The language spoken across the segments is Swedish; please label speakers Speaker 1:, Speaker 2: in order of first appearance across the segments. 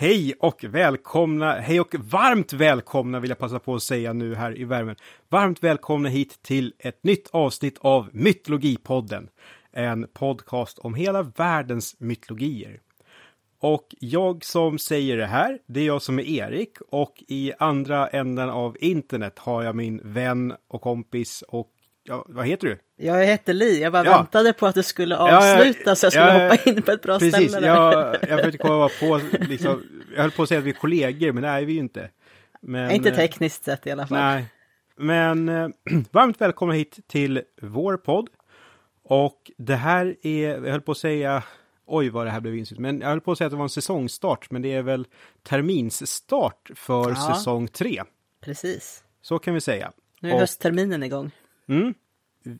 Speaker 1: Hej och välkomna, hej och varmt välkomna vill jag passa på att säga nu här i värmen. Varmt välkomna hit till ett nytt avsnitt av Mytologipodden. En podcast om hela världens mytologier. Och jag som säger det här, det är jag som är Erik och i andra änden av internet har jag min vän och kompis och ja, vad heter du?
Speaker 2: Jag heter Li, jag bara
Speaker 1: Ja.
Speaker 2: väntade på att du skulle
Speaker 1: Ja,
Speaker 2: avsluta så jag skulle
Speaker 1: ja,
Speaker 2: hoppa in på ett bra
Speaker 1: Precis,
Speaker 2: ställe.
Speaker 1: jag, jag försökte komma på, liksom, jag höll på att säga att vi är kollegor, men det är vi ju inte. Men,
Speaker 2: Inte
Speaker 1: eh,
Speaker 2: tekniskt sett i alla fall.
Speaker 1: Nej, men eh, varmt välkomna hit till vår podd. Och det här är, jag höll på att säga, oj vad det här blev insigt, men jag höll på att säga att det var en säsongstart, men det är väl terminsstart för
Speaker 2: Ja.
Speaker 1: säsong tre.
Speaker 2: Precis.
Speaker 1: Så kan vi säga.
Speaker 2: Nu är
Speaker 1: Och-
Speaker 2: höstterminen igång.
Speaker 1: Mm.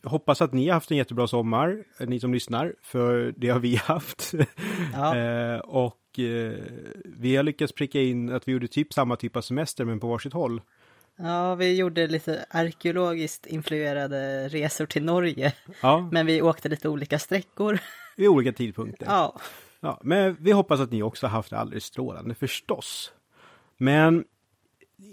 Speaker 1: Hoppas att ni har haft en jättebra sommar, eh, ni som lyssnar, för det har vi haft.
Speaker 2: Ja.
Speaker 1: eh, och eh, vi har lyckats pricka in att vi gjorde typ samma typ av semester, men på varsitt håll.
Speaker 2: ja, vi gjorde lite arkeologiskt influerade resor till Norge.
Speaker 1: Ja,
Speaker 2: Men vi åkte lite olika sträckor.
Speaker 1: vid olika tidpunkter.
Speaker 2: Ja,
Speaker 1: Ja, men vi hoppas att ni också har haft det alldeles strålande förstås. Men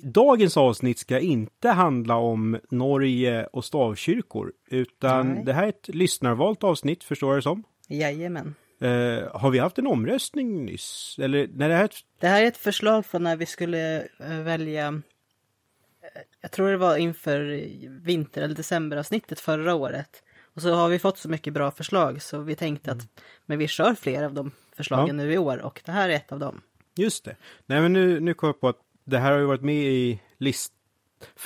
Speaker 1: dagens avsnitt ska inte handla om Norge och stavkyrkor, utan
Speaker 2: Nej.
Speaker 1: det här är ett lyssnarvalt avsnitt, förstår jag det som.
Speaker 2: jajamän.
Speaker 1: Eh, har vi haft en omröstning nyss? Eller när det här.
Speaker 2: Det här är ett förslag från när vi skulle eh, välja, eh, jag tror det var inför vinter eller decemberavsnittet förra året. Och så har vi fått så mycket bra förslag så vi tänkte att men vi kör fler av de förslagen
Speaker 1: Ja.
Speaker 2: nu i år och det här är ett av dem.
Speaker 1: Just det. Nej, men nu, nu kom jag på att det här har ju varit med i list...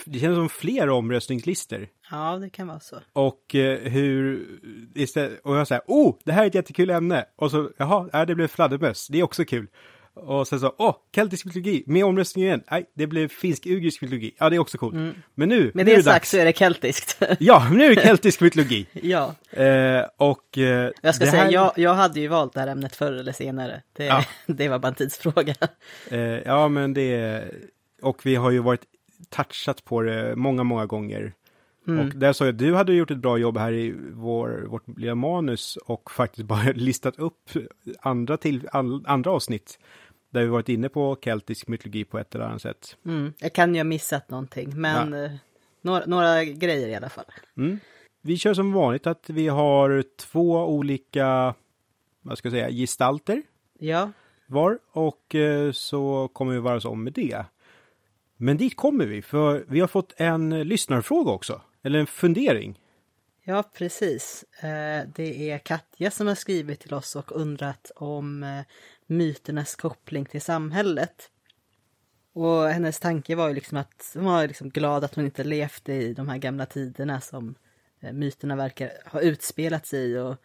Speaker 1: Det känns som fler omröstningslistor.
Speaker 2: Ja, det kan vara så.
Speaker 1: Och eh, hur, istället, och jag säger, oh, det här är ett jättekul ämne. Och så, jaha, det blev fladdermöss, det är också kul. Och sen så, åh, keltisk mytologi, med omröstning igen. Nej, det blev finsk-ugrisk mytologi, ja det är också coolt. Men nu,
Speaker 2: Med
Speaker 1: nu är
Speaker 2: det
Speaker 1: det
Speaker 2: sagt
Speaker 1: dags.
Speaker 2: så är det keltiskt.
Speaker 1: Ja, nu är det keltisk mytologi.
Speaker 2: ja,
Speaker 1: Eh, och... Eh,
Speaker 2: jag ska säga,
Speaker 1: här-
Speaker 2: jag, jag hade ju valt det här ämnet förr eller senare. Det,
Speaker 1: Ja.
Speaker 2: det var bara en tidsfråga.
Speaker 1: Eh, ja, men det... Och vi har ju varit touchat på det många, många gånger.
Speaker 2: Mm.
Speaker 1: Och där sa jag, du hade gjort ett bra jobb här i vår, vårt lilla manus och faktiskt bara listat upp andra, till, all, andra avsnitt där vi varit inne på keltisk mytologi på ett eller annat sätt.
Speaker 2: Mm. Jag kan ju ha missat någonting, men eh, några, några grejer i alla fall.
Speaker 1: Mm. Vi kör som vanligt att vi har två olika, vad ska jag säga, gestalter
Speaker 2: Ja,
Speaker 1: var och eh, så kommer vi vara om med det. Men dit kommer vi, för vi har fått en lyssnarfråga också, eller en fundering.
Speaker 2: Ja, precis. Eh, Det är Katja som har skrivit till oss och undrat om myternas koppling till samhället. Och hennes tanke var ju liksom att hon var liksom glad att hon inte levde i de här gamla tiderna som eh, myterna verkar ha utspelat sig i och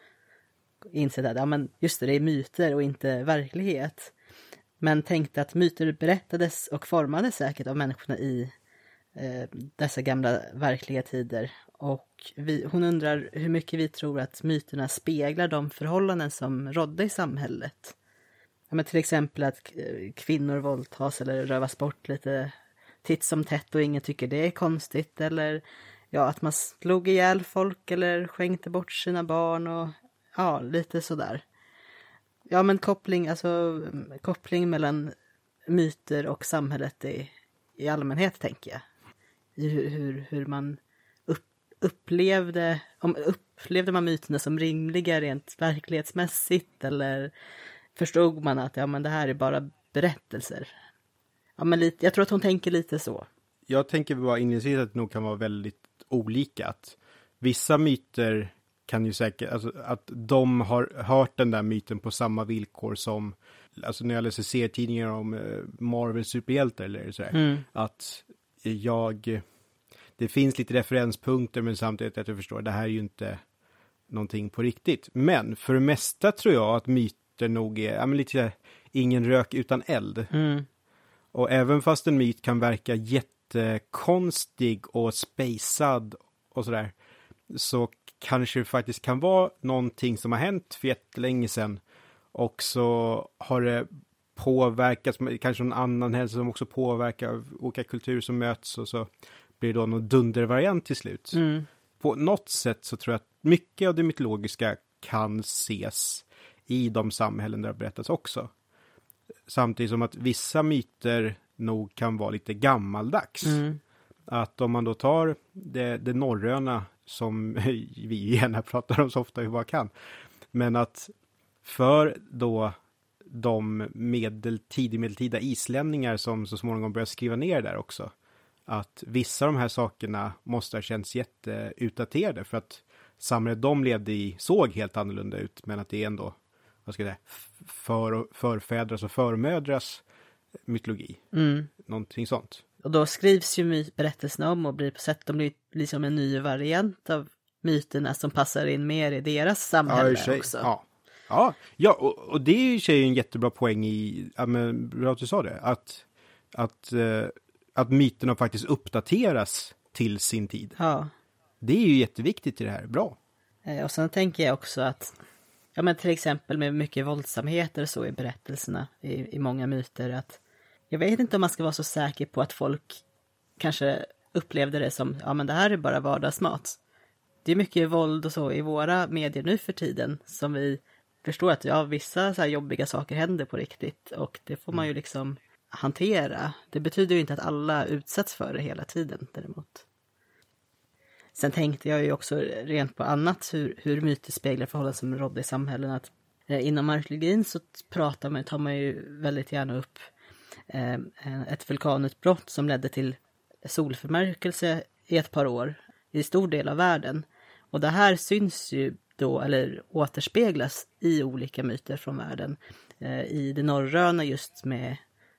Speaker 2: insett att ja, men just det, det är myter och inte verklighet. Men tänkte att myter berättades och formades säkert av människorna i eh, dessa gamla verkliga tider. Och vi, hon undrar hur mycket vi tror att myterna speglar de förhållanden som rådde i samhället. Ja, men till exempel att kvinnor våldtas eller rövas bort lite titt som tätt och ingen tycker det är konstigt. Eller ja, att man slog ihjäl folk eller skänkte bort sina barn och ja, lite sådär. Ja, men koppling, alltså koppling mellan myter och samhället i, i allmänhet, tänker jag. I hur, hur, hur man upp, upplevde, om, upplevde man myterna som rimliga rent verklighetsmässigt eller förstod man att ja, men det här är bara berättelser? Ja, men lite, jag tror att hon tänker lite så.
Speaker 1: Jag tänker bara inledningsvis att det nog kan vara väldigt olika. Att vissa myter kan ju säkert, alltså att de har hört den där myten på samma villkor som, alltså när jag läser serietidningar om eh, Marvel superhjältar eller sådär, att jag, det finns lite referenspunkter men samtidigt att jag förstår, det här är ju inte någonting på riktigt. Men för det mesta tror jag att myter nog är, ja men lite ingen rök utan eld. Och även fast en myt kan verka jättekonstig och spacad och sådär, så kanske det faktiskt kan vara någonting som har hänt för jättelänge sedan och så har det påverkats, kanske någon annan händelse som också påverkar olika kulturer som möts och så blir det då någon dundervariant till slut. På något sätt så tror jag att mycket av det mytologiska kan ses i de samhällen där det har berättats också. samtidigt som att vissa myter nog kan vara lite gammaldags.
Speaker 2: Mm.
Speaker 1: Att om man då tar det, det norröna som vi gärna pratar om så ofta vi bara kan. Men att för då de medel, tidigmedeltida islänningar som så småningom börjar skriva ner där också. Att vissa av de här sakerna måste ha känts jätteutdaterade för att samhället de levde i såg helt annorlunda ut. Men att det är ändå, vad ska jag säga, för, förfädras och förmödras mytologi.
Speaker 2: Mm.
Speaker 1: Någonting sånt.
Speaker 2: Och då skrivs ju berättelserna om och blir på sätt, de blir liksom en ny variant av myterna som passar in mer i deras samhälle
Speaker 1: i och för sig.
Speaker 2: också.
Speaker 1: Ja, ja, ja och, och det är ju i sig en jättebra poäng i, ja men bra att du sa det, att, att, eh, att myterna faktiskt uppdateras till sin tid.
Speaker 2: Ja.
Speaker 1: Det är ju jätteviktigt i det här, bra.
Speaker 2: Eh, Och sen tänker jag också att, ja men till exempel med mycket våldsamheter och så i berättelserna, i, i många myter, att jag vet inte om man ska vara så säker på att folk kanske upplevde det som, ja men det här är bara vardagsmat. Det är mycket våld och så i våra medier nu för tiden som vi förstår att ja, vissa så här jobbiga saker händer på riktigt och det får man ju liksom hantera. Det betyder ju inte att alla utsätts för det hela tiden däremot. Sen tänkte jag ju också rent på annat hur, hur myter speglar förhållanden som rådde i samhällen. Att, eh, inom arkeologin så pratar man, tar man ju väldigt gärna upp eh, ett vulkanutbrott som ledde till solförmörkelse i ett par år i stor del av världen. Och det här syns ju då, eller återspeglas i olika myter från världen. Eh, I det norröna just med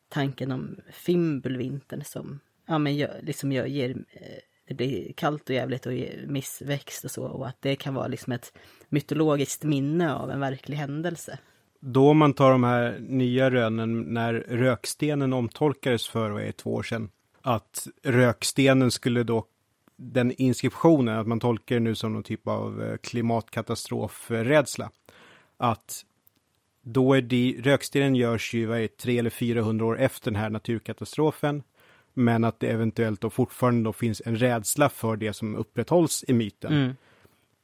Speaker 2: tanken om fimbulvintern som ja, men gör, liksom gör, ger, eh, det blir kallt och jävligt och missväxt och så. Och att det kan vara liksom ett mytologiskt minne av en verklig händelse.
Speaker 1: Då man tar de här nya rönen när rökstenen omtolkades för, vad är två år sedan. Att rökstenen skulle då, den inskriptionen, att man tolkar det nu som någon typ av eh, klimatkatastrofrädsla. Att då är det, rökstenen görs ju, vad är tre eller 400 år efter den här naturkatastrofen. Men att det eventuellt då fortfarande då finns en rädsla för det som upprätthålls i myten.
Speaker 2: Mm.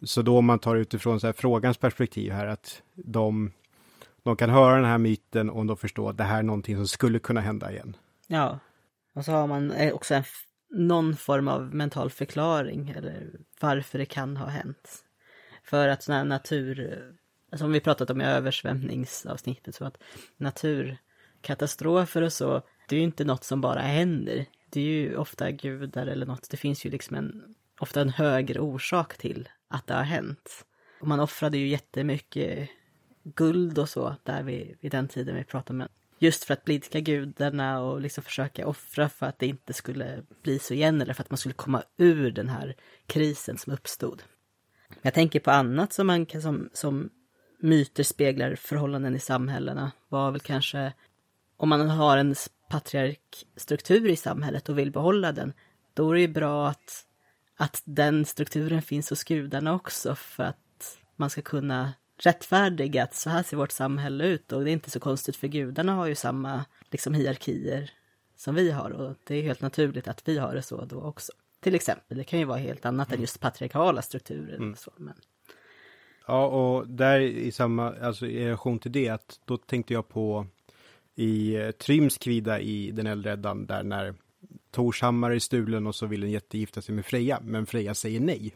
Speaker 1: Så då om man tar utifrån så här frågans perspektiv här att de, de kan höra den här myten och de förstår att det här är någonting som skulle kunna hända igen.
Speaker 2: Ja. Och så har man eh, också en, någon form av mental förklaring eller varför det kan ha hänt. För att sådana här natur, som vi pratat om i översvämningsavsnittet, så att naturkatastrofer och så, det är ju inte något som bara händer. Det är ju ofta gudar eller något, det finns ju liksom en, ofta en högre orsak till att det har hänt. Och man offrade ju jättemycket guld och så där vid, vid den tiden vi pratade med. Just för att blidka gudarna och liksom försöka offra för att det inte skulle bli så igen eller för att man skulle komma ur den här krisen som uppstod. Jag tänker på annat som man kan som, som myter speglar förhållanden i samhällena var väl kanske om man har en patriarkstruktur i samhället och vill behålla den, då är det ju bra att, att den strukturen finns hos gudarna också för att man ska kunna rättfärdiga att så här ser vårt samhälle ut och det är inte så konstigt för gudarna har ju samma liksom hierarkier som vi har och det är helt naturligt att vi har det så då också. Till exempel, det kan ju vara helt annat än just patriarkala strukturer. Och så, men...
Speaker 1: Ja, och där i samma, alltså i relation till det, att då tänkte jag på i eh, Trymskvida i den äldre Eddan, där när Torshammar är stulen och så vill en jätte gifta sig med Freja, men Freja säger nej.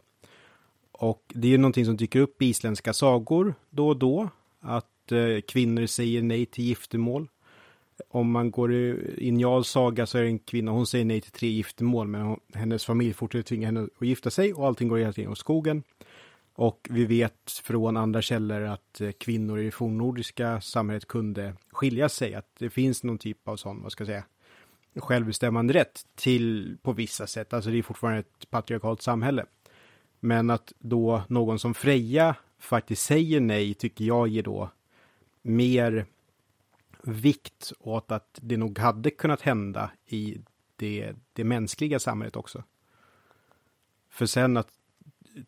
Speaker 1: Och det är ju någonting som dyker upp i isländska sagor då och då, att eh, kvinnor säger nej till giftermål. Om man går i i Njals saga så är det en kvinna, hon säger nej till tre giftermål, men hennes familj fortsätter tvinga henne att gifta sig och allting går hela tiden åt skogen. Och vi vet från andra källor att eh, kvinnor i det fornnordiska samhället kunde skilja sig, att det finns någon typ av sån, vad ska jag säga, självbestämmande rätt till på vissa sätt. Alltså det är fortfarande ett patriarkalt samhälle. Men att då någon som Freja faktiskt säger nej tycker jag ger då mer vikt åt att det nog hade kunnat hända i det, det mänskliga samhället också. För sen att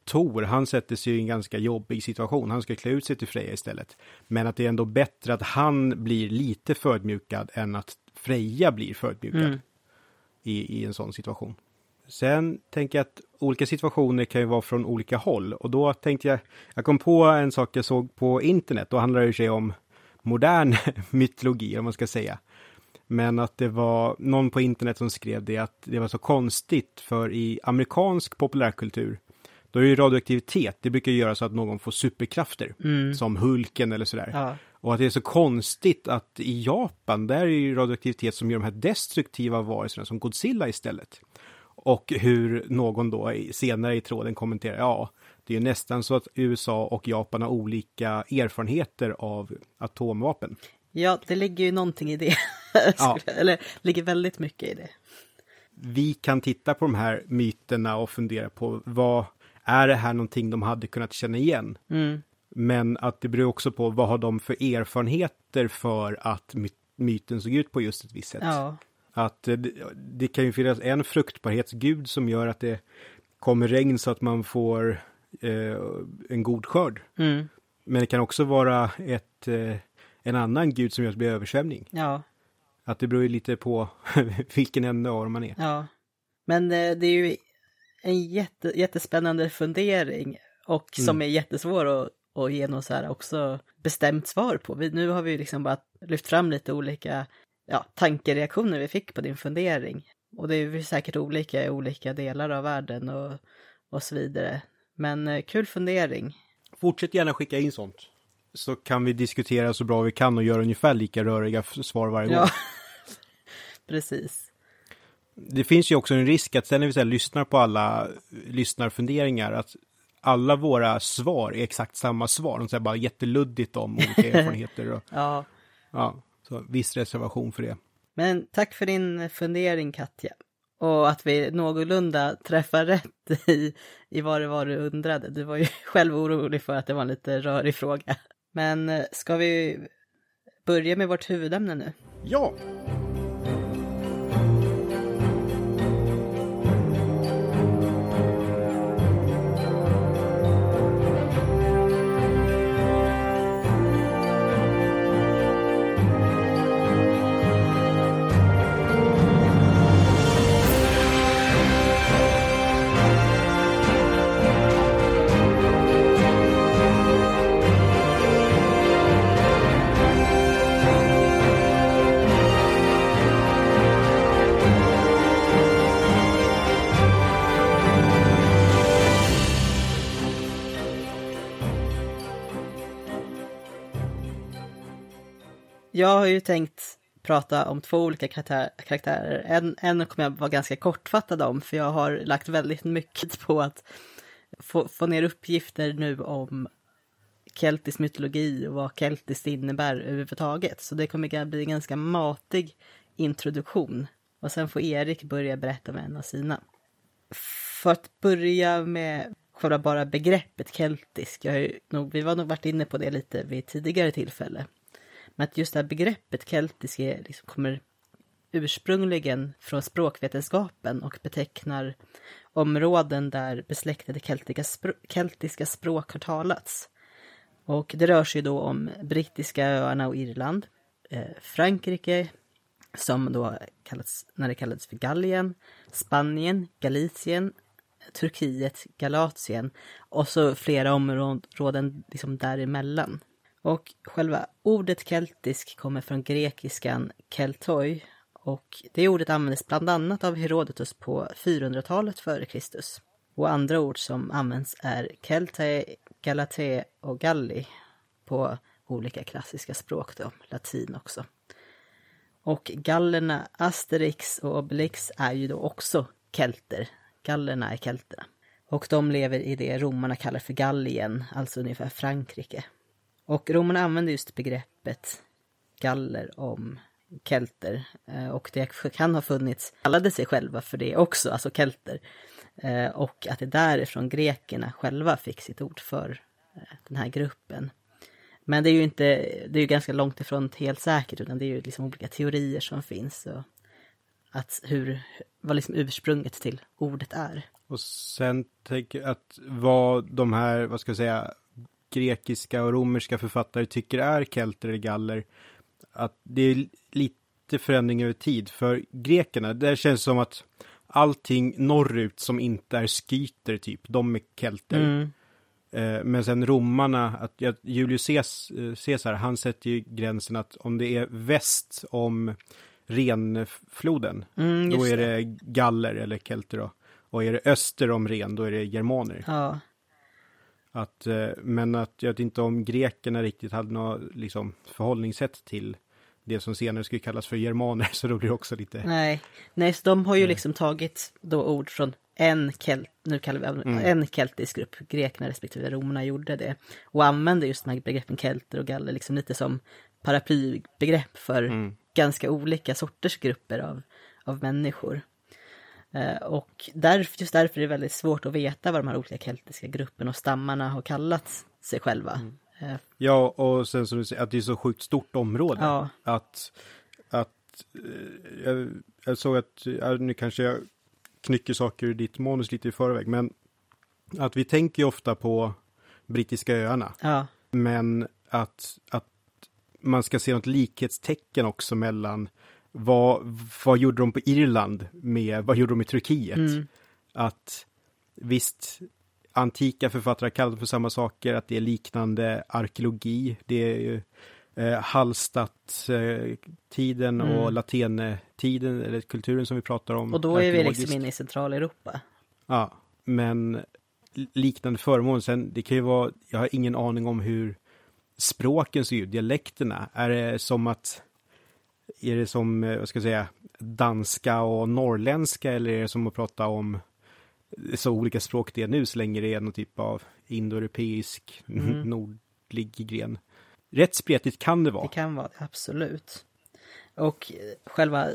Speaker 1: Tor, han sätter sig i en ganska jobbig situation. Han ska klä ut sig till Freja istället. Men att det är ändå bättre att han blir lite förödmjukad än att Freja blir förödmjukad
Speaker 2: Mm.
Speaker 1: i, i en sån situation. Sen tänker jag att olika situationer kan ju vara från olika håll och då tänkte jag, jag kom på en sak jag såg på internet, då handlar det sig om modern mytologi, om man ska säga. Men att det var någon på internet som skrev det att det var så konstigt för i amerikansk populärkultur då är ju radioaktivitet, det brukar göra så att någon får superkrafter,
Speaker 2: Mm.
Speaker 1: som Hulken eller sådär.
Speaker 2: Ja.
Speaker 1: Och att det är så konstigt att i Japan, där är ju radioaktivitet som gör de här destruktiva varelserna som Godzilla istället. Och hur någon då senare i tråden kommenterar, ja, det är ju nästan så att USA och Japan har olika erfarenheter av atomvapen.
Speaker 2: ja, det ligger ju någonting i det.
Speaker 1: Ja.
Speaker 2: Eller ligger väldigt mycket i det.
Speaker 1: Vi kan titta på de här myterna och fundera på vad är det här någonting de hade kunnat känna igen?
Speaker 2: Mm.
Speaker 1: Men att det beror också på vad har de för erfarenheter för att my- myten såg ut på just ett visst sätt.
Speaker 2: Ja.
Speaker 1: Att eh, det, det kan ju finnas en fruktbarhetsgud som gör att det kommer regn så att man får eh, en god skörd.
Speaker 2: Mm.
Speaker 1: Men det kan också vara ett, eh, en annan gud som gör att det blir översvämning.
Speaker 2: Ja.
Speaker 1: Att det beror ju lite på vilken ände av man är.
Speaker 2: Ja. Men eh, det är ju en jätte, jättespännande fundering och som
Speaker 1: Mm.
Speaker 2: är jättesvår att, att ge något så här också bestämt svar på. Vi, nu har vi ju liksom bara lyft fram lite olika ja, tankereaktioner vi fick på din fundering. Och det är säkert olika i olika delar av världen och, och så vidare. Men eh, kul fundering.
Speaker 1: Fortsätt gärna skicka in sånt. Så kan vi diskutera så bra vi kan och göra ungefär lika röriga svar varje gång.
Speaker 2: Ja, precis.
Speaker 1: Det finns ju också en risk att sen när vi så här lyssnar på alla lyssnarfunderingar att alla våra svar är exakt samma svar. De säger bara jätteluddigt om olika erfarenheter. Och,
Speaker 2: Ja,
Speaker 1: ja, så viss reservation för det.
Speaker 2: Men tack för din fundering Katja. Och att vi någorlunda träffar rätt i, i vad det var du undrade. Du var ju själv orolig för att det var en lite rörig fråga. Men eh, ska vi börja med vårt huvudämne nu?
Speaker 1: Ja!
Speaker 2: Jag har ju tänkt prata om två olika karaktärer. En, en kommer jag vara ganska kortfattad om, för jag har lagt väldigt mycket på att få, få ner uppgifter nu om keltisk mytologi och vad keltiskt innebär överhuvudtaget. Så det kommer att bli en ganska matig introduktion. Och sen får Erik börja berätta med en av sina. För att börja med själva bara begreppet keltisk. Jag har ju nog, vi har nog varit inne på det lite vid tidigare tillfälle. Men att just det här begreppet keltisk är, liksom, kommer ursprungligen från språkvetenskapen och betecknar områden där besläktade keltiska, spr- keltiska språk har talats. Och det rör sig då om brittiska öarna och Irland, eh, Frankrike, som då kallats, när det kallades för Gallien, Spanien, Galicien, Turkiet, Galatien och så flera områden liksom däremellan. Och själva ordet keltisk kommer från grekiskan keltoi och det ordet användes bland annat av Herodotus på 400-talet före Kristus. Och andra ord som används är keltae, galate och galli på olika klassiska språk då, latin också. Och gallerna Asterix och Obelix är ju då också kelter. Gallerna är kelterna. Och de lever i det romarna kallar för Gallien, alltså ungefär Frankrike. Och romarna använde just begreppet galler om kelter. Eh, och det kan ha funnits, kallade sig själva för det också, alltså kelter. Eh, och att det därifrån grekerna själva fick sitt ord för eh, den här gruppen. Men det är ju inte, det är ju ganska långt ifrån helt säkert, utan det är ju liksom olika teorier som finns. Och att hur, vad liksom ursprunget till ordet är.
Speaker 1: Och sen tänker jag att vad de här, vad ska jag säga, grekiska och romerska författare tycker är kelter eller galler, att det är lite förändring över tid. För grekerna, där känns det som att allting norrut som inte är skyter typ, de är kelter.
Speaker 2: Mm.
Speaker 1: Eh, men sen romarna, att ja, Julius eh, Caesar, han sätter ju gränsen att om det är väst om Renfloden,
Speaker 2: Mm,
Speaker 1: då är det galler eller kelter då. Och är det öster om Ren, då är det germaner.
Speaker 2: Ja,
Speaker 1: Att, eh, men att jag vet inte om grekerna riktigt hade något liksom, förhållningssätt till det som senare skulle kallas för germaner, så då blir det också lite...
Speaker 2: nej. Nej, så de har ju liksom tagit då ord från en kelt, nu kallar vi
Speaker 1: Mm.
Speaker 2: en keltisk grupp, grekerna respektive romarna gjorde det. Och använde just de här begreppen kelter och galler liksom lite som paraplybegrepp för
Speaker 1: Mm.
Speaker 2: ganska olika sorters grupper av, av människor. Eh, och därför, just därför är det väldigt svårt att veta vad de här olika keltiska grupperna och stammarna har kallat sig själva.
Speaker 1: Mm.
Speaker 2: Eh,
Speaker 1: Ja, och sen som du säger, att det är så sjukt stort område.
Speaker 2: Ja.
Speaker 1: Att, att eh, jag, jag såg att, nu kanske jag knycker saker ur ditt manus lite i förväg, men att vi tänker ju ofta på brittiska öarna,
Speaker 2: ja,
Speaker 1: men att, att man ska se något likhetstecken också mellan vad, vad gjorde de på Irland med vad gjorde de i Turkiet?
Speaker 2: Mm.
Speaker 1: Att visst, antika författare kallar för samma saker, att det är liknande arkeologi. Det är ju eh, Hallstatt-tiden
Speaker 2: Mm.
Speaker 1: och latenetiden, eller kulturen som vi pratar om.
Speaker 2: och då är vi liksom inne i Centraleuropa.
Speaker 1: Ja, men liknande föremål. Sen, det kan ju vara, jag har ingen aning om hur språken ser ut, dialekterna. Är det som att, är det som, eh, vad ska jag säga, danska och norrländska eller är det som att prata om så olika språk det är nu så länge det är någon typ av indoeuropeisk
Speaker 2: Mm.
Speaker 1: nordlig gren. Rätt spretigt kan det vara.
Speaker 2: Det kan vara det, absolut. Och eh, själva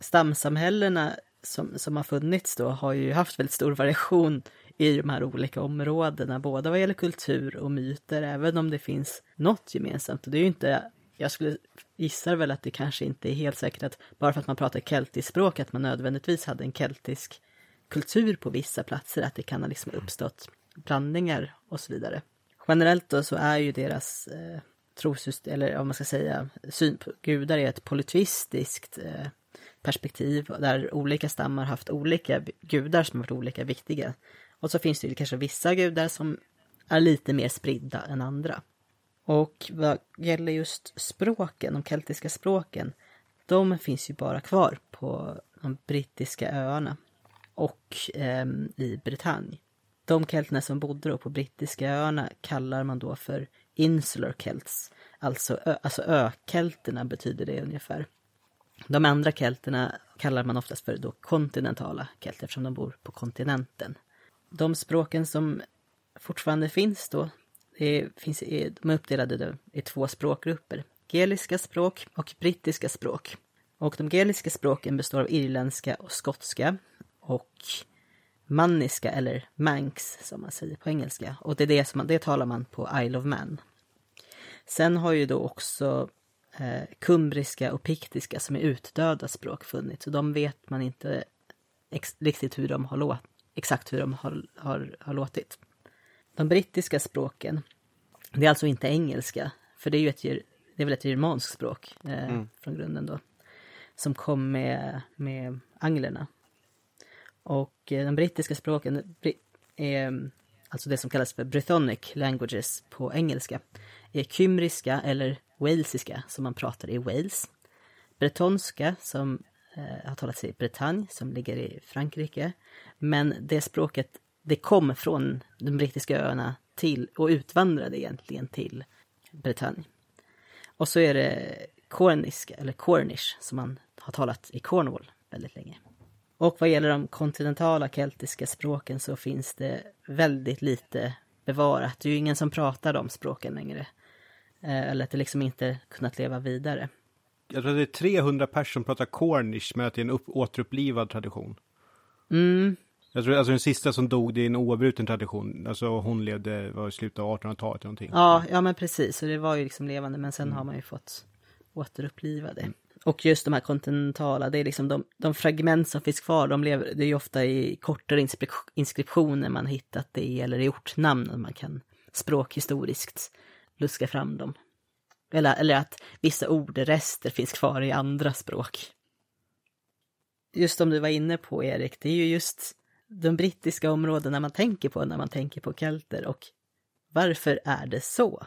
Speaker 2: stamsamhällena som, som har funnits då har ju haft väldigt stor variation i de här olika områdena, både vad gäller kultur och myter, även om det finns något gemensamt. Och det är ju inte, jag skulle gissa väl att det kanske inte är helt säkert att bara för att man pratar keltiskt språk att man nödvändigtvis hade en keltisk kultur på vissa platser, att det kan ha liksom uppstått blandningar och så vidare. Generellt då så är ju deras eh, trosystem, eller vad man ska säga, syn på gudar är ett polyteistiskt eh, perspektiv där olika stammar haft olika gudar som har varit olika viktiga. Och så finns det ju kanske vissa gudar som är lite mer spridda än andra. Och vad gäller just språken, de keltiska språken, de finns ju bara kvar på de brittiska öarna och eh, i Bretagne. De kelterna som bodde då på brittiska öarna kallar man då för insular Kelts, alltså, ö, alltså ökelterna betyder det ungefär. De andra kelterna kallar man oftast för då kontinentala kelter eftersom de bor på kontinenten. De språken som fortfarande finns då, det finns, de är uppdelade i två språkgrupper. Geliska språk och brittiska språk. Och de geliska språken består av irländska och skotska och manniska eller manx som man säger på engelska. Och det, är det, som man, det talar man på Isle of Man. Sen har ju då också eh, kumbriska och piktiska som är utdöda språk funnits och de vet man inte ex- riktigt hur de har låtit, exakt hur de har, har, har låtit. De brittiska språken, det är alltså inte engelska, för det är ju ett, det är väl ett germanskt språk eh, från grunden då, som kom med, med anglerna. Och eh, de brittiska språken är alltså det som kallas för Brythonic languages på engelska, är kymriska eller walesiska som man pratar i Wales. Bretonska som eh, har talats i Bretagne som ligger i Frankrike. Men det språket, det kom från de brittiska öarna till och utvandrade egentligen till Bretagne. Och så är det corniska eller cornish som man har talat i Cornwall väldigt länge. Och vad gäller de kontinentala keltiska språken så finns det väldigt lite bevarat. Det är ju ingen som pratar de språken längre. Eh, Eller att det liksom inte kunnat leva vidare.
Speaker 1: Jag tror att det är 300 personer som pratar cornish, men att det är en upp, återupplivad tradition.
Speaker 2: Mm,
Speaker 1: Jag tror alltså den sista som dog, det är en oavbruten tradition. Alltså hon levde, var i slutet av 1800-talet eller någonting.
Speaker 2: ja, ja men precis. Så det var ju liksom levande men sen har man ju fått återuppliva det. Och just de här kontinentala, det är liksom de, de fragment som finns kvar, de lever, det är ju ofta i kortare inskriptioner man hittat det i, eller i ortnamn, man kan språkhistoriskt luska fram dem. Eller, eller att vissa ordrester finns kvar i andra språk. Just som du var inne på Erik, det är ju just de brittiska områdena man tänker på när man tänker på kelter och varför är det så?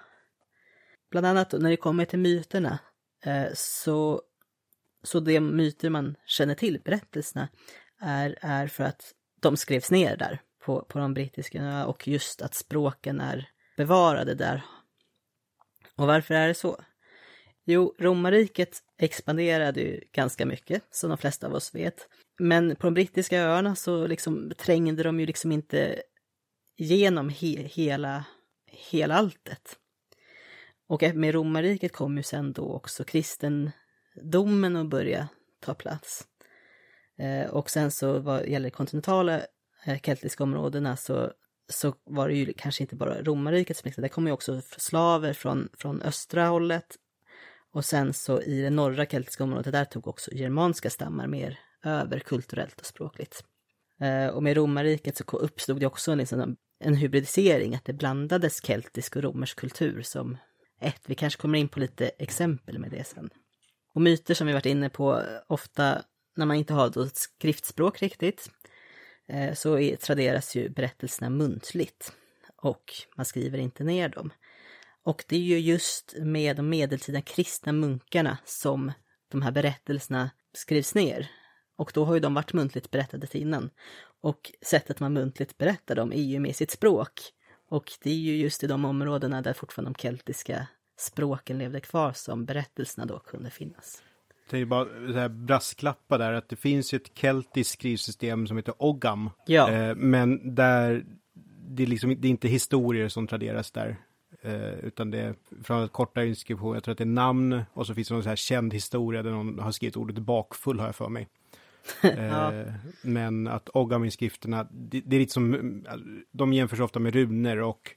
Speaker 2: Bland annat när det kommer till myterna eh, så, så de myter man känner till, berättelserna, är, är för att de skrevs ner där på, på de brittiska öarna och just att språken är bevarade där. Och varför är det så? Jo, romarriket expanderade ju ganska mycket, som de flesta av oss vet. Men på de brittiska öarna så liksom trängde de ju liksom inte genom he hela, hela alltet. Och med romarriket kom ju sen då också kristendomen att börja ta plats. Eh, och sen så vad gäller kontinentala eh, keltiska områdena så, så var det ju kanske inte bara romarriket som växte, det kom ju också slaver från, från östra hållet. Och sen så i det norra keltiska området, där tog också germanska stammar mer över kulturellt och språkligt. Eh, och med romarriket så uppstod det också en, liksom, en hybridisering, att det blandades keltisk och romersk kultur som ett. Vi kanske kommer in på lite exempel med det sen. Och myter som vi varit inne på, eh, ofta när man inte har ett skriftspråk riktigt, eh, så traderas ju berättelserna muntligt och man skriver inte ner dem. Och det är ju just med de medeltida kristna munkarna som de här berättelserna skrivs ner. Och då har ju de varit muntligt berättade till innan. Och sättet man muntligt berättar dem är ju med sitt språk. Och det är ju just i de områdena där fortfarande de keltiska språken levde kvar som berättelserna då kunde finnas.
Speaker 1: Det är bara så här brasklappa där att det finns ett keltiskt skrivsystem som heter Ogam.
Speaker 2: Ja.
Speaker 1: Eh, men där det är, liksom, det är inte historier som traderas där. Eh, utan det är från ett korta inskription, jag tror att det är namn och så finns det någon så här känd historia där någon har skrivit ordet bakfull har jag för mig. Ja. Eh, men att Ogam-inskrifterna, det, det, är lite som, de jämförs ofta med runor och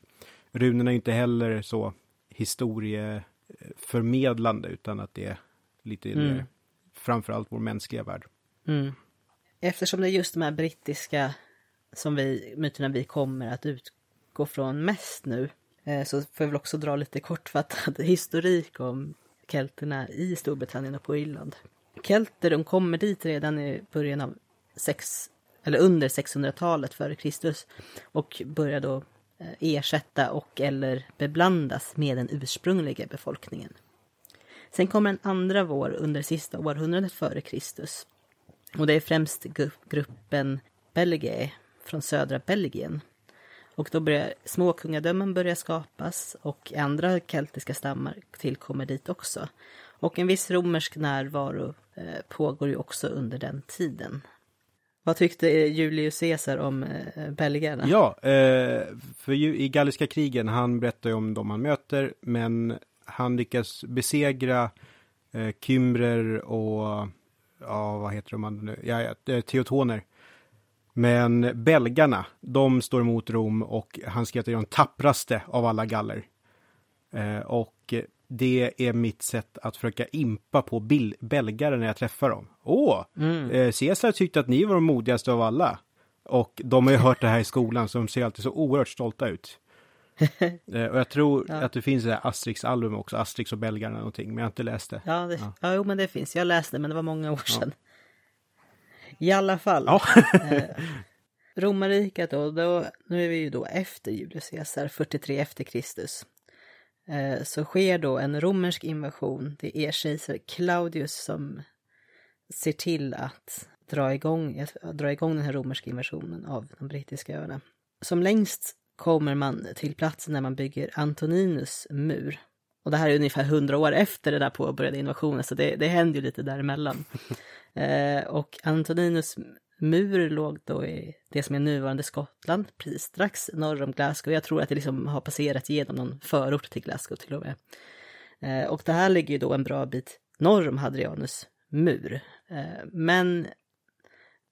Speaker 1: runorna är inte heller så historieförmedlande utan att det är lite mm. framförallt vår mänskliga värld.
Speaker 2: Mm. Eftersom det är just de här brittiska som vi, myterna vi kommer att utgå från mest nu eh, så får jag väl också dra lite kortfattad historik om kelterna i Storbritannien och på Irland. Kelter de kommer dit redan i början av sex, eller under 600-talet före Kristus och börjar då eh, ersätta och eller beblandas med den ursprungliga befolkningen. Sen kommer en andra vår under sista århundradet före Kristus. Och det är främst gruppen Belgae från södra Belgien. Och då börjar småkungadömen börja skapas och andra keltiska stammar tillkommer dit också. Och en viss romersk närvaro eh, pågår ju också under den tiden. Vad tyckte eh, Julius Caesar om eh, belgarna?
Speaker 1: Ja, för i Galliska krigen, han berättar ju om de han möter, men han lyckas besegra Kymrer och, ja vad heter de nu, ja, teotoner. Men belgarna, de står emot Rom och han skrev att de är de tappraste av alla galler. Och det är mitt sätt att försöka impa på bil- belgare när jag träffar dem. Åh, mm. eh, Caesar tyckte att ni var de modigaste av alla. Och de har ju hört det här i skolan så de ser alltid så oerhört stolta ut. Eh, och jag tror ja. att det finns ett Asterix-album också, Asterix och belgarna någonting, men jag har inte läst det.
Speaker 2: Ja, det, ja. ja jo, men det finns. Jag läste men det var många år sedan. I alla fall.
Speaker 1: Ja.
Speaker 2: eh, romarriket då, då, nu är vi ju då efter Julius Caesar, 43 efter Kristus. Eh, så sker då en romersk invasion. Det är kejsar Claudius som ser till att dra igång, dra igång den här romerska invasionen av de brittiska öarna. Som längst kommer man till platsen när man bygger Antoninus mur. Och det här är ungefär hundra år efter den där påbörjade invasionen, så det, det händer ju lite däremellan. eh, och Antoninus mur låg då i det som är nuvarande Skottland, precis strax norr om Glasgow. Jag tror att det liksom har passerat genom någon förort till Glasgow till och med. Eh, och det här ligger ju då en bra bit norr om Hadrianus mur. Eh, men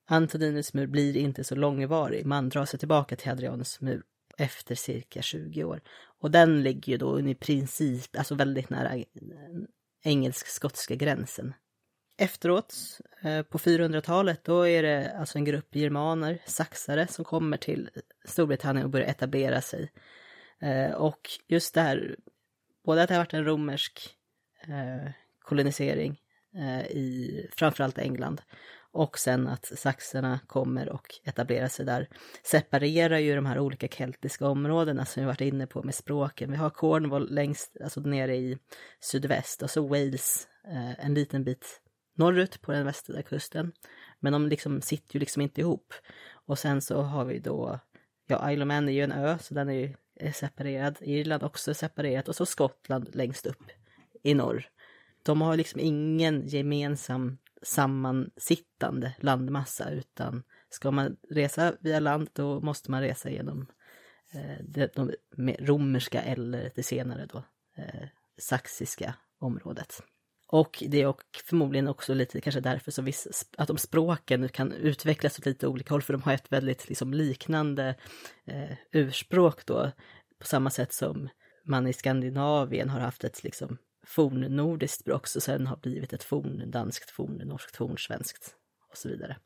Speaker 2: Antoninus mur blir inte så långvarig. Man drar sig tillbaka till Hadrianus mur efter cirka 20 år. Och den ligger ju då i princip, alltså väldigt nära eh, engelsk-skotska gränsen. Efteråt, eh, på 400-talet, då är det alltså en grupp germaner, saxare, som kommer till Storbritannien och börjar etablera sig. Eh, och just det här, både att det har varit en romersk eh, kolonisering i framförallt England Och sen att saxarna kommer och etablerar sig där. Separerar ju de här olika keltiska områdena som vi varit inne på med språken. Vi har Cornwall längst, alltså nere i sydväst och så Wales en liten bit norrut på den västra kusten. Men de liksom sitter ju liksom inte ihop. Och sen så har vi då, ja Isle of Man är ju en ö så den är ju eh, separerad. Irland också separerat och så Skottland längst upp i norr. De har liksom ingen gemensam sammansittande landmassa utan ska man resa via land då måste man resa genom eh, det de romerska eller det senare då eh, saxiska området. Och det är förmodligen också lite kanske därför som viss, att de språken kan utvecklas åt lite olika håll, för de har ett väldigt liksom, liknande eh, urspråk då, på samma sätt som man i Skandinavien har haft ett liksom, fornnordiskt språk, som sen har blivit ett forndanskt, fornnorskt, fornsvenskt och så vidare.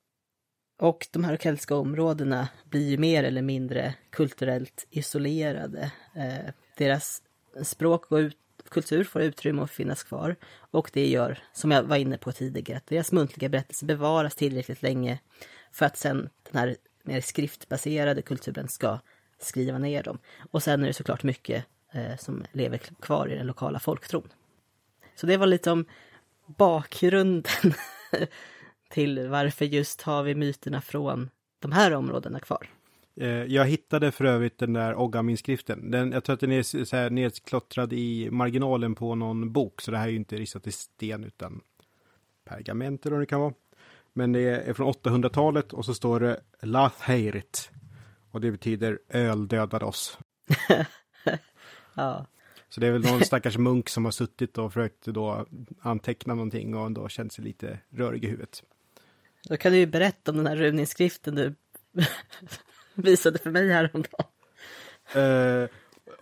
Speaker 2: Och de här keltiska områdena blir ju mer eller mindre kulturellt isolerade. Eh, deras språk går ut, kultur får utrymme att finnas kvar. Och det gör, som jag var inne på tidigare, att deras muntliga berättelser bevaras tillräckligt länge för att sen den här mer skriftbaserade kulturen ska skriva ner dem. Och sen är det såklart mycket eh, som lever kvar i den lokala folktron. Så det var lite om bakgrunden till varför just har vi myterna från de här områdena kvar.
Speaker 1: Eh, jag hittade för övrigt den där Oggam-inskriften. Den, jag tror att den är så här nedklottrad i marginalen på någon bok, så det här är ju inte ristat i sten utan pergament eller vad det kan vara. Men det är från 800-talet och så står det Latheirit. Och det betyder öl dödade oss.
Speaker 2: ja.
Speaker 1: Så det är väl någon stackars munk som har suttit och försökt då anteckna någonting och då känt sig lite rörig i huvudet.
Speaker 2: Då kan du ju berätta om den här runinskriften du visade för mig häromdagen.
Speaker 1: Uh,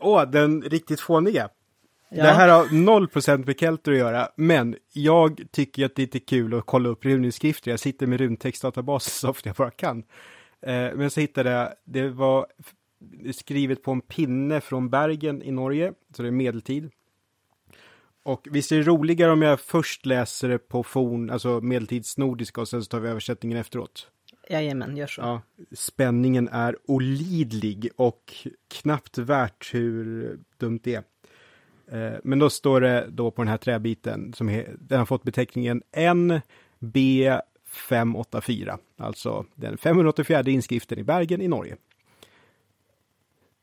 Speaker 1: åh, den riktigt fåniga. Ja. Det här har 0% med kelter att göra, men jag tycker att det är lite kul att kolla upp runinskrifter. Jag sitter med runtextdatabaser så ofta jag bara kan. Uh, men så hittade jag, det var skrivet på en pinne från Bergen i Norge, så det är medeltid. Och visst är det roligare om jag först läser det på forn, alltså medeltidsnordiska och sen så tar vi översättningen efteråt?
Speaker 2: Jajamän, gör så.
Speaker 1: Ja, spänningen är olidlig och knappt värt hur dumt det är. Eh, men då står det då på den här träbiten som he, den har fått beteckningen NB584, alltså den 584 inskriften i Bergen i Norge.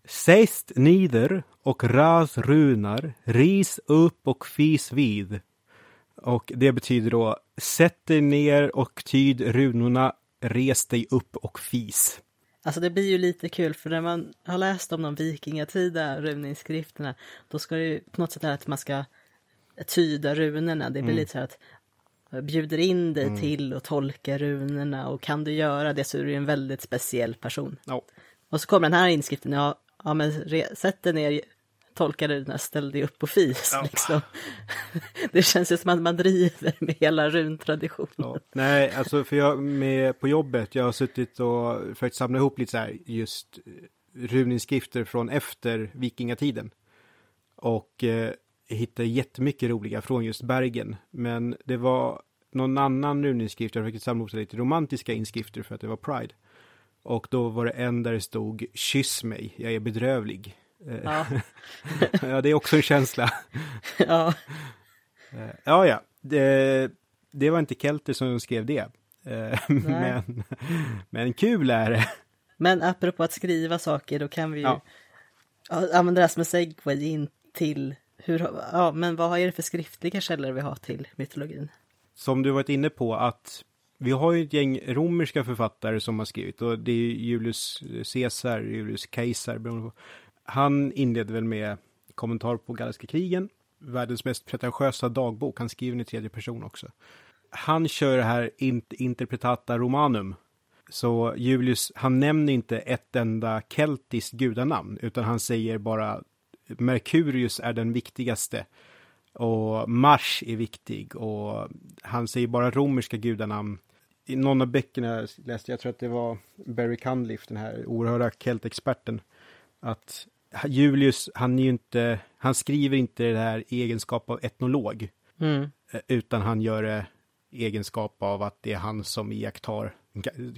Speaker 1: Seist nider och ras runar, ris upp och fis vid. Och det betyder då sätt dig ner och tyd runorna res dig upp och fis.
Speaker 2: Alltså det blir ju lite kul för när man har läst om de vikingatida runinskrifterna då ska det ju på något sätt att man ska tyda runorna. Det blir mm. lite så här att bjuder in dig mm. till att tolka runorna och kan du göra det så är du en väldigt speciell person.
Speaker 1: Ja.
Speaker 2: Och så kommer den här inskriften, ja, ja men sätt dig ner tolkade den här ställ dig upp och fis. Ja. Liksom. Det känns ju som att man driver med hela runtraditionen. Ja.
Speaker 1: Nej, alltså för jag med på jobbet, jag har suttit och försökt samla ihop lite så här just runinskrifter från efter vikingatiden. Och eh, hittade jättemycket roliga från just Bergen. Men det var någon annan runinskrift, jag försökte samla ihop lite romantiska inskrifter för att det var Pride. Och då var det en där det stod kyss mig, jag är bedrövlig. Ja. ja, det är också en känsla.
Speaker 2: ja.
Speaker 1: Eh, ja, ja. Det, det var inte Kelter som skrev det. Eh, men, men kul är det.
Speaker 2: Men apropå att skriva saker, då kan vi ju ja. använda det som en segway in till hur, ja, men vad är det för skriftliga källor vi har till mytologin?
Speaker 1: Som du varit inne på att vi har ju ett gäng romerska författare som har skrivit och det är Julius Caesar, Julius Caesar, han inleder väl med kommentar på Galliska krigen, världens mest pretentiösa dagbok. Han skriver den i tredje person också. Han kör det här interpretata romanum. Så Julius, han nämner inte ett enda keltiskt gudanamn, utan han säger bara Merkurius är den viktigaste. Och Mars är viktig och han säger bara romerska gudanamn. I någon av böckerna jag läste, jag tror att det var Barry Cunliffe, den här oerhörda keltexperten, att Julius, han är ju inte, han skriver inte det här i egenskap av etnolog.
Speaker 2: Mm.
Speaker 1: Eh, utan han gör det egenskap av att det är han som iakttar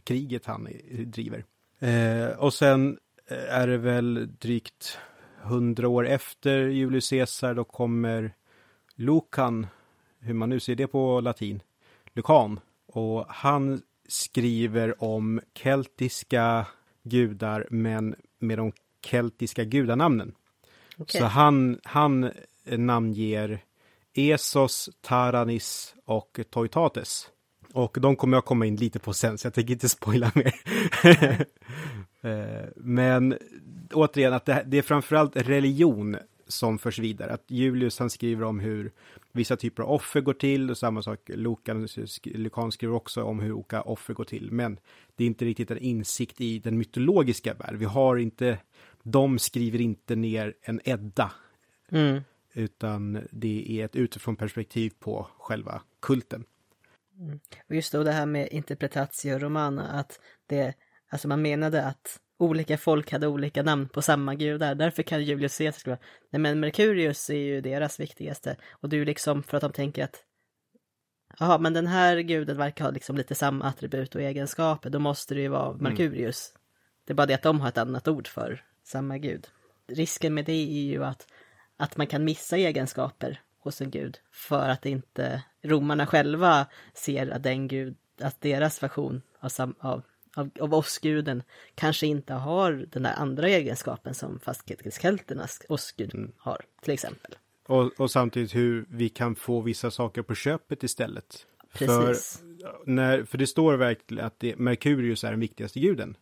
Speaker 1: kriget han driver. Eh, och sen eh, är det väl drygt hundra år efter Julius Caesar, då kommer Lucan, hur man nu ser det på latin, Lucan. Och han skriver om keltiska gudar, men med de keltiska gudanamnen. Okay. Så han, han namnger Esos, Taranis och Toitates. Och de kommer jag komma in lite på sen, så jag tänker inte spoila mer. Eh, men återigen, att det, det är framförallt religion som förs vidare. Att Julius han skriver om hur vissa typer av offer går till och samma sak Lukan, Lukan skriver också om hur olika offer går till. Men det är inte riktigt en insikt i den mytologiska världen. Vi har inte, de skriver inte ner en Edda. Mm. Utan det är ett utifrån perspektiv på själva kulten.
Speaker 2: Mm. Och just då det här med interpretatio romana, att det, alltså man menade att olika folk hade olika namn på samma gudar. Därför kan Julius Caesar skriva, nej men Merkurius är ju deras viktigaste. Och ju liksom för att de tänker att, jaha, men den här guden verkar ha liksom lite samma attribut och egenskaper, då måste det ju vara. Merkurius. Mm. Det är bara det att de har ett annat ord för samma gud. Risken med det är ju att, att man kan missa egenskaper hos en gud för att inte romarna själva ser att den gud, att deras version av, sam, av av, av åskguden kanske inte har den där andra egenskapen som fastighetskelternas åskgud mm. har, till exempel.
Speaker 1: Och, och, samtidigt hur vi kan få vissa saker på köpet istället.
Speaker 2: Precis.
Speaker 1: För, när, för det står verkligen att det, Merkurius är den viktigaste guden.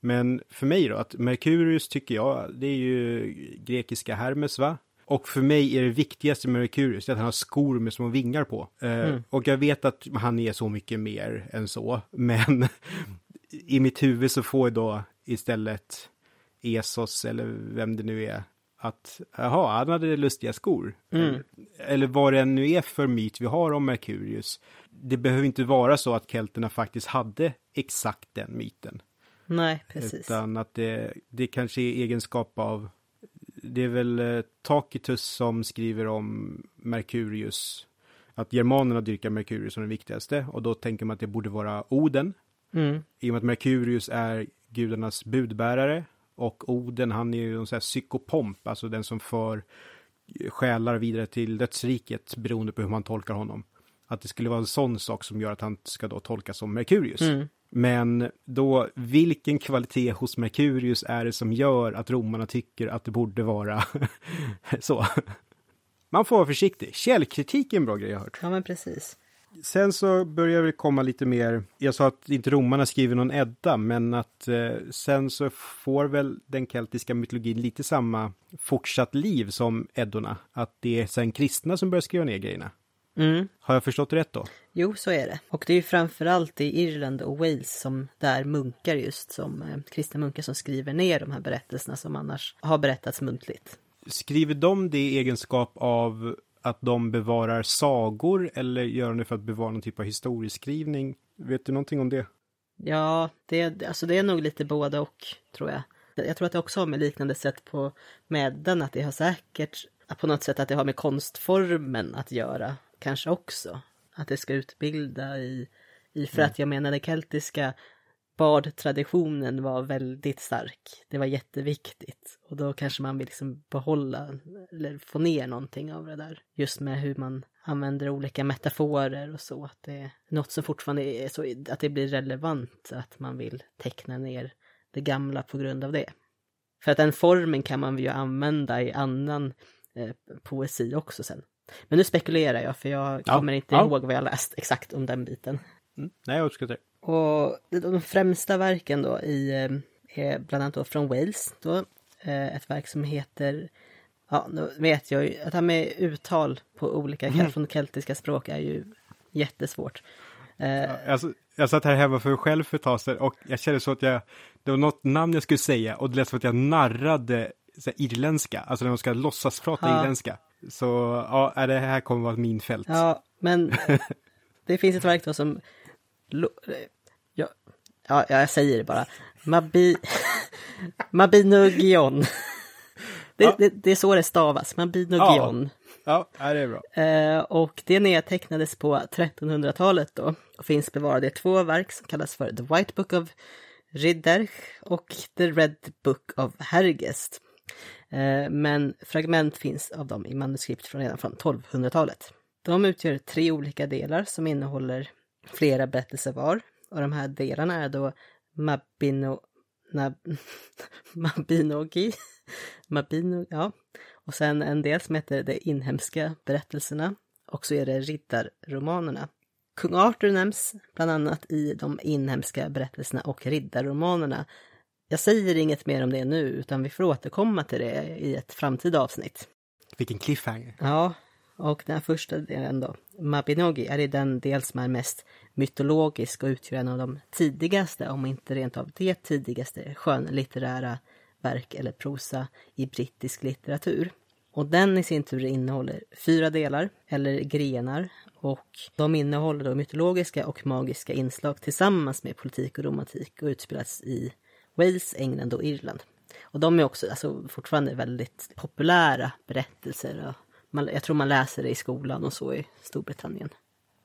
Speaker 1: Men för mig då, att Merkurius tycker jag, det är ju grekiska Hermes va? Och för mig är det viktigaste med Merkurius att han har skor med små vingar på. Eh, mm. och jag vet att han är så mycket mer än så, men i mitt huvud så får jag då istället Esos eller vem det nu är att jaha, han hade lustiga skor. Mm. Eller vad det nu är för myt vi har om Merkurius. Det behöver inte vara så att kelterna faktiskt hade exakt den myten.
Speaker 2: Nej, precis.
Speaker 1: Utan att det, det kanske är egenskap av, det är väl eh, Tacitus som skriver om Merkurius, att germanerna dyrkar Merkurius som den viktigaste och då tänker man att det borde vara Oden Mm. I och med att Merkurius är gudarnas budbärare och Oden, han är ju en sån här psykopomp, alltså den som för själar vidare till dödsriket beroende på hur man tolkar honom. Att det skulle vara en sån sak som gör att han ska då tolkas som Merkurius. Mm. Men då, vilken kvalitet hos Merkurius är det som gör att romarna tycker att det borde vara så? Man får vara försiktig. Källkritik är en bra grej jag hört.
Speaker 2: Ja, men precis.
Speaker 1: Sen så börjar det komma lite mer, jag sa att inte romarna skriver någon Edda, men att eh, sen så får väl den keltiska mytologin lite samma fortsatt liv som Eddorna. Att det är sen kristna som börjar skriva ner grejerna. Mm. Har jag förstått rätt då?
Speaker 2: Jo, så är det. Och det är ju framförallt i Irland och Wales som där munkar just som eh, kristna munkar som skriver ner de här berättelserna som annars har berättats muntligt.
Speaker 1: Skriver de det i egenskap av att de bevarar sagor eller gör de det för att bevara någon typ av historieskrivning? Vet du någonting om det?
Speaker 2: Ja, det, alltså det är nog lite både och, tror jag. Jag tror att det också har med liknande sätt på med den, att det har säkert på något sätt att det har med konstformen att göra, kanske också. Att det ska utbilda i, i för mm. att jag menar det keltiska bardtraditionen var väldigt stark. Det var jätteviktigt och då kanske man vill liksom behålla eller få ner någonting av det där. Just med hur man använder olika metaforer och så. Att det är något som fortfarande är så att det blir relevant att man vill teckna ner det gamla på grund av det. För att den formen kan man ju använda i annan eh, poesi också sen. Men nu spekulerar jag för jag ja, kommer inte ja. ihåg vad jag läst exakt om den biten.
Speaker 1: Mm, nej, jag uppskattar det.
Speaker 2: Och de främsta verken då i, eh, är bland annat då från Wales då, eh, ett verk som heter Ja, nu vet jag ju att det här med uttal på olika mm. från keltiska språk är ju jättesvårt.
Speaker 1: Eh, alltså, jag satt här hemma för mig själv för ett tag sedan och jag kände så att jag, det var något namn jag skulle säga och det lät som att jag narrade så här, irländska, alltså när de ska låtsas prata ja. irländska. Så ja, det här kommer vara min fält.
Speaker 2: Ja, men det finns ett verk då som Ja, ja, jag säger det bara. Mabi... Mabinogion. Det, ja. det, det, är så det stavas, Mabinogion.
Speaker 1: Ja, det är bra.
Speaker 2: Eh, och det nedtecknades på 1300-talet då och finns bevarade i två verk som kallas för The White Book of Ridderch och The Red Book of Hergest. Eh, men fragment finns av dem i manuskript från redan från 1200-talet. De utgör tre olika delar som innehåller flera berättelser var. Och de här delarna är då Mabino, na, Mabinogi, Mabino, ja. Och sen en del som heter De inhemska berättelserna. Och så är det riddarromanerna. Kung Arthur nämns bland annat i de inhemska berättelserna och riddarromanerna. Jag säger inget mer om det nu, utan vi får återkomma till det i ett framtida avsnitt.
Speaker 1: Vilken cliffhanger.
Speaker 2: Ja, och den här första delen då, Mabinogi, är den del som är mest mytologisk och utgör en av de tidigaste, om inte rent av det tidigaste, skönlitterära verk eller prosa i brittisk litteratur. Och den i sin tur innehåller fyra delar, eller grenar, och de innehåller då mytologiska och magiska inslag tillsammans med politik och romantik och utspelas i Wales, England och Irland. Och de är också alltså, fortfarande väldigt populära berättelser. Och man, jag tror man läser det i skolan och så i Storbritannien.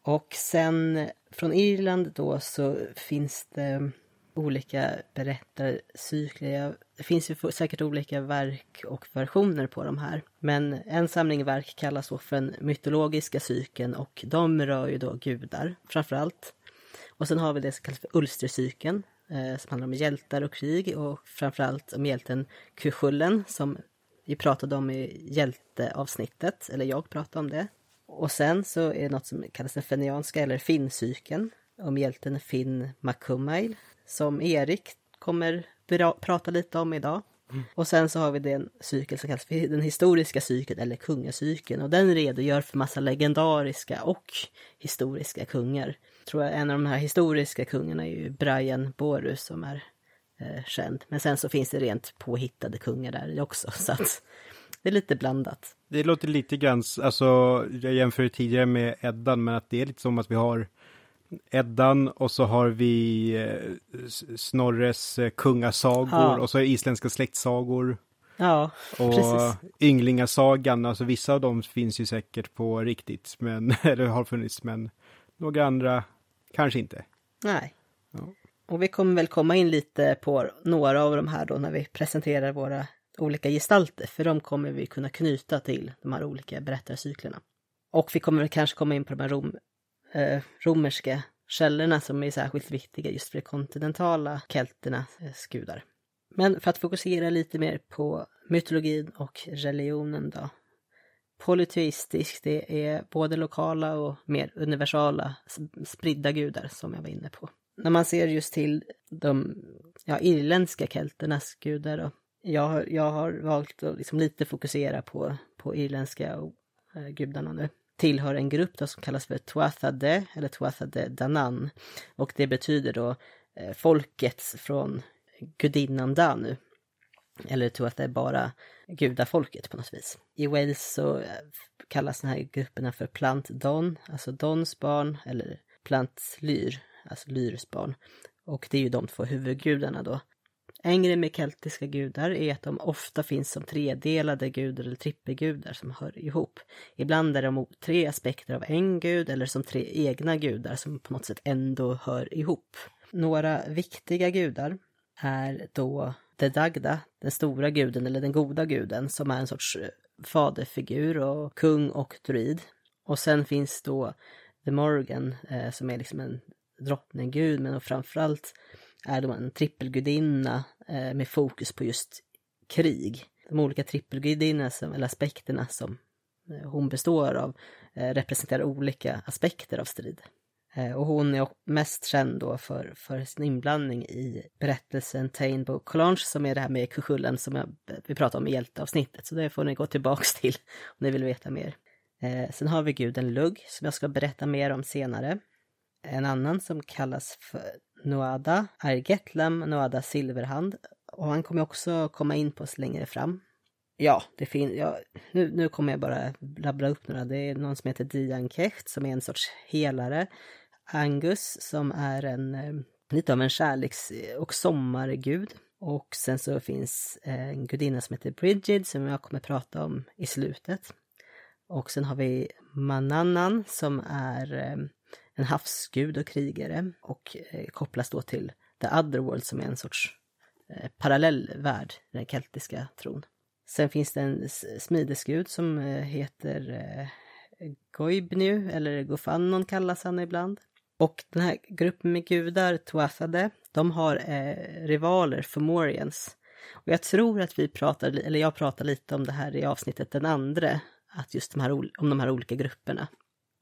Speaker 2: Och sen från Irland då så finns det olika berättarcykler. Det finns ju säkert olika verk och versioner på de här. Men en samling verk kallas då för den mytologiska cykeln och de rör ju då gudar framför allt. Och sen har vi det som kallas för Ulstercykeln eh, som handlar om hjältar och krig och framförallt om hjälten Kuchullen som vi pratade om i hjälteavsnittet, eller jag pratade om det. Och sen så är det något som kallas den fenianska eller finncykeln om hjälten Finn Macumail som Erik kommer prata lite om idag. Mm. Och sen så har vi den cykel som kallas för den historiska cykeln eller kungacykeln och den redogör för massa legendariska och historiska kungar. Jag tror jag en av de här historiska kungarna är ju Brian Borus som är eh, känd. Men sen så finns det rent påhittade kungar där också så att det är lite blandat.
Speaker 1: Det låter lite grann, alltså jag jämför tidigare med Eddan men att det är lite som att vi har Eddan och så har vi eh, Snorres eh, kungasagor ja. och så är isländska släktsagor.
Speaker 2: Ja,
Speaker 1: och precis. Ynglingasagan, alltså vissa av dem finns ju säkert på riktigt, men, eller har funnits, men några andra kanske inte.
Speaker 2: Nej. Ja. Och vi kommer väl komma in lite på några av de här då när vi presenterar våra olika gestalter, för de kommer vi kunna knyta till de här olika berättarcyklerna. Och vi kommer kanske komma in på de här rom, eh, romerska källorna som är särskilt viktiga just för de kontinentala kelternas eh, gudar. Men för att fokusera lite mer på mytologin och religionen då. Polyteistisk, det är både lokala och mer universala spridda gudar som jag var inne på. När man ser just till de ja, irländska kelternas gudar då. Jag har, jag har valt att liksom lite fokusera på, på irländska och, eh, gudarna nu tillhör en grupp då som kallas för Tuathade eller Tuathade Danan. Och det betyder då eh, folkets från gudinnan Danu. Eller Tuathade bara gudafolket på något vis. I Wales så eh, kallas de här grupperna för Plant Don, alltså Dons barn, eller Plant Lyr, alltså Lyrs barn. Och det är ju de två huvudgudarna då. En grej med keltiska gudar är att de ofta finns som tredelade gudar eller trippelgudar som hör ihop. Ibland är de tre aspekter av en gud eller som tre egna gudar som på något sätt ändå hör ihop. Några viktiga gudar är då The Dagda, den stora guden eller den goda guden som är en sorts eh, faderfigur och kung och druid. Och sen finns då The Morgan eh, som är liksom en drottninggud men framförallt är då en trippelgudinna eh, med fokus på just krig. De olika trippelgudinnorna, eller aspekterna som eh, hon består av, eh, representerar olika aspekter av strid. Eh, och hon är mest känd då för, för sin inblandning i berättelsen Tainbow Collange som är det här med kukullen som jag, vi pratade om i hjälteavsnittet. Så det får ni gå tillbaks till om ni vill veta mer. Eh, sen har vi guden Lugg som jag ska berätta mer om senare. En annan som kallas för Noada är Getlam Noada Silverhand och han kommer också komma in på oss längre fram. Ja, det finns, ja, nu, nu kommer jag bara rabbla upp några. Det är någon som heter Dian Kecht som är en sorts helare. Angus som är en, eh, lite av en kärleks och sommargud. Och sen så finns eh, en gudinna som heter Brigid som jag kommer prata om i slutet. Och sen har vi Manannan som är eh, en havsgud och krigare och eh, kopplas då till The Otherworld som är en sorts eh, parallell värld, den keltiska tron. Sen finns det en smidesgud som eh, heter eh, Goibnu, eller Gofannon kallas han ibland. Och den här gruppen med gudar, Tuathade, de har eh, rivaler, Fomorians. Och jag tror att vi pratar, eller jag pratar lite om det här i avsnittet den andra, att just de här, om de här olika grupperna.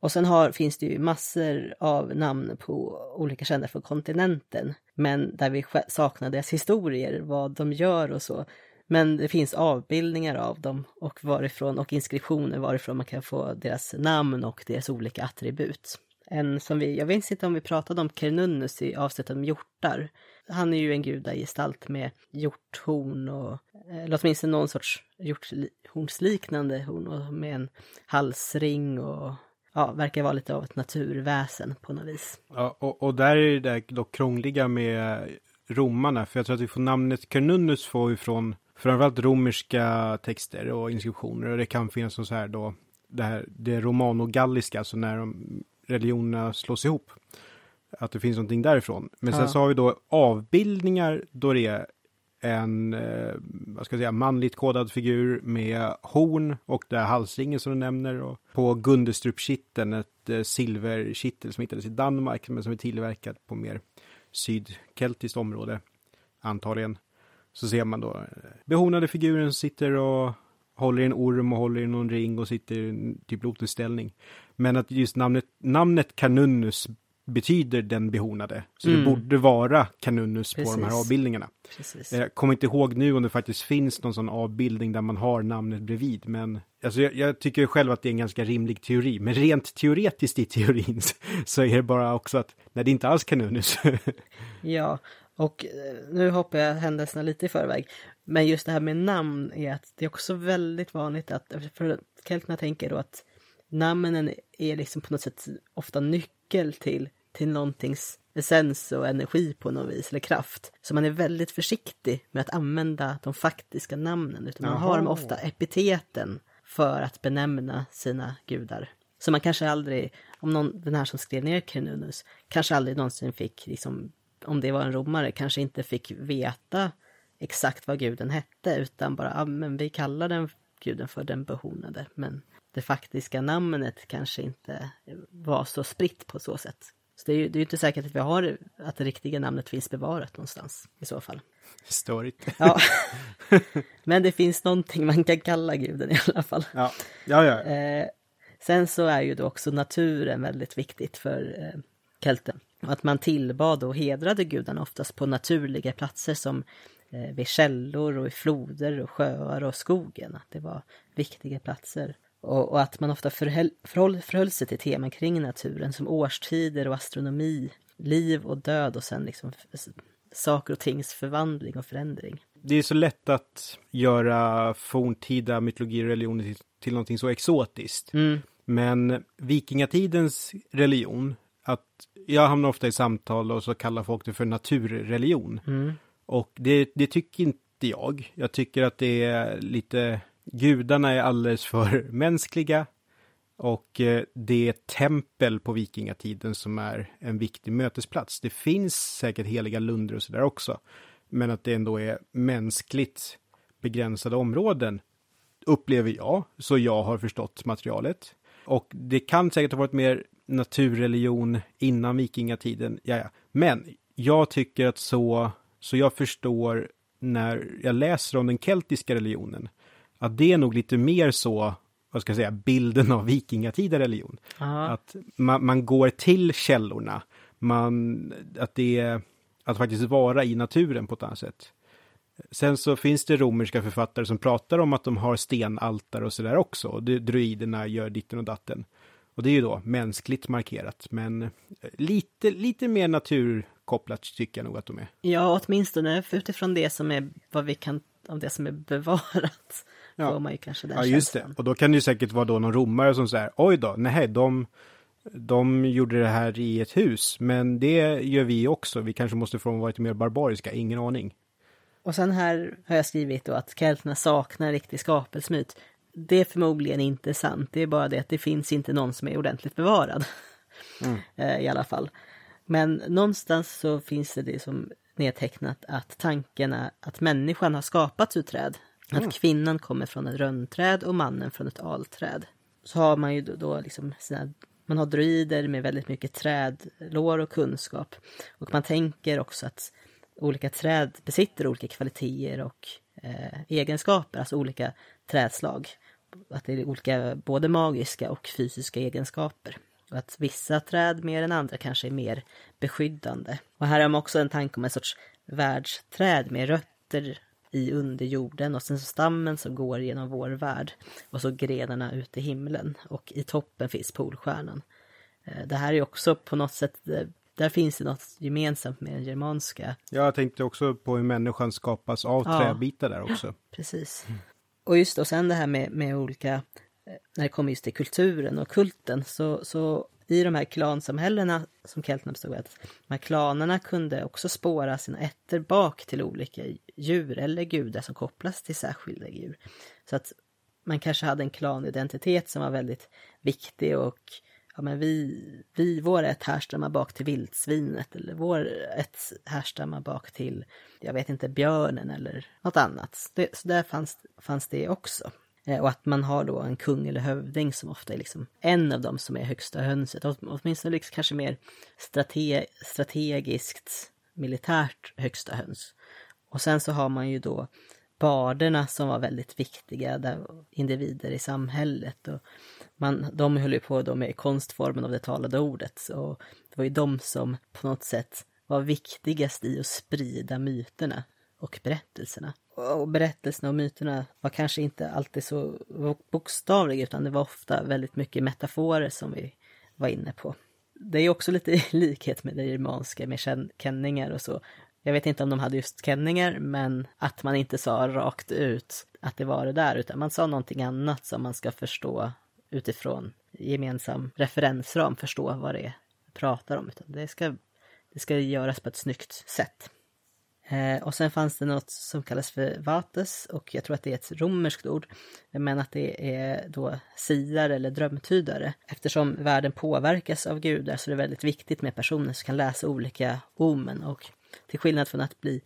Speaker 2: Och sen har, finns det ju massor av namn på olika kända från kontinenten, men där vi saknar deras historier, vad de gör och så. Men det finns avbildningar av dem och varifrån och inskriptioner varifrån man kan få deras namn och deras olika attribut. En som vi, jag vet inte om vi pratade om Kernunnus i avsnittet om hjortar. Han är ju en gudagestalt med hjorthorn och, eh, eller åtminstone någon sorts hjorthornsliknande horn och med en halsring och ja, verkar vara lite av ett naturväsen på något vis.
Speaker 1: Ja, och, och där är det dock krångliga med romarna, för jag tror att vi får namnet Kernunnus får vi från framförallt romerska texter och inskriptioner och det kan finnas så här då det här det romano-galliska, alltså när de religionerna slås ihop. Att det finns någonting därifrån. Men sen ja. så har vi då avbildningar då det är en, eh, vad ska jag säga, manligt kodad figur med horn och det halsringen som du nämner. Och på Gundestrup-kitteln, ett eh, silverkittel som hittades i Danmark men som är tillverkat på mer sydkeltiskt område, antagligen. Så ser man då eh, behornade figuren som sitter och håller i en orm och håller i någon ring och sitter i typ lotusställning. Men att just namnet, namnet Canunnus betyder den behornade. Så mm. det borde vara Canunnus Precis. på de här avbildningarna. Precis. Jag kommer inte ihåg nu om det faktiskt finns någon sån avbildning där man har namnet bredvid. Men alltså jag, jag tycker själv att det är en ganska rimlig teori. Men rent teoretiskt i teorin så är det bara också att nej, det är inte alls Canunnus.
Speaker 2: ja, och eh, nu hoppar jag händelserna lite i förväg. Men just det här med namn är att det är också väldigt vanligt att, för kelterna tänker då att namnen är liksom på något sätt ofta nyckel till, till någontings essens och energi på något vis, eller kraft. Så man är väldigt försiktig med att använda de faktiska namnen, utan man Jaha. har dem ofta epiteten för att benämna sina gudar. Så man kanske aldrig, om någon, den här som skrev ner Cernunus, kanske aldrig någonsin fick, liksom, om det var en romare, kanske inte fick veta exakt vad guden hette, utan bara, ja men vi kallar den guden för den behornade, men det faktiska namnet kanske inte var så spritt på så sätt. Så det är ju det är inte säkert att vi har, att det riktiga namnet finns bevarat någonstans i så fall.
Speaker 1: Störigt.
Speaker 2: Ja. Men det finns någonting man kan kalla guden i alla fall.
Speaker 1: Ja, ja, ja. Eh,
Speaker 2: sen så är ju då också naturen väldigt viktigt för eh, kelten. Att man tillbad och hedrade gudarna oftast på naturliga platser som eh, vid källor och i floder och sjöar och skogen. Att det var viktiga platser. Och, och, att man ofta förhöll, förhöll, förhöll sig till teman kring naturen som årstider och astronomi, liv och död och sen liksom saker och tings förvandling och förändring.
Speaker 1: Det är så lätt att göra forntida mytologi och religioner till, till någonting så exotiskt. Mm. Men vikingatidens religion, att jag hamnar ofta i samtal och så kallar folk det för naturreligion. Mm. Och det, det tycker inte jag. Jag tycker att det är lite Gudarna är alldeles för mänskliga och eh, det är tempel på vikingatiden som är en viktig mötesplats. Det finns säkert heliga lunder och sådär också, men att det ändå är mänskligt begränsade områden upplever jag, så jag har förstått materialet. Och det kan säkert ha varit mer naturreligion innan vikingatiden, ja, ja. men jag tycker att så, så jag förstår när jag läser om den keltiska religionen, att det är nog lite mer så, vad ska jag säga, bilden av vikingatida religion. Aha. Att man, man, går till källorna, man, att det är att faktiskt vara i naturen på ett annat sätt. Sen så finns det romerska författare som pratar om att de har stenaltare och sådär också. Och druiderna gör ditten och datten. Och det är ju då mänskligt markerat, men lite, lite mer naturkopplat tycker jag nog att de är.
Speaker 2: Ja, åtminstone utifrån det som är vad vi kan, av det som är bevarat ja. får man ju kanske den
Speaker 1: Ja, just det. Och då kan det ju säkert vara då någon romare som säger, oj då, nej, de, de gjorde det här i ett hus, men det gör vi också. Vi kanske måste få vara lite mer barbariska, ingen aning.
Speaker 2: Och sen här har jag skrivit då att kelterna saknar riktig skapelsemyt. det är förmodligen inte sant. Det är bara det att det finns inte någon som är ordentligt bevarad. Mm. I alla fall. Men någonstans så finns det det som nedtecknat att tanken är att människan har skapats ur träd. Mm. Att kvinnan kommer från ett rönnträd och mannen från ett alträd. Så har man ju då, då liksom sina, man har druider med väldigt mycket trädlår och kunskap. Och man tänker också att olika träd besitter olika kvaliteter och eh, egenskaper, alltså olika trädslag. Att det är olika både magiska och fysiska egenskaper. Och att vissa träd mer än andra kanske är mer beskyddande. Och här har man också en tanke om en sorts världsträd med rötter i underjorden och sen så stammen som går genom vår värld och så grenarna ut i himlen och i toppen finns Polstjärnan. Eh, det här är också på något sätt, eh, där finns det något gemensamt med den germanska.
Speaker 1: Jag tänkte också på hur människan skapas av ja. träbitar där också. Ja,
Speaker 2: precis. Mm. Och just då sen det här med, med olika, eh, när det kommer just till kulturen och kulten, så, så i de här klansamhällena som Keltnam bestod att de här klanerna kunde också spåra sina ätter bak till olika djur eller gudar som kopplas till särskilda djur. Så att man kanske hade en klanidentitet som var väldigt viktig och ja men vi, vi vår ett härstammar bak till vildsvinet eller vår ett härstammar bak till, jag vet inte, björnen eller något annat. Det, så där fanns, fanns det också. Eh, och att man har då en kung eller hövding som ofta är liksom en av dem som är högsta hönset. Åtminstone liksom kanske mer strate strategiskt militärt högsta höns. Och sen så har man ju då barderna som var väldigt viktiga där, individer i samhället. Och man, de höll ju på då med konstformen av det talade ordet. Och det var ju de som på något sätt var viktigast i att sprida myterna och berättelserna. Och berättelserna och myterna var kanske inte alltid så bokstavliga utan det var ofta väldigt mycket metaforer som vi var inne på. Det är också lite i likhet med det germanska med känningar och så. Jag vet inte om de hade just känningar men att man inte sa rakt ut att det var det där utan man sa någonting annat som man ska förstå utifrån gemensam referensram förstå vad det är pratar om. Utan det, ska, det ska göras på ett snyggt sätt. Eh, och sen fanns det något som kallas för vates och jag tror att det är ett romerskt ord. Men att det är då siare eller drömtydare. Eftersom världen påverkas av gudar så är det väldigt viktigt med personer som kan läsa olika omen. Och till skillnad från att bli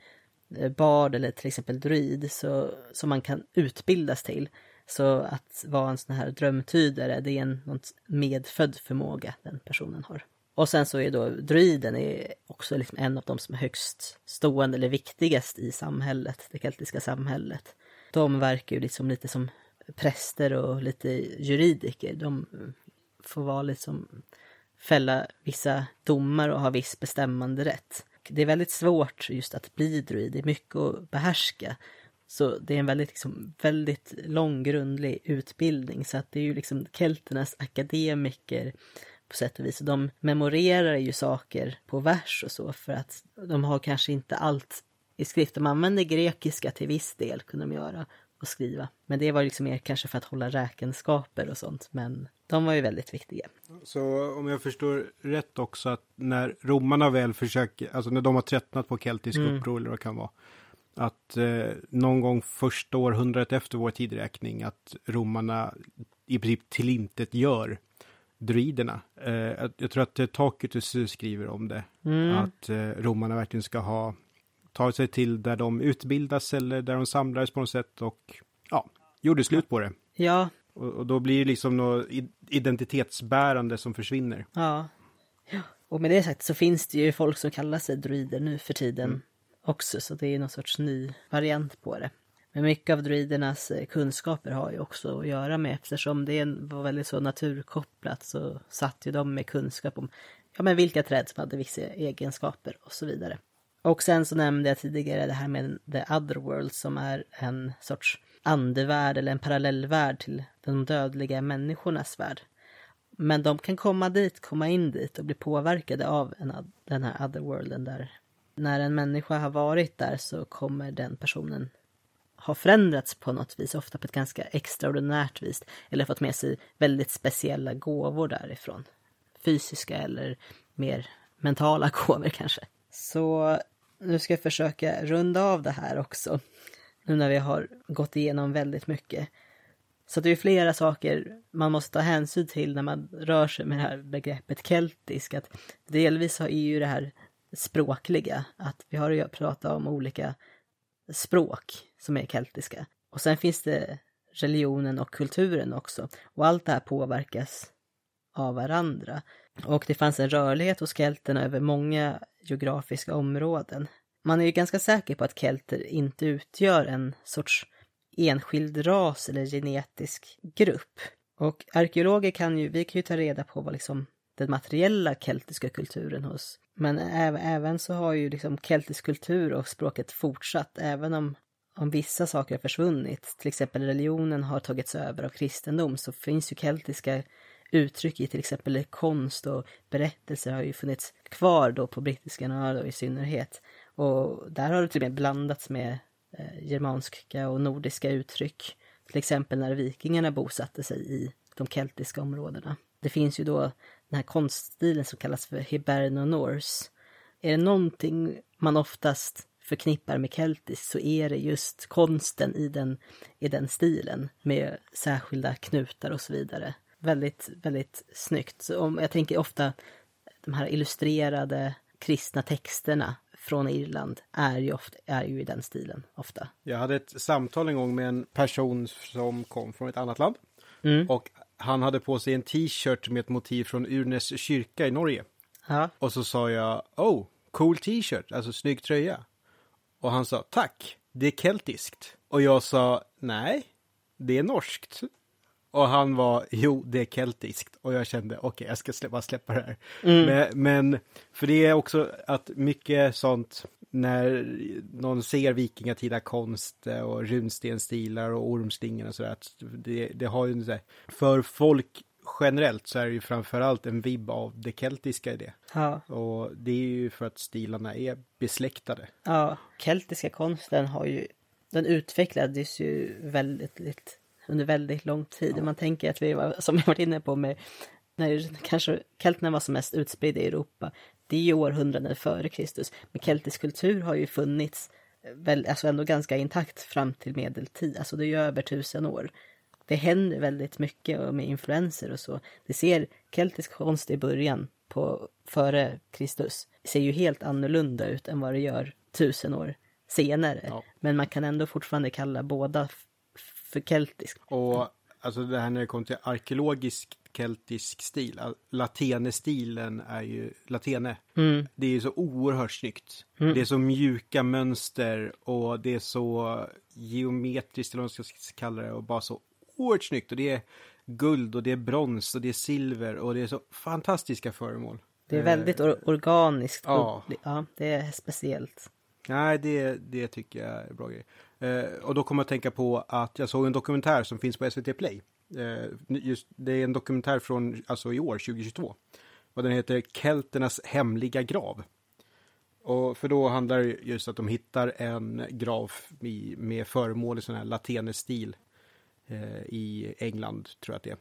Speaker 2: eh, bard eller till exempel druid så, som man kan utbildas till. Så att vara en sån här drömtydare, det är en medfödd förmåga den personen har. Och sen så är då druiden är också liksom en av de som är högst stående eller viktigast i samhället, det keltiska samhället. De verkar ju liksom lite som präster och lite juridiker. De får vara liksom fälla vissa domar och ha viss bestämmande rätt. Det är väldigt svårt just att bli druid, det är mycket att behärska. Så det är en väldigt, liksom, väldigt lång grundlig utbildning så att det är ju liksom kelternas akademiker på sätt och vis. De memorerar ju saker på vers och så för att de har kanske inte allt i skrift. De använder grekiska till viss del, kunde de göra, och skriva. Men det var liksom mer kanske för att hålla räkenskaper och sånt. Men de var ju väldigt viktiga.
Speaker 1: Så om jag förstår rätt också att när romarna väl försöker, alltså när de har tröttnat på keltisk mm. uppror eller vad det kan vara. Att eh, någon gång första århundradet efter vår tidräkning att romarna i princip tillintet gör druiderna. Eh, jag tror att Tacitus skriver om det. Mm. Att eh, romarna verkligen ska ha tagit sig till där de utbildas eller där de samlades på något sätt och ja, gjorde slut på det.
Speaker 2: Ja.
Speaker 1: Och, och då blir det liksom något identitetsbärande som försvinner.
Speaker 2: Ja. ja. Och med det sagt så finns det ju folk som kallar sig druider nu för tiden mm. också, så det är någon sorts ny variant på det. Men mycket av druidernas eh, kunskaper har ju också att göra med eftersom det var väldigt så naturkopplat så satt ju de med kunskap om ja, men vilka träd som hade vissa egenskaper och så vidare. Och sen så nämnde jag tidigare det här med the otherworld som är en sorts andevärld eller en parallellvärld till de dödliga människornas värld. Men de kan komma dit, komma in dit och bli påverkade av en, den här otherworlden där när en människa har varit där så kommer den personen har förändrats på något vis, ofta på ett ganska extraordinärt vis, eller fått med sig väldigt speciella gåvor därifrån. Fysiska eller mer mentala gåvor kanske. Så nu ska jag försöka runda av det här också. Nu när vi har gått igenom väldigt mycket. Så det är flera saker man måste ta hänsyn till när man rör sig med det här begreppet keltisk. Att delvis är ju det här språkliga, att vi har att prata om olika språk som är keltiska. Och sen finns det religionen och kulturen också. Och allt det här påverkas av varandra. Och det fanns en rörlighet hos kelterna över många geografiska områden. Man är ju ganska säker på att kelter inte utgör en sorts enskild ras eller genetisk grupp. Och arkeologer kan ju, vi kan ju ta reda på vad liksom den materiella keltiska kulturen hos. Men även så har ju liksom keltisk kultur och språket fortsatt, även om, om vissa saker har försvunnit. Till exempel religionen har tagits över av kristendom så finns ju keltiska uttryck i till exempel konst och berättelser har ju funnits kvar då på brittiska öar i synnerhet. Och där har det till och med blandats med eh, germanska och nordiska uttryck. Till exempel när vikingarna bosatte sig i de keltiska områdena. Det finns ju då den här konststilen som kallas för Hiberno Norse. Är det någonting man oftast förknippar med keltiskt så är det just konsten i den, i den stilen med särskilda knutar och så vidare. Väldigt, väldigt snyggt. Så om, jag tänker ofta de här illustrerade kristna texterna från Irland är ju, ofta, är ju i den stilen ofta.
Speaker 1: Jag hade ett samtal en gång med en person som kom från ett annat land.
Speaker 2: Mm.
Speaker 1: Och han hade på sig en t-shirt med ett motiv från Urnes kyrka i Norge.
Speaker 2: Ja.
Speaker 1: Och så sa jag, oh, cool t-shirt, alltså snygg tröja. Och han sa, tack, det är keltiskt. Och jag sa, nej, det är norskt. Och han var, jo, det är keltiskt. Och jag kände, okej, okay, jag ska släppa, släppa det här.
Speaker 2: Mm.
Speaker 1: Men, men, för det är också att mycket sånt, när någon ser vikingatida konst och runstenstilar och ormslingor och sådär, det, det har ju så för folk generellt så är det ju framförallt en vibb av det keltiska i det.
Speaker 2: Ja.
Speaker 1: Och det är ju för att stilarna är besläktade.
Speaker 2: Ja, keltiska konsten har ju, den utvecklades ju väldigt under väldigt lång tid. Ja. Man tänker att vi var, som jag varit inne på med när kanske kelterna var som mest utspridda i Europa. Det är ju århundraden före Kristus. Men keltisk kultur har ju funnits väl, alltså ändå ganska intakt fram till medeltid. Alltså det är ju över tusen år. Det händer väldigt mycket med influenser och så. Det ser keltisk konst i början på före Kristus ser ju helt annorlunda ut än vad det gör tusen år senare. Ja. Men man kan ändå fortfarande kalla båda för keltisk.
Speaker 1: Och alltså det här när det kommer till arkeologisk keltisk stil, latene-stilen är ju, latene,
Speaker 2: mm.
Speaker 1: det är ju så oerhört snyggt.
Speaker 2: Mm.
Speaker 1: Det är så mjuka mönster och det är så geometriskt, eller vad man ska kalla det, och bara så oerhört snyggt. Och det är guld och det är brons och det är silver och det är så fantastiska föremål.
Speaker 2: Det är väldigt or organiskt.
Speaker 1: Ja.
Speaker 2: ja, det är speciellt.
Speaker 1: Nej, det, det tycker jag är bra grej. Eh, och då kommer jag att tänka på att jag såg en dokumentär som finns på SVT Play. Eh, just, det är en dokumentär från alltså i år, 2022. Och den heter Kelternas hemliga grav. Och för då handlar det just att de hittar en grav i, med föremål i sån här latenestil eh, i England, tror jag att det är.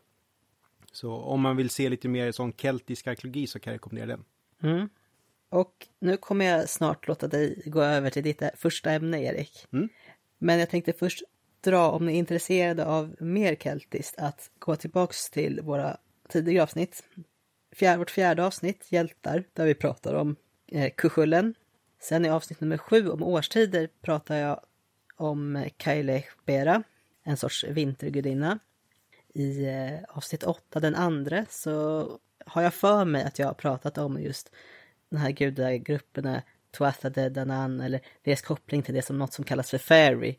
Speaker 1: Så om man vill se lite mer sån keltisk arkeologi så kan jag rekommendera den.
Speaker 2: Mm. Och nu kommer jag snart låta dig gå över till ditt första ämne, Erik.
Speaker 1: Mm.
Speaker 2: Men jag tänkte först dra, om ni är intresserade av mer keltiskt, att gå tillbaks till våra tidigare avsnitt. Fjär, vårt fjärde avsnitt, Hjältar, där vi pratar om eh, Kuchullen. Sen i avsnitt nummer sju, om årstider, pratar jag om Kaile Bera, en sorts vintergudinna. I eh, avsnitt 8, den andra, så har jag för mig att jag har pratat om just de här gudagrupperna eh, Tuatha De Danann eller deras koppling till det som något som kallas för fairy.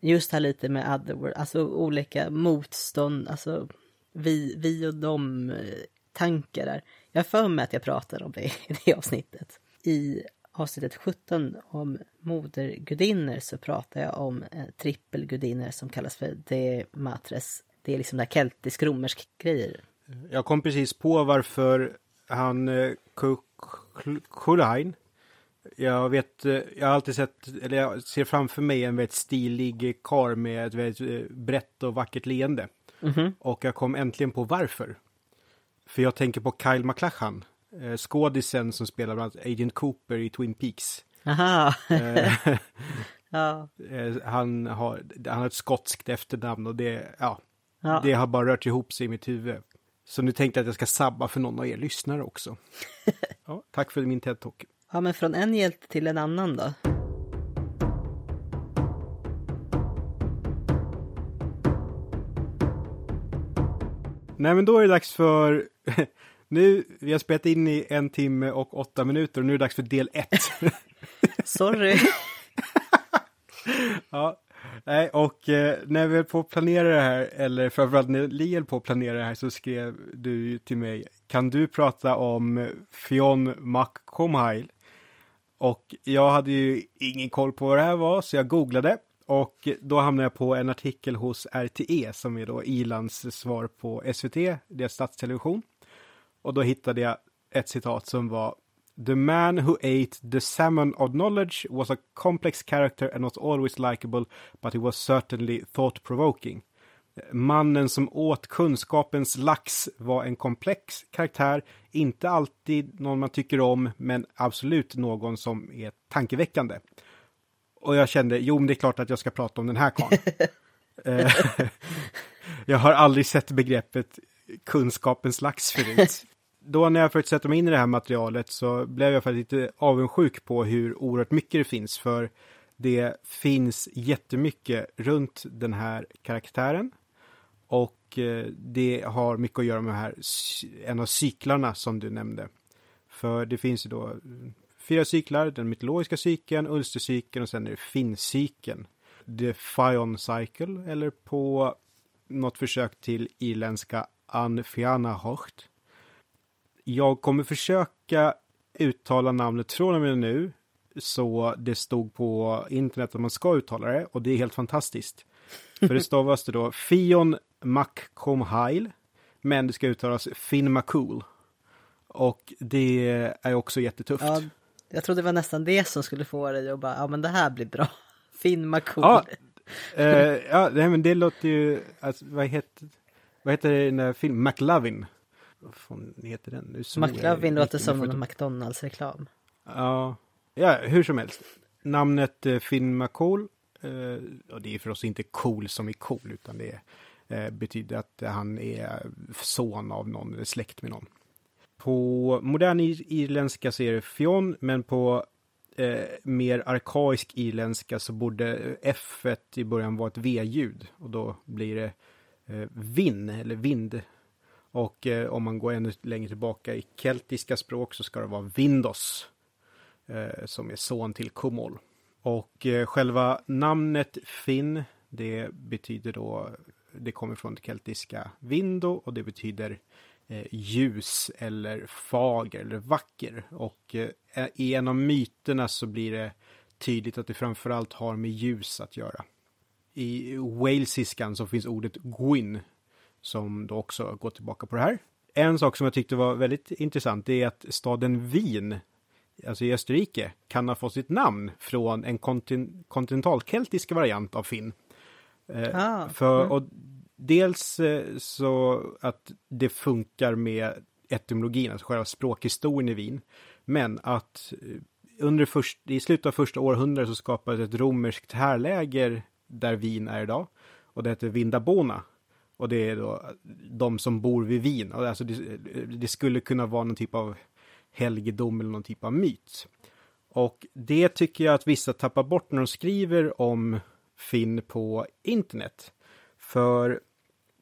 Speaker 2: Just här lite med otherworld, alltså olika motstånd, alltså vi, vi och de-tankar. Eh, där. Jag har för mig att jag pratar om det i det avsnittet. I avsnittet 17 om modergudinnor så pratar jag om eh, trippelgudinnor som kallas för de matres. Det är liksom där keltisk-romersk grejer.
Speaker 1: Jag kom precis på varför han eh, Kulain jag vet, eh, jag har alltid sett, eller jag ser framför mig en väldigt stilig kar med ett väldigt brett och vackert leende.
Speaker 2: Mm -hmm.
Speaker 1: Och jag kom äntligen på varför. För jag tänker på Kyle MacLachlan, eh, skådisen som spelar bland annat Agent Cooper i Twin Peaks.
Speaker 2: Aha! ja.
Speaker 1: Han har, han har ett skotskt efternamn och det, ja,
Speaker 2: Ja.
Speaker 1: Det har bara rört ihop sig i mitt huvud. Så nu tänkte jag att jag ska sabba för någon av er lyssnare också. ja, tack för min TED-talk.
Speaker 2: ja, men från en hjälte till en annan då?
Speaker 1: Nej, men då är det dags för... nu, vi har spelat in i en timme och åtta minuter och nu är det dags för del ett.
Speaker 2: Sorry.
Speaker 1: ja, nej, och eh, när vi höll på att planera det här, eller framförallt när Li höll på att planera det här, så skrev du till mig, kan du prata om Fionn McComhail? Och jag hade ju ingen koll på vad det här var, så jag googlade. Och då hamnade jag på en artikel hos RTE, som är då Irlands svar på SVT, deras statstelevision. Och då hittade jag ett citat som var The man who ate the salmon of knowledge was a complex character and not always likable, but he was certainly thought-provoking. Mannen som åt kunskapens lax var en komplex karaktär, inte alltid någon man tycker om, men absolut någon som är tankeväckande. Och jag kände, jo, men det är klart att jag ska prata om den här karln. Eh, jag har aldrig sett begreppet kunskapens lax förut. Då när jag försökte sätta mig in i det här materialet så blev jag faktiskt lite avundsjuk på hur oerhört mycket det finns. För det finns jättemycket runt den här karaktären. Och eh, det har mycket att göra med här, en av cyklarna som du nämnde. För det finns ju då fyra cyklar, den mytologiska cykeln, Ulstercykeln och sen är det Finncykeln. The Fion Cycle, eller på något försök till irländska Anfiana Hocht. Jag kommer försöka uttala namnet från och med nu, så det stod på internet att man ska uttala det, och det är helt fantastiskt. För det stavas det då Fion McComhail, men det ska uttalas Finn McCool. Och det är också jättetufft.
Speaker 2: Ja, jag trodde det var nästan det som skulle få dig att bara, ja men det här blir bra. Finn McCool.
Speaker 1: Ja, eh, ja nej, men det låter ju, alltså, vad heter, vad heter den där filmen, McLovin? Vad fan heter den? Nu
Speaker 2: McLovin låter som en McDonalds-reklam.
Speaker 1: Ja, ja, hur som helst. Namnet eh, Finn McCool, eh, och det är förstås inte cool som är cool, utan det eh, betyder att han är son av någon, eller släkt med någon. På modern ir- irländska så är det Fionn, men på eh, mer arkaisk irländska så borde F i början vara ett V-ljud och då blir det eh, vinn eller vind. Och eh, om man går ännu längre tillbaka i keltiska språk så ska det vara Vindos eh, som är son till Kumol. Och eh, själva namnet Finn, det betyder då, det kommer från det keltiska vindo och det betyder eh, ljus eller fager eller vacker. Och eh, i en av myterna så blir det tydligt att det framförallt har med ljus att göra. I walesiskan så finns ordet gwyn som då också går tillbaka på det här. En sak som jag tyckte var väldigt intressant är att staden Wien, alltså i Österrike, kan ha fått sitt namn från en kontin- kontinentalkeltisk variant av Finn. Eh,
Speaker 2: Ah,
Speaker 1: för,
Speaker 2: mm.
Speaker 1: och dels eh, så att det funkar med etymologin, alltså själva språkhistorien i Wien. Men att eh, under först, i slutet av första århundradet så skapades ett romerskt härläger där Wien är idag. Och det heter Vindabona. Och det är då de som bor vid Wien. Alltså det, det skulle kunna vara någon typ av helgedom eller någon typ av myt. Och det tycker jag att vissa tappar bort när de skriver om Finn på internet. För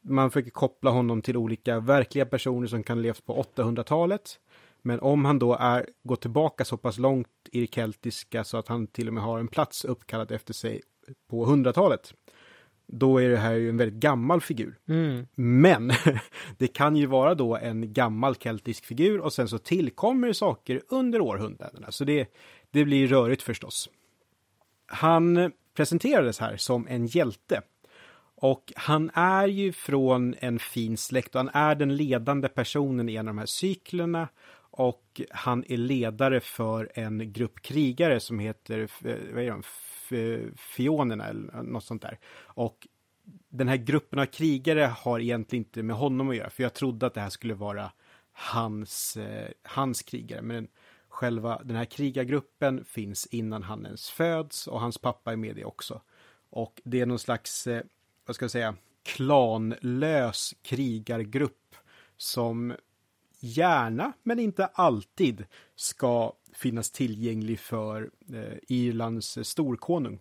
Speaker 1: man försöker koppla honom till olika verkliga personer som kan ha levt på 800-talet. Men om han då är, går tillbaka så pass långt i det keltiska så att han till och med har en plats uppkallad efter sig på 100-talet. Då är det här ju en väldigt gammal figur.
Speaker 2: Mm.
Speaker 1: Men det kan ju vara då en gammal keltisk figur och sen så tillkommer saker under århundradena. Så det, det blir rörigt förstås. Han presenterades här som en hjälte. Och han är ju från en fin släkt och han är den ledande personen i en av de här cyklerna. Och han är ledare för en grupp krigare som heter eh, vad är de? Fionerna eller något sånt där. Och den här gruppen av krigare har egentligen inte med honom att göra. För jag trodde att det här skulle vara hans, eh, hans krigare. Men själva den här krigargruppen finns innan han ens föds och hans pappa är med det också. Och det är någon slags, eh, vad ska jag säga, klanlös krigargrupp som gärna, men inte alltid, ska finnas tillgänglig för eh, Irlands storkonung.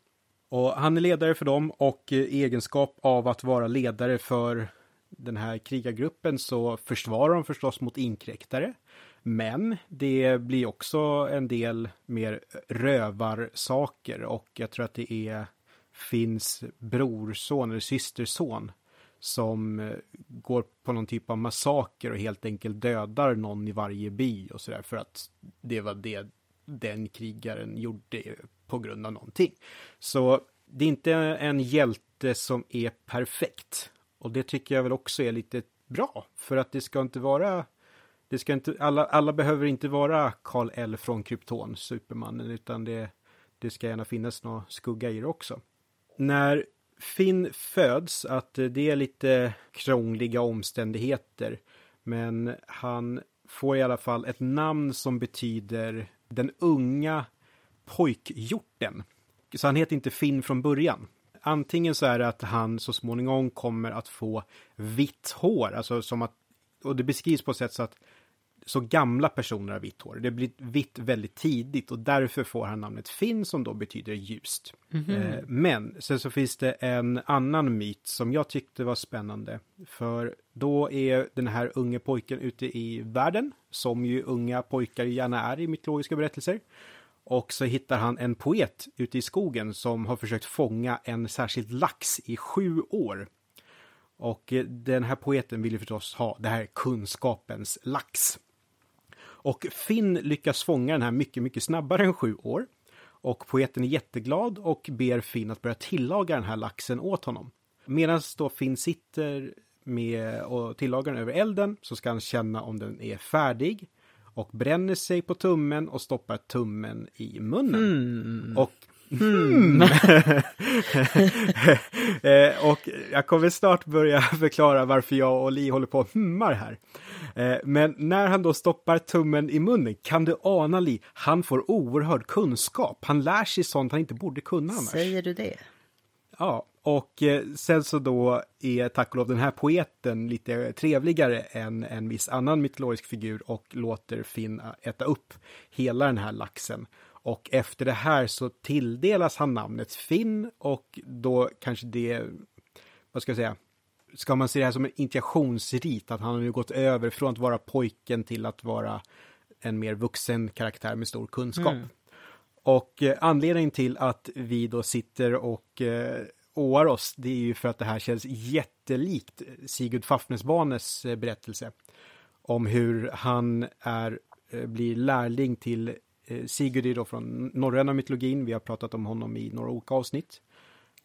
Speaker 1: Och han är ledare för dem och eh, i egenskap av att vara ledare för den här krigargruppen så försvarar de förstås mot inkräktare. Men det blir också en del mer rövarsaker och jag tror att det är Finns brorson eller systerson som eh, går på någon typ av massaker och helt enkelt dödar någon i varje by och sådär för att det var det den krigaren gjorde på grund av någonting. Så det är inte en hjälte som är perfekt. Och det tycker jag väl också är lite bra, för att det ska inte vara det ska inte, alla, alla behöver inte vara Karl L från Krypton, Supermannen, utan det, det ska gärna finnas någon skugga i det också. När Finn föds, att eh, det är lite krångliga omständigheter, men han får i alla fall ett namn som betyder den unga pojkhjorten. Så han heter inte Finn från början. Antingen så är det att han så småningom kommer att få vitt hår, alltså som att, och det beskrivs på ett sätt så att så gamla personer har vitt hår. Det blir vitt väldigt tidigt och därför får han namnet Finn som då betyder ljust. Mm -hmm. Men sen så finns det en annan myt som jag tyckte var spännande. För då är den här unge pojken ute i världen, som ju unga pojkar gärna är i mytologiska berättelser. Och så hittar han en poet ute i skogen som har försökt fånga en särskild lax i sju år. Och eh, den här poeten vill ju förstås ha det här kunskapens lax. Och Finn lyckas fånga den här mycket, mycket snabbare än sju år. Och poeten är jätteglad och ber Finn att börja tillaga den här laxen åt honom. Medan då Finn sitter med och tillagar den över elden så ska han känna om den är färdig och bränner sig på tummen och stoppar tummen i munnen. Mm. Och Hmm. eh, och jag kommer snart börja förklara varför jag och Li håller på och hummar här. Eh, men när han då stoppar tummen i munnen, kan du ana Li, han får oerhörd kunskap. Han lär sig sånt han inte borde kunna annars.
Speaker 2: Säger du det?
Speaker 1: Ja, och eh, sen så då är tack och lov den här poeten lite trevligare än en viss annan mytologisk figur och låter Finn äta upp hela den här laxen. Och efter det här så tilldelas han namnet Finn och då kanske det, vad ska jag säga, ska man se det här som en initiationsrit, att han har nu gått över från att vara pojken till att vara en mer vuxen karaktär med stor kunskap. Mm. Och eh, anledningen till att vi då sitter och eh, åar oss, det är ju för att det här känns jättelikt Sigurd Fafnesbanes eh, berättelse om hur han är, eh, blir lärling till Eh, Sigurd är då från norröna mytologin. Vi har pratat om honom i några olika avsnitt.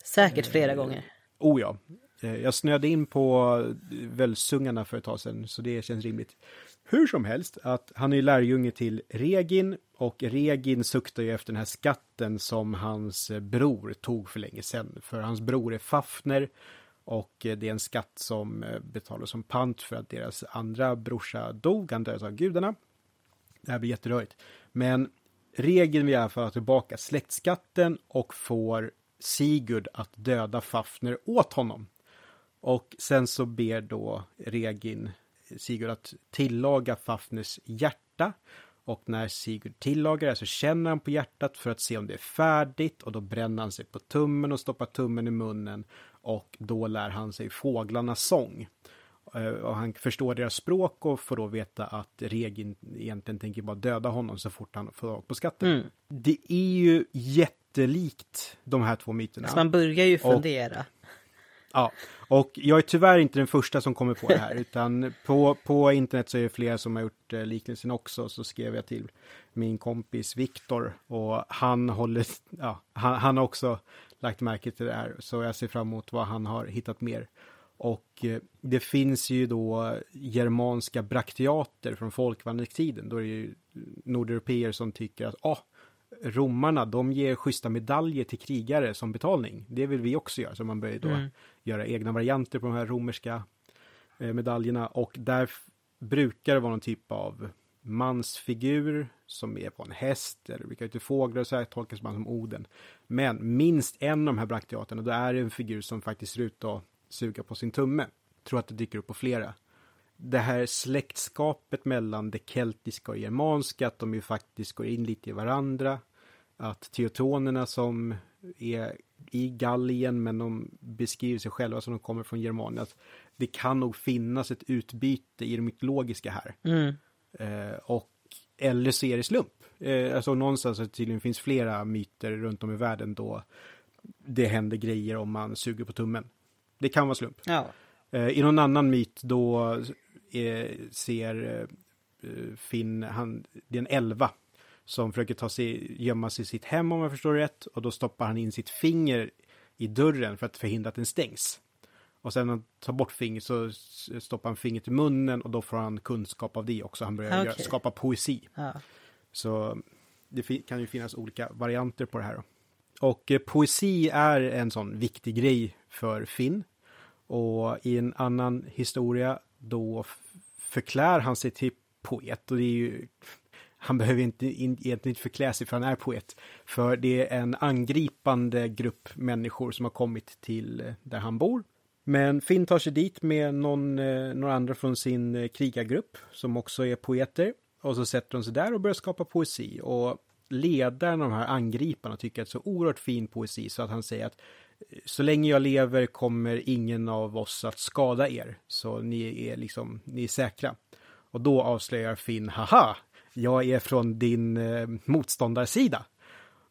Speaker 2: Säkert flera eh, gånger.
Speaker 1: Oh ja. Eh, jag snöade in på Völsungarna för ett tag sedan, så det känns rimligt. Hur som helst, att han är lärjunge till Regin och Regin suktar ju efter den här skatten som hans bror tog för länge sedan. För hans bror är Fafner och det är en skatt som betalas som pant för att deras andra brorsa dog, han dödades av gudarna. Det här blir jätterörigt. Men regeln vill i alla fall ha tillbaka släktskatten och får Sigurd att döda Fafner åt honom. Och sen så ber då Regin Sigurd att tillaga Fafners hjärta. Och när Sigurd tillagar det så känner han på hjärtat för att se om det är färdigt och då bränner han sig på tummen och stoppar tummen i munnen och då lär han sig fåglarnas sång. Eh, och han förstår deras språk och får då veta att Regin egentligen tänker bara döda honom så fort han får tag på skatten. Mm. Det är ju jättelikt de här två myterna.
Speaker 2: Så man börjar ju fundera. Och,
Speaker 1: ja, och jag är tyvärr inte den första som kommer på det här, utan på, på internet så är det flera som har gjort eh, liknelsen också. Så skrev jag till min kompis Viktor och han håller, ja, han, han har också lagt märke till det här, så jag ser fram emot vad han har hittat mer. Och eh, det finns ju då germanska brakteater från folkvandringstiden. Då är det ju nordeuropeer som tycker att ah, romarna, de ger schyssta medaljer till krigare som betalning. Det vill vi också göra, så man börjar då mm. göra egna varianter på de här romerska eh, medaljerna. Och där brukar det vara någon typ av mansfigur som är på en häst eller brukar inte fåglar och så här tolkas man som Oden. Men minst en av de här brakteaterna, då är det en figur som faktiskt ser ut att suga på sin tumme. Tror att det dyker upp på flera. Det här släktskapet mellan det keltiska och germanska, att de ju faktiskt går in lite i varandra. Att teotonerna som är i Gallien, men de beskriver sig själva som de kommer från Germanien. Att det kan nog finnas ett utbyte i det mytologiska här.
Speaker 2: Mm.
Speaker 1: Eh, och eller så är det slump. Eh, alltså någonstans det tydligen finns flera myter runt om i världen då det händer grejer om man suger på tummen. Det kan vara slump.
Speaker 2: Ja.
Speaker 1: Eh, I någon annan myt då eh, ser eh, Finn, han, det är en elva som försöker ta sig, gömma sig i sitt hem om jag förstår rätt. Och då stoppar han in sitt finger i dörren för att förhindra att den stängs. Och sen när han tar bort fingret så stoppar han fingret i munnen och då får han kunskap av det också. Han börjar
Speaker 2: Okej.
Speaker 1: göra, skapa poesi.
Speaker 2: Ja.
Speaker 1: Så det kan ju finnas olika varianter på det här. Då. Och poesi är en sån viktig grej för Finn. Och i en annan historia då förklär han sig till poet. Och det är ju, han behöver inte in, egentligen inte förklä sig för han är poet. För det är en angripande grupp människor som har kommit till eh, där han bor. Men Finn tar sig dit med någon, eh, några andra från sin eh, krigargrupp som också är poeter. Och så sätter de sig där och börjar skapa poesi. Och ledaren av de här angriparna tycker att det är så oerhört fin poesi så att han säger att så länge jag lever kommer ingen av oss att skada er. Så ni är liksom, ni är säkra. Och då avslöjar Finn, haha, jag är från din eh, motståndarsida.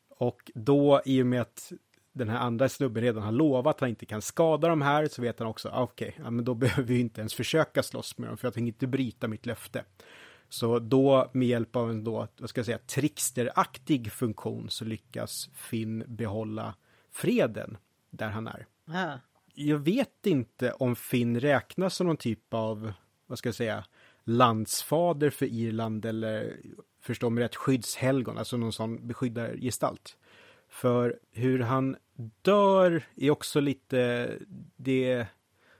Speaker 1: Och då, i och med att den här andra snubben redan har lovat att han inte kan skada de här, så vet han också, ah, okej, ja, men då behöver vi inte ens försöka slåss med dem, för jag tänker inte bryta mitt löfte. Så då, med hjälp av en då, vad ska jag säga, tricksteraktig funktion, så lyckas Finn behålla freden där han är.
Speaker 2: Ja.
Speaker 1: Jag vet inte om Finn räknas som någon typ av, vad ska jag säga, landsfader för Irland eller förstå mig rätt, skyddshelgon, alltså någon sån beskyddargestalt. För hur han dör är också lite, det,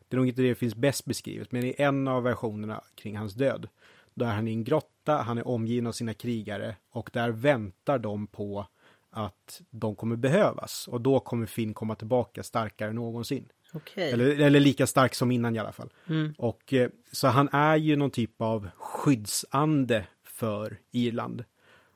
Speaker 1: det är nog inte det finns bäst beskrivet, men i en av versionerna kring hans död, då är han i en grotta, han är omgiven av sina krigare och där väntar de på att de kommer behövas och då kommer Finn komma tillbaka starkare än någonsin.
Speaker 2: Okej.
Speaker 1: Eller, eller lika stark som innan i alla fall.
Speaker 2: Mm.
Speaker 1: Och eh, så han är ju någon typ av skyddsande för Irland.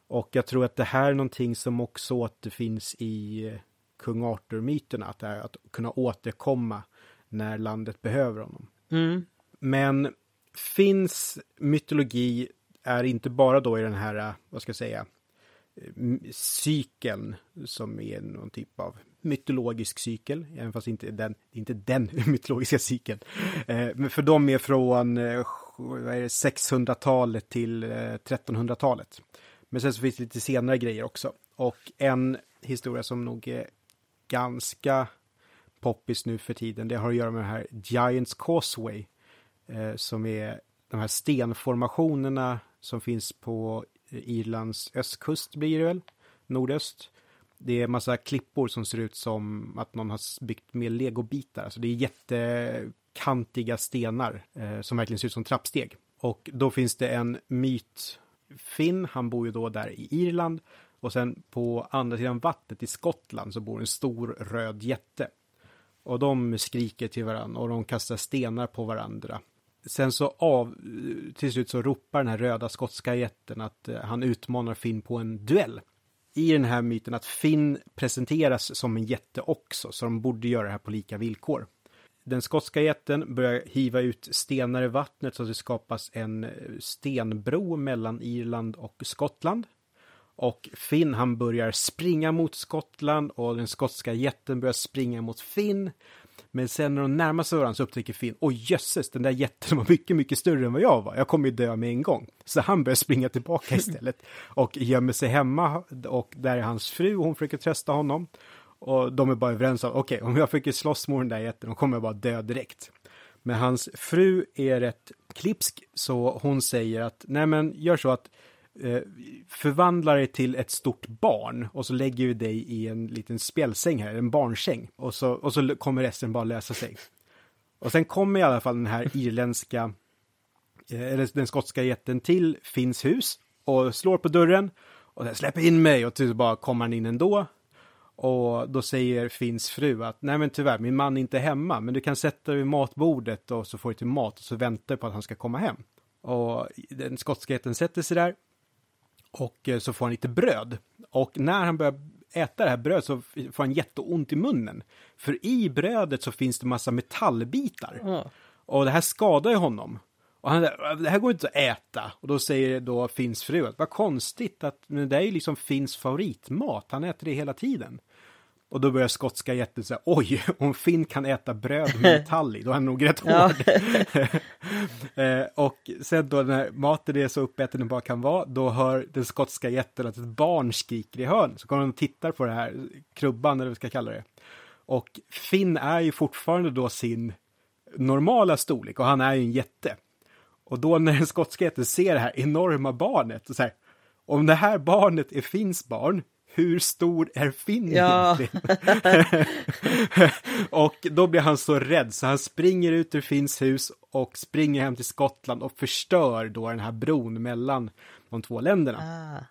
Speaker 1: Och jag tror att det här är någonting som också återfinns i eh, kung Arthur-myterna, att att kunna återkomma när landet behöver honom.
Speaker 2: Mm.
Speaker 1: Men Finns mytologi är inte bara då i den här, eh, vad ska jag säga, cykeln som är någon typ av mytologisk cykel, även fast inte den, inte den mytologiska cykeln. Eh, men för dem är från eh, 600-talet till eh, 1300-talet. Men sen så finns det lite senare grejer också. Och en historia som nog är ganska poppis nu för tiden, det har att göra med den här Giants Causeway, som är de här stenformationerna som finns på Irlands östkust blir det väl, nordöst. Det är massa klippor som ser ut som att någon har byggt med legobitar. Alltså det är jättekantiga stenar eh, som verkligen ser ut som trappsteg. Och då finns det en myt. Finn, han bor ju då där i Irland. Och sen på andra sidan vattnet i Skottland så bor en stor röd jätte. Och de skriker till varandra och de kastar stenar på varandra. Sen så av, eh, till slut så ropar den här röda skotska jätten att eh, han utmanar Finn på en duell. I den här myten att Finn presenteras som en jätte också, så de borde göra det här på lika villkor. Den skotska jätten börjar hiva ut stenar i vattnet så att det skapas en eh, stenbro mellan Irland och Skottland. Och Finn han börjar springa mot Skottland och den skotska jätten börjar springa mot Finn. Men sen när de närmar sig varandra så upptäcker Finn, oj jösses, den där jätten var mycket, mycket större än vad jag var. Jag kommer ju dö med en gång. Så han börjar springa tillbaka istället och gömmer sig hemma och där är hans fru och hon försöker trösta honom. Och de är bara överens om, okej, om jag försöker slåss mot den där jätten, då kommer jag bara dö direkt. Men hans fru är rätt klipsk, så hon säger att, nej men gör så att Eh, förvandlar dig till ett stort barn och så lägger vi dig i en liten spjälsäng här, en barnsäng. Och så, och så kommer resten bara lösa sig. Och sen kommer i alla fall den här irländska, eh, eller den skotska jätten till Finns hus och slår på dörren och sen släpper in mig och till bara kommer han in ändå. Och då säger Finns fru att nej men tyvärr, min man är inte hemma, men du kan sätta dig vid matbordet och så får du till mat och så väntar på att han ska komma hem. Och den skotska jätten sätter sig där och eh, så får han lite bröd. Och när han börjar äta det här brödet så får han jätteont i munnen. För i brödet så finns det massa metallbitar.
Speaker 2: Ja.
Speaker 1: Och det här skadar ju honom. Och han säger, det här går inte att äta. Och då säger då Finns fru att vad konstigt att det är ju liksom Finns favoritmat. Han äter det hela tiden. Och då börjar skotska jätten säga, oj, om Finn kan äta bröd med metall i, då är han nog rätt hård. eh, och sen då när maten är så uppäten den bara kan vara, då hör den skotska jätten att ett barn skriker i hörn. Så kommer de och tittar på det här, krubban eller vad vi ska kalla det. Och Finn är ju fortfarande då sin normala storlek och han är ju en jätte. Och då när den skotska jätten ser det här enorma barnet, så här, om det här barnet är Finns barn, hur stor är Finn
Speaker 2: Ja.
Speaker 1: egentligen? och då blir han så rädd så han springer ut ur Finns hus och springer hem till Skottland och förstör då den här bron mellan de två länderna.
Speaker 2: Ah.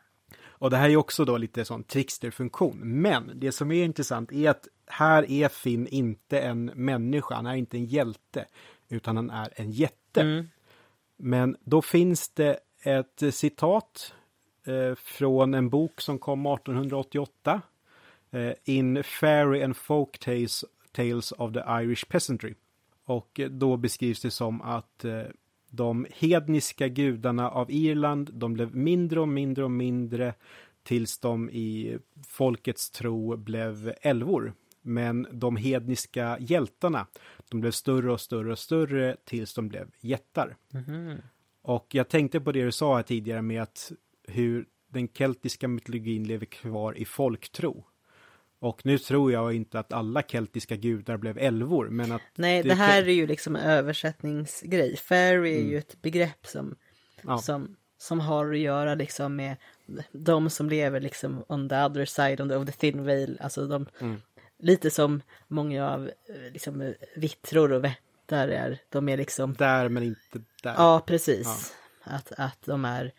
Speaker 1: Och det här är också då lite sån tricksterfunktion. Men det som är intressant är att här är Finn inte en människa, han är inte en hjälte, utan han är en jätte.
Speaker 2: Mm.
Speaker 1: Men då finns det ett citat från en bok som kom 1888. Eh, In Fairy and Folk Tales, Tales of the Irish Peasantry. Och eh, då beskrivs det som att eh, de hedniska gudarna av Irland, de blev mindre och mindre och mindre tills de i folkets tro blev älvor. Men de hedniska hjältarna, de blev större och större och större tills de blev jättar.
Speaker 2: Mhm.
Speaker 1: Och jag tänkte på det du sa här tidigare med att hur den keltiska mytologin lever kvar i folktro. Och nu tror jag inte att alla keltiska gudar blev älvor, men att...
Speaker 2: Nej,
Speaker 1: Det
Speaker 2: det, här är ju liksom en översättningsgrej. Fairy är ju ett begrepp som,
Speaker 1: Mm. Ja.
Speaker 2: som, som har att göra liksom med de som lever liksom on the other side on the, of the thin veil. Alltså de,
Speaker 1: Mm.
Speaker 2: lite som många av eh, liksom vittror och vättar är. De är liksom,
Speaker 1: Där, men inte där.
Speaker 2: ja precis. Att, att de är,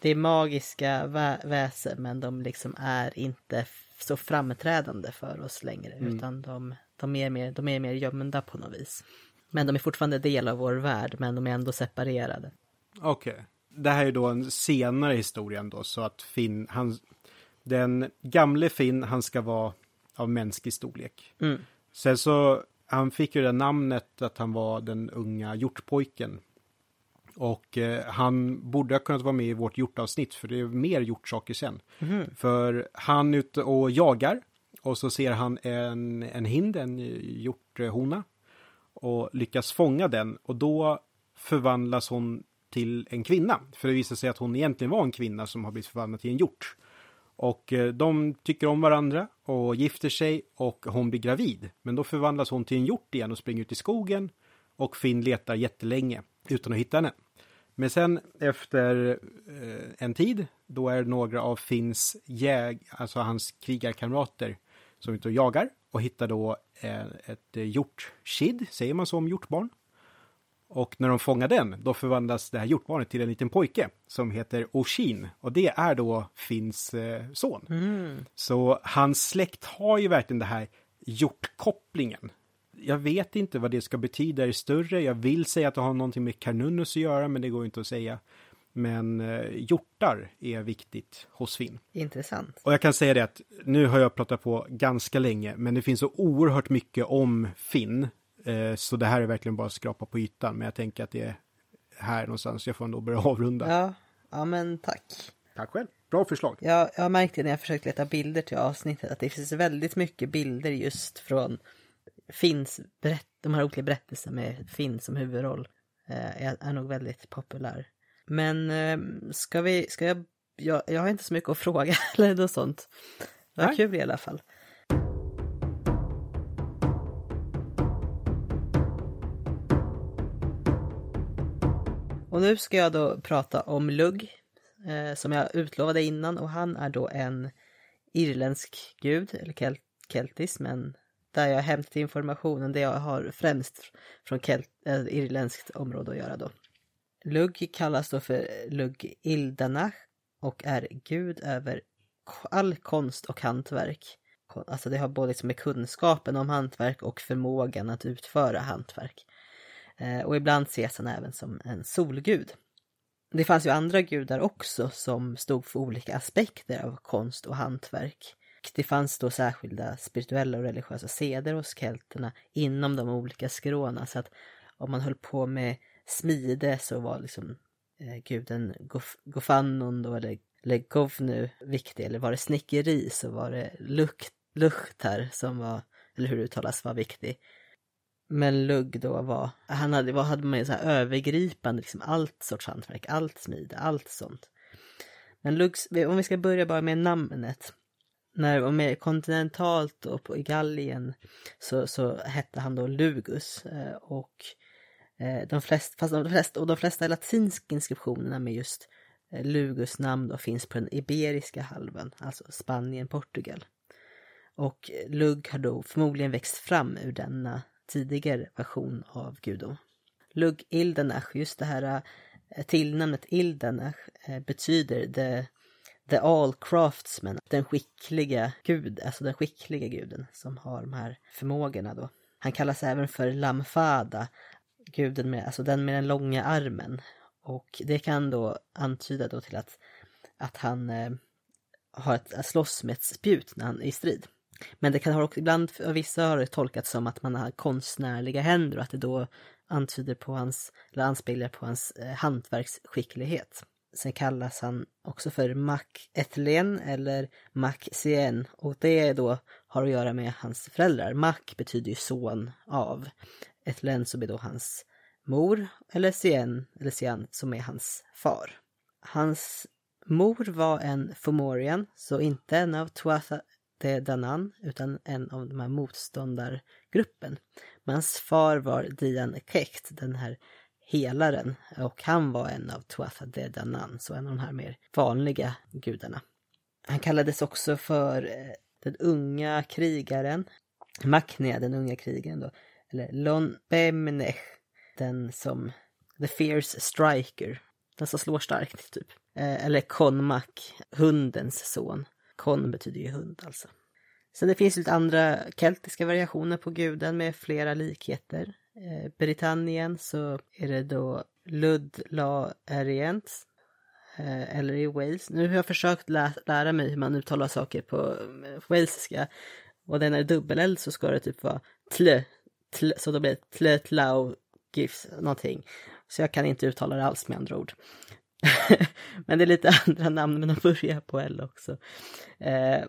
Speaker 2: det är magiska vä väsen men de liksom är inte så framträdande för oss längre.
Speaker 1: Mm.
Speaker 2: Utan de, de, är mer, de är mer gömda på något vis. Men de är fortfarande del av vår värld men de är ändå separerade.
Speaker 1: Okej. Det här är då en senare historia då, så att Finn, han, den gamle Finn, han ska vara av mänsklig storlek.
Speaker 2: Mm.
Speaker 1: Sen så, han fick ju det namnet att han var den unga hjortpojken. Och eh, han borde ha kunnat vara med i vårt hjortavsnitt, för det är mer hjortsaker sen. För han är ute och jagar, och så ser han en, en hind, en hjorthona, och lyckas fånga den, och då förvandlas hon till en kvinna. För det visar sig att hon egentligen var en kvinna som har blivit förvandlad till en hjort. Och eh, de tycker om varandra och gifter sig och hon blir gravid. Men då förvandlas hon till en hjort igen och springer ut i skogen. Och Finn letar jättelänge utan att hitta henne. Men sen efter eh, en tid, då är några av Finns jäg, alltså hans krigarkamrater, som är ute och jagar och hittar då eh, ett eh, hjortkid, säger man så om hjortbarn? Och när de fångar den, då förvandlas det här hjortbarnet till en liten pojke som heter Oshin. Och det är då Finns son. Så hans släkt har ju verkligen det här hjortkopplingen. Jag vet inte vad det ska betyda i större. Jag vill säga att det har någonting med Carnunus att göra, men det går inte att säga. Men eh, hjortar är viktigt hos Finn.
Speaker 2: Intressant.
Speaker 1: Och jag kan säga det att nu har jag pratat på ganska länge, men det finns så oerhört mycket om Finn. Eh, så det här är verkligen bara att skrapa på ytan, men jag tänker att det är här någonstans jag får ändå börja avrunda.
Speaker 2: Ja, ja men tack.
Speaker 1: Tack själv. Bra förslag.
Speaker 2: Jag, jag märkte när jag försökt leta bilder till avsnittet att det finns väldigt mycket bilder just från Finns berätt, de här olika berättelserna med Finn som huvudroll. Eh, är, är nog väldigt populär. Men eh, ska vi, ska jag, jag, jag har inte så mycket att fråga eller något sånt. Det var kul i alla fall. Och nu ska jag då prata om Lugg, eh, som jag utlovade innan och han är då en irländsk gud, eller kel keltisk, men där jag hämtat informationen, det jag har främst från kelt, äh, eh, irländskt område att göra då. Lugg kallas då för Lugg Ildanach och är gud över all konst och hantverk. alltså det har både liksom med kunskapen om hantverk och förmågan att utföra hantverk. Eh, och ibland ses han även som en solgud. Det fanns ju andra gudar också som stod för olika aspekter av konst och hantverk. Det fanns då särskilda spirituella och religiösa seder hos kelterna inom de olika skråna. Så att om man höll på med smide så var liksom eh, guden Gof Gofannon då, eller, eller Govnu viktig. Eller var det snickeri så var det Lukt, Luchtar som var, eller hur det uttalas, var viktig. Men Lugg då var, han hade, vad hade man ju så här övergripande, liksom allt sorts hantverk, allt smide, allt sånt. Men Luggs, om vi ska börja bara med namnet. När det var mer kontinentalt och på, Gallien så, så hette han då Lugus. Eh, eh, och de flesta, fast de flesta, och de flesta latinska inskriptionerna med just eh, Lugus namn då finns på den Iberiska halvön, alltså Spanien, Portugal. Och Lugg har då förmodligen växt fram ur denna tidigare version av gudom. Lugg Ildenach, just det här tillnamnet Ildanach betyder det the all craftsman, den skickliga gud, alltså den skickliga guden som har de här förmågorna då. Han kallas även för Lamfada, guden med, alltså den med den långa armen. Och det kan då antyda då till att, att han eh, har ett, slåss med ett spjut när han är i strid. Men det kan ha också, ibland, av vissa har det tolkats som att man har konstnärliga händer och att det då antyder på hans, eller anspeglar på hans eh, hantverksskicklighet. Sen kallas han också för Mac Ethlen eller Mac Sien och det då har att göra med hans föräldrar. Mac betyder ju son av. Ethlen som är då hans mor eller Sien, eller Sien som är hans far. Hans mor var en Fomorian, så inte en av Tuatha de Danan utan en av de här motståndargruppen. Men hans far var Dian Kekt, den här helaren och han var en av Tuatha De Danann, så en av de här mer vanliga gudarna. Han kallades också för eh, den unga krigaren, Maknea, den unga krigaren då, eller Lon Bemnech, den som, the fierce striker, den som slår starkt typ. Eh, eller Konmak, hundens son. Kon betyder ju hund alltså. Sen det finns lite andra keltiska variationer på guden med flera likheter. Eh, Britannien så är det då Lud La Arients. Eh, eller i Wales. Nu har jag försökt lä lära mig hur man uttalar saker eh, på walesiska. Och den är dubbel-L så ska det typ vara tle, tle så då blir det tle, tlau, gifs, någonting. Så jag kan inte uttala det alls med andra ord. men det är lite andra namn, men de börjar på L också. Eh,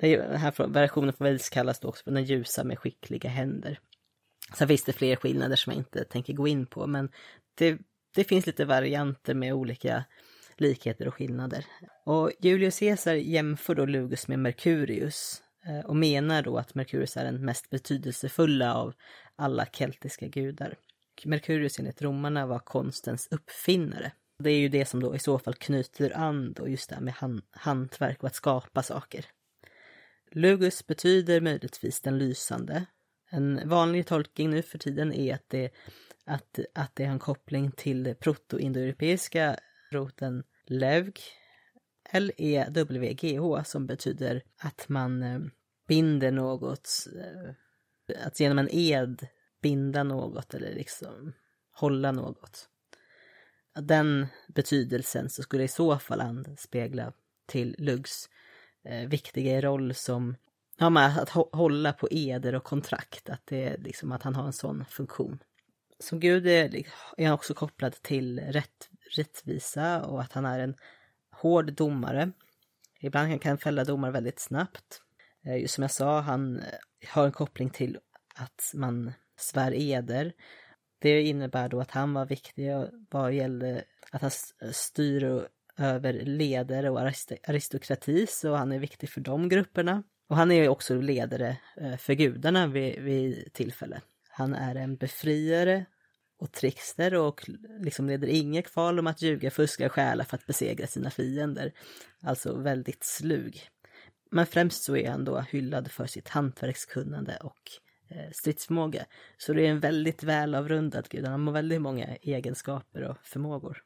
Speaker 2: den här versionen från Wales kallas då också för den ljusa med skickliga händer. Sen finns det fler skillnader som jag inte tänker gå in på, men det, det finns lite varianter med olika likheter och skillnader. Och Julius Caesar jämför då Lugus med Merkurius eh, och menar då att Merkurius är den mest betydelsefulla av alla keltiska gudar. Merkurius enligt romarna var konstens uppfinnare. Det är ju det som då i så fall knyter an då just det här med han, hantverk och att skapa saker. Lugus betyder möjligtvis den lysande. En vanlig tolkning nu för tiden är att det, att, att det har en koppling till protoindoeuropeiska roten levg, L-E-W-G-H, som betyder att man eh, binder något, eh, att genom en ed binda något eller liksom hålla något. Den betydelsen så skulle i så fall anspegla till Luggs eh, viktiga roll som ja, men att hålla på eder och kontrakt, att det är liksom att han har en sån funktion. Som gud är, är han också kopplad till rätt, rättvisa och att han är en hård domare. Ibland kan han fälla domar väldigt snabbt. Eh, som jag sa, han eh, har en koppling till att man svär eder. Det innebär då att han var viktig vad gällde att han styr över ledare och aristokrati, så han är viktig för de grupperna. Och han är också ledare eh, för gudarna vid, vid tillfälle. Han är en befriare och trickster och liksom leder inget kval om att ljuga, fuska och stjäla för att besegra sina fiender. Alltså väldigt slug. Men främst så är han då hyllad för sitt hantverkskunnande och eh, stridsförmåga. Så det är en väldigt välavrundad gud. Han har väldigt många egenskaper och förmågor.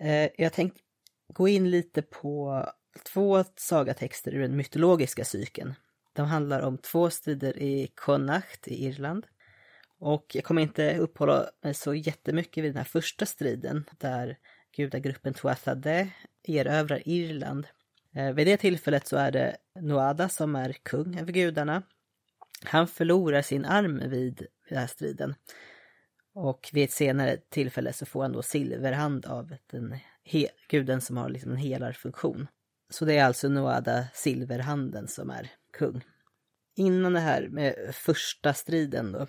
Speaker 2: Eh, jag tänkte gå in lite på två sagatexter ur den mytologiska cykeln. De handlar om två strider i Connacht i Irland. Och jag kommer inte uppehålla mig så jättemycket vid den här första striden där gudagruppen Tuathade erövrar Irland. Eh, vid det tillfället så är det Noada som är kung över gudarna. Han förlorar sin arm vid den här striden. Och vid ett senare tillfälle så får han då silverhand av den guden som har liksom en helarfunktion. Så det är alltså Noada Silverhanden som är kung. Innan det här med första striden då,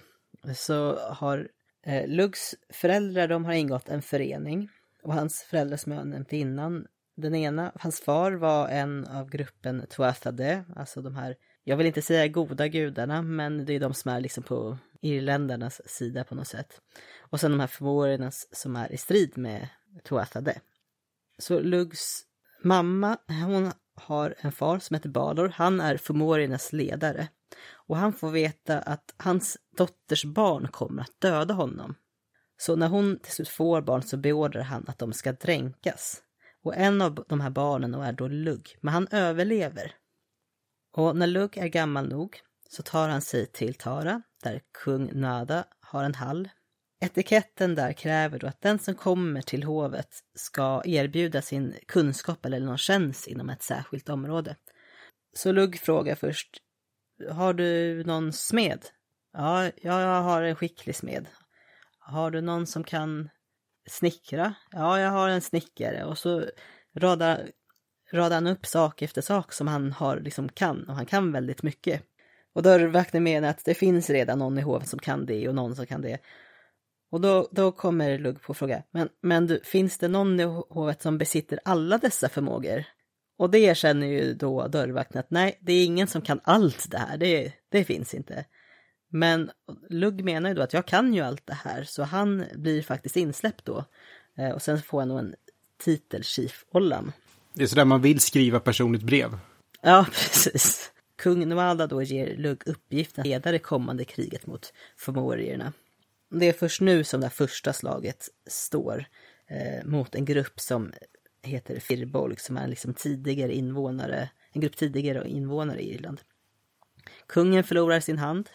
Speaker 2: så har eh, Lugs föräldrar, de har ingått en förening. Och hans föräldrar som jag nämnt innan, den ena, hans far var en av gruppen Tuathade, alltså de här, jag vill inte säga goda gudarna, men det är de som är liksom på irländarnas sida på något sätt. Och sen de här förmågorna som är i strid med Tuathade. Så Lugs mamma, hon har en far som heter Balor. Han är Fumorinas ledare. Och han får veta att hans dotters barn kommer att döda honom. Så när hon till slut får barn så beordrar han att de ska dränkas. Och en av de här barnen är då Lugg, men han överlever. Och när Lugg är gammal nog så tar han sig till Tara, där kung Nada har en hall. Etiketten där kräver då att den som kommer till hovet ska erbjuda sin kunskap eller någon tjänst inom ett särskilt område. Så Lugg frågar först, har du någon smed? Ja, jag har en skicklig smed. Har du någon som kan snickra? Ja, jag har en snickare. Och så radar, radar han upp sak efter sak som han har, liksom kan. Och han kan väldigt mycket. Och dörrvakten menar att det finns redan någon i hovet som kan det och någon som kan det. Och då, då kommer Lugg på fråga, men, men du, finns det någon i hovet som besitter alla dessa förmågor? Och det erkänner ju då dörrvakten att nej, det är ingen som kan allt det här, det, det finns inte. Men Lugg menar ju då att jag kan ju allt det här, så han blir faktiskt insläppt då. Eh, och sen får han nog en titel Chief Ollam.
Speaker 1: Det är sådär man vill skriva personligt brev.
Speaker 2: Ja, precis. Kung Nwada då ger Lugg uppgiften att leda det kommande kriget mot Fomorierna. Det är först nu som det första slaget står eh, mot en grupp som heter Firbolg, som är liksom tidigare invånare, en grupp tidigare invånare i Irland. Kungen förlorar sin hand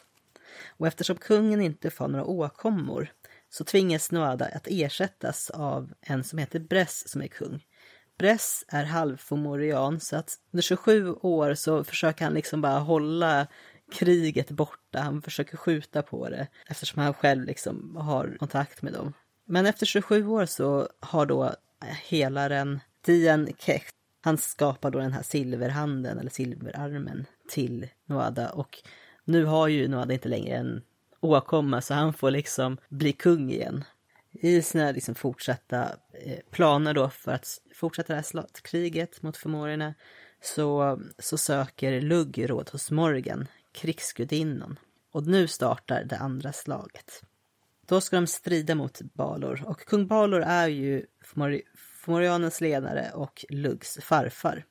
Speaker 2: och eftersom kungen inte får några åkommor så tvingas Noada att ersättas av en som heter Bress som är kung. Bress är halvfomorian så att under 27 år så försöker han liksom bara hålla kriget borta. Han försöker skjuta på det eftersom han själv liksom har kontakt med dem. Men efter 27 år så har då eh, helaren Dian Kecht, han skapar då den här silverhanden eller silverarmen till Noada och nu har ju Noada inte längre en åkomma så han får liksom bli kung igen. I sina liksom fortsatta eh, planer då för att fortsätta det här kriget mot förmågorna så, så söker Lugg råd hos Morgan, krigsgudinnan. Och nu startar det andra slaget. Då ska de strida mot Balor och kung Balor är ju Fomorianens ledare och Luggs farfar.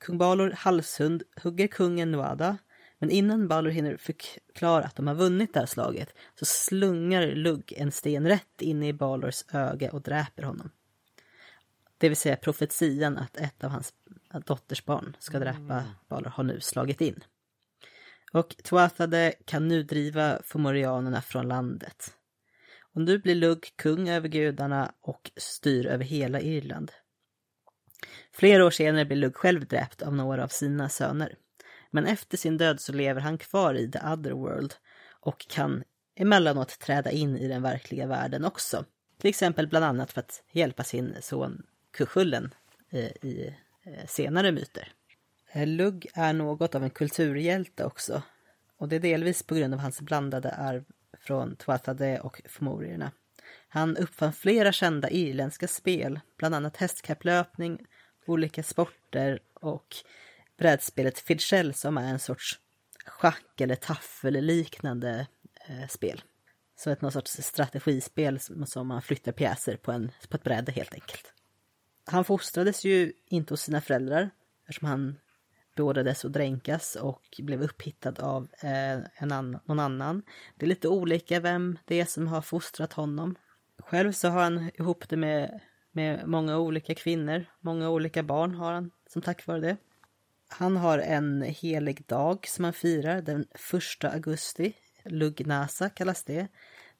Speaker 2: Kung Balor halshund hugger kungen Nuada men innan Balor hinner förklara att de har vunnit det här slaget så slungar Lugg en sten rätt in i Balors öga och dräper honom. Det vill säga profetian att ett av hans dotters barn ska dräpa mm. Balor har nu slagit in. Och Tuathade kan nu driva Fomorianerna från landet. Och nu blir Lugg kung över gudarna och styr över hela Irland. Flera år senare blir Lugg själv dräpt av några av sina söner. Men efter sin död så lever han kvar i the otherworld och kan emellanåt träda in i den verkliga världen också. Till exempel bland annat för att hjälpa sin son Kuchullen eh, i eh, senare myter. Eh, Lugg är något av en kulturhjälte också. Och det är delvis på grund av hans blandade arv från Tuatade och Fomorierna. Han uppfann flera kända irländska spel, bland annat hästkapplöpning, olika sporter och brädspelet Fidchell som är en sorts schack eller taffelliknande eh, spel. Så ett någon sorts strategispel som, som man flyttar pjäser på, en, på ett bräde helt enkelt. Han fostrades ju inte hos sina föräldrar eftersom han beordrades att dränkas och blev upphittad av eh, en annan, någon annan. Det är lite olika vem det är som har fostrat honom. Själv så har han ihop det med med många olika kvinnor. Många olika barn har han som tack vare det. Han har en helig dag som han firar den första augusti. Lugnasa kallas det.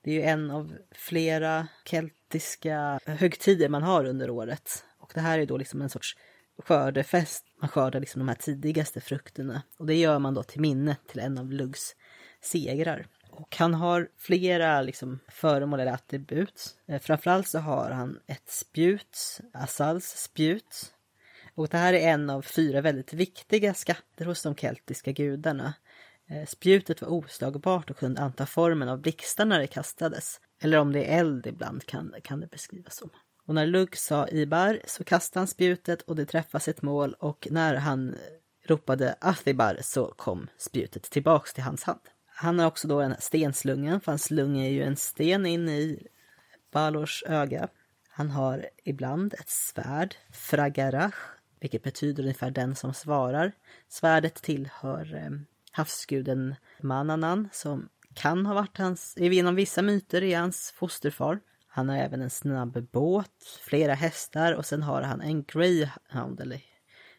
Speaker 2: Det är ju en av flera keltiska högtider man har under året. Och det här är då liksom en sorts skördefest. Man skördar liksom de här tidigaste frukterna. Och det gör man då till minne till en av Luggs segrar. Och han har flera liksom, föremål eller attribut. Eh, framförallt så har han ett spjut, Assals spjut. Och det här är en av fyra väldigt viktiga skatter hos de keltiska gudarna. Eh, spjutet var oslagbart och kunde anta formen av blixtar när det kastades. Eller om det är eld ibland kan, kan det beskrivas som. Och när Lugg sa Ibar så kastade han spjutet och det träffade sitt mål och när han ropade Athibar så kom spjutet tillbaks till hans hand. Han har också då en stenslunga, för hans lunga är ju en sten in i Balors öga. Han har ibland ett svärd, Fragarach, vilket betyder ungefär den som svarar. Svärdet tillhör eh, havsguden Mananan som kan ha varit hans, genom vissa myter, är hans fosterfar. Han har även en snabb båt, flera hästar och sen har han en greyhound, eller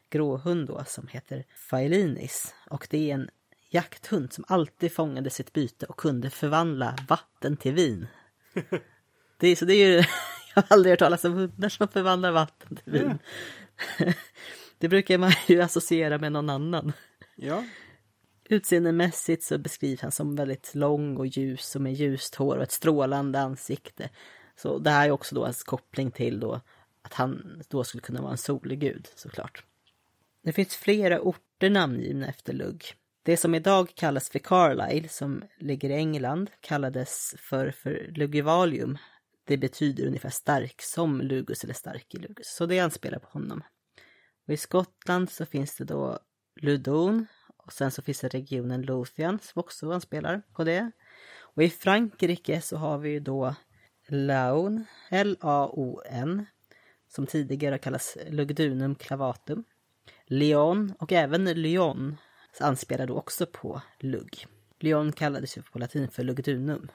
Speaker 2: gråhund då, som heter Failinis. Och det är en jakthund som alltid fångade sitt byte och kunde förvandla vatten till vin. Det är, så det är ju, jag har aldrig hört talas om hundar som förvandlar vatten till vin. Ja. Det brukar man ju associera med någon annan.
Speaker 1: Ja.
Speaker 2: Utseendemässigt så beskrivs han som väldigt lång och ljus och med ljust hår och ett strålande ansikte. Så det här är också då hans koppling till då att han då skulle kunna vara en solgud såklart. Det finns flera orter namngivna efter Lugg. Det som idag kallas för Carlisle, som ligger i England, kallades för, för Lugivalium. Det betyder ungefär stark som Lugus eller stark i Lugus, så det anspelar på honom. Och I Skottland så finns det då Ludon och sen så finns det regionen Lothian som också anspelar på det. Och i Frankrike så har vi ju då Laon, L-A-O-N, som tidigare kallas Lugdunum clavatum. Leon, och även Lyon anspelar då också på lugg. Lyon kallades ju på latin för lugdunum.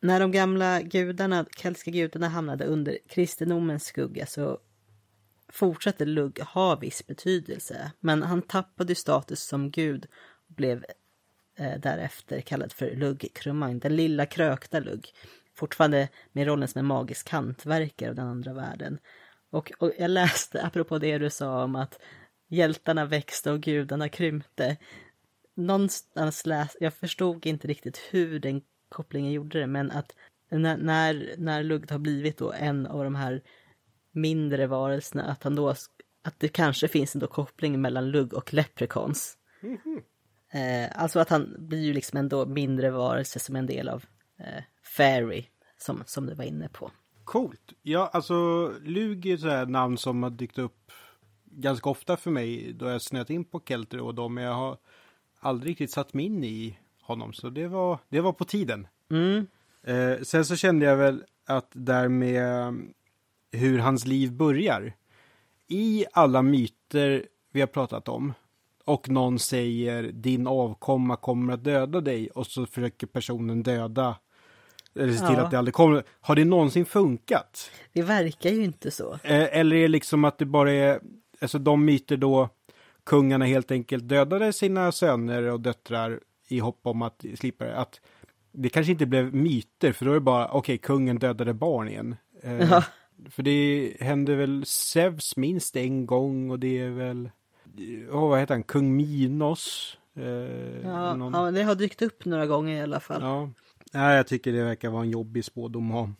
Speaker 2: När de gamla gudarna, keltiska gudarna hamnade under kristendomens skugga så fortsatte lugg ha viss betydelse. Men han tappade status som gud och blev eh, därefter kallad för lugg krumang, den lilla krökta lugg. Fortfarande med rollen som en magisk hantverkare av den andra världen. Och, och jag läste, apropå det du sa om att hjältarna växte och gudarna krympte. Någonstans läs, jag förstod inte riktigt hur den kopplingen gjorde det, men att när, när, när Lugd har blivit då en av de här mindre varelserna, att han då, att det kanske finns en då koppling mellan Lugg och Leprechauns. Mm -hmm. eh, alltså att han blir ju liksom en då mindre varelse som en del av eh, Fairy, som, som du var inne på.
Speaker 1: Coolt. Ja, alltså Lug är ett namn som har dykt upp ganska ofta för mig då jag snöat in på Kelter och dem. Men jag har aldrig riktigt satt mig in i honom. Så det var, det var på tiden.
Speaker 2: Mm.
Speaker 1: Eh, sen så kände jag väl att där med hur hans liv börjar. I alla myter vi har pratat om och någon säger din avkomma kommer att döda dig och så försöker personen döda eller se till ja. att det aldrig kommer. Har det någonsin funkat?
Speaker 2: Det verkar ju inte så.
Speaker 1: Eh, eller är det liksom att det bara är alltså de myter då kungarna helt enkelt dödade sina söner och döttrar i hopp om att slippa det. Att det kanske inte blev myter, för då är det bara, okej, okay, kungen dödade barn igen. Eh, ja. För det hände väl Zeus minst en gång och det är väl, oh, vad heter han, kung Minos?
Speaker 2: Eh, ja, någon... ja, det har dykt upp några gånger i alla fall.
Speaker 1: Ja, Nej, jag tycker det verkar vara en jobbig spådom att ha.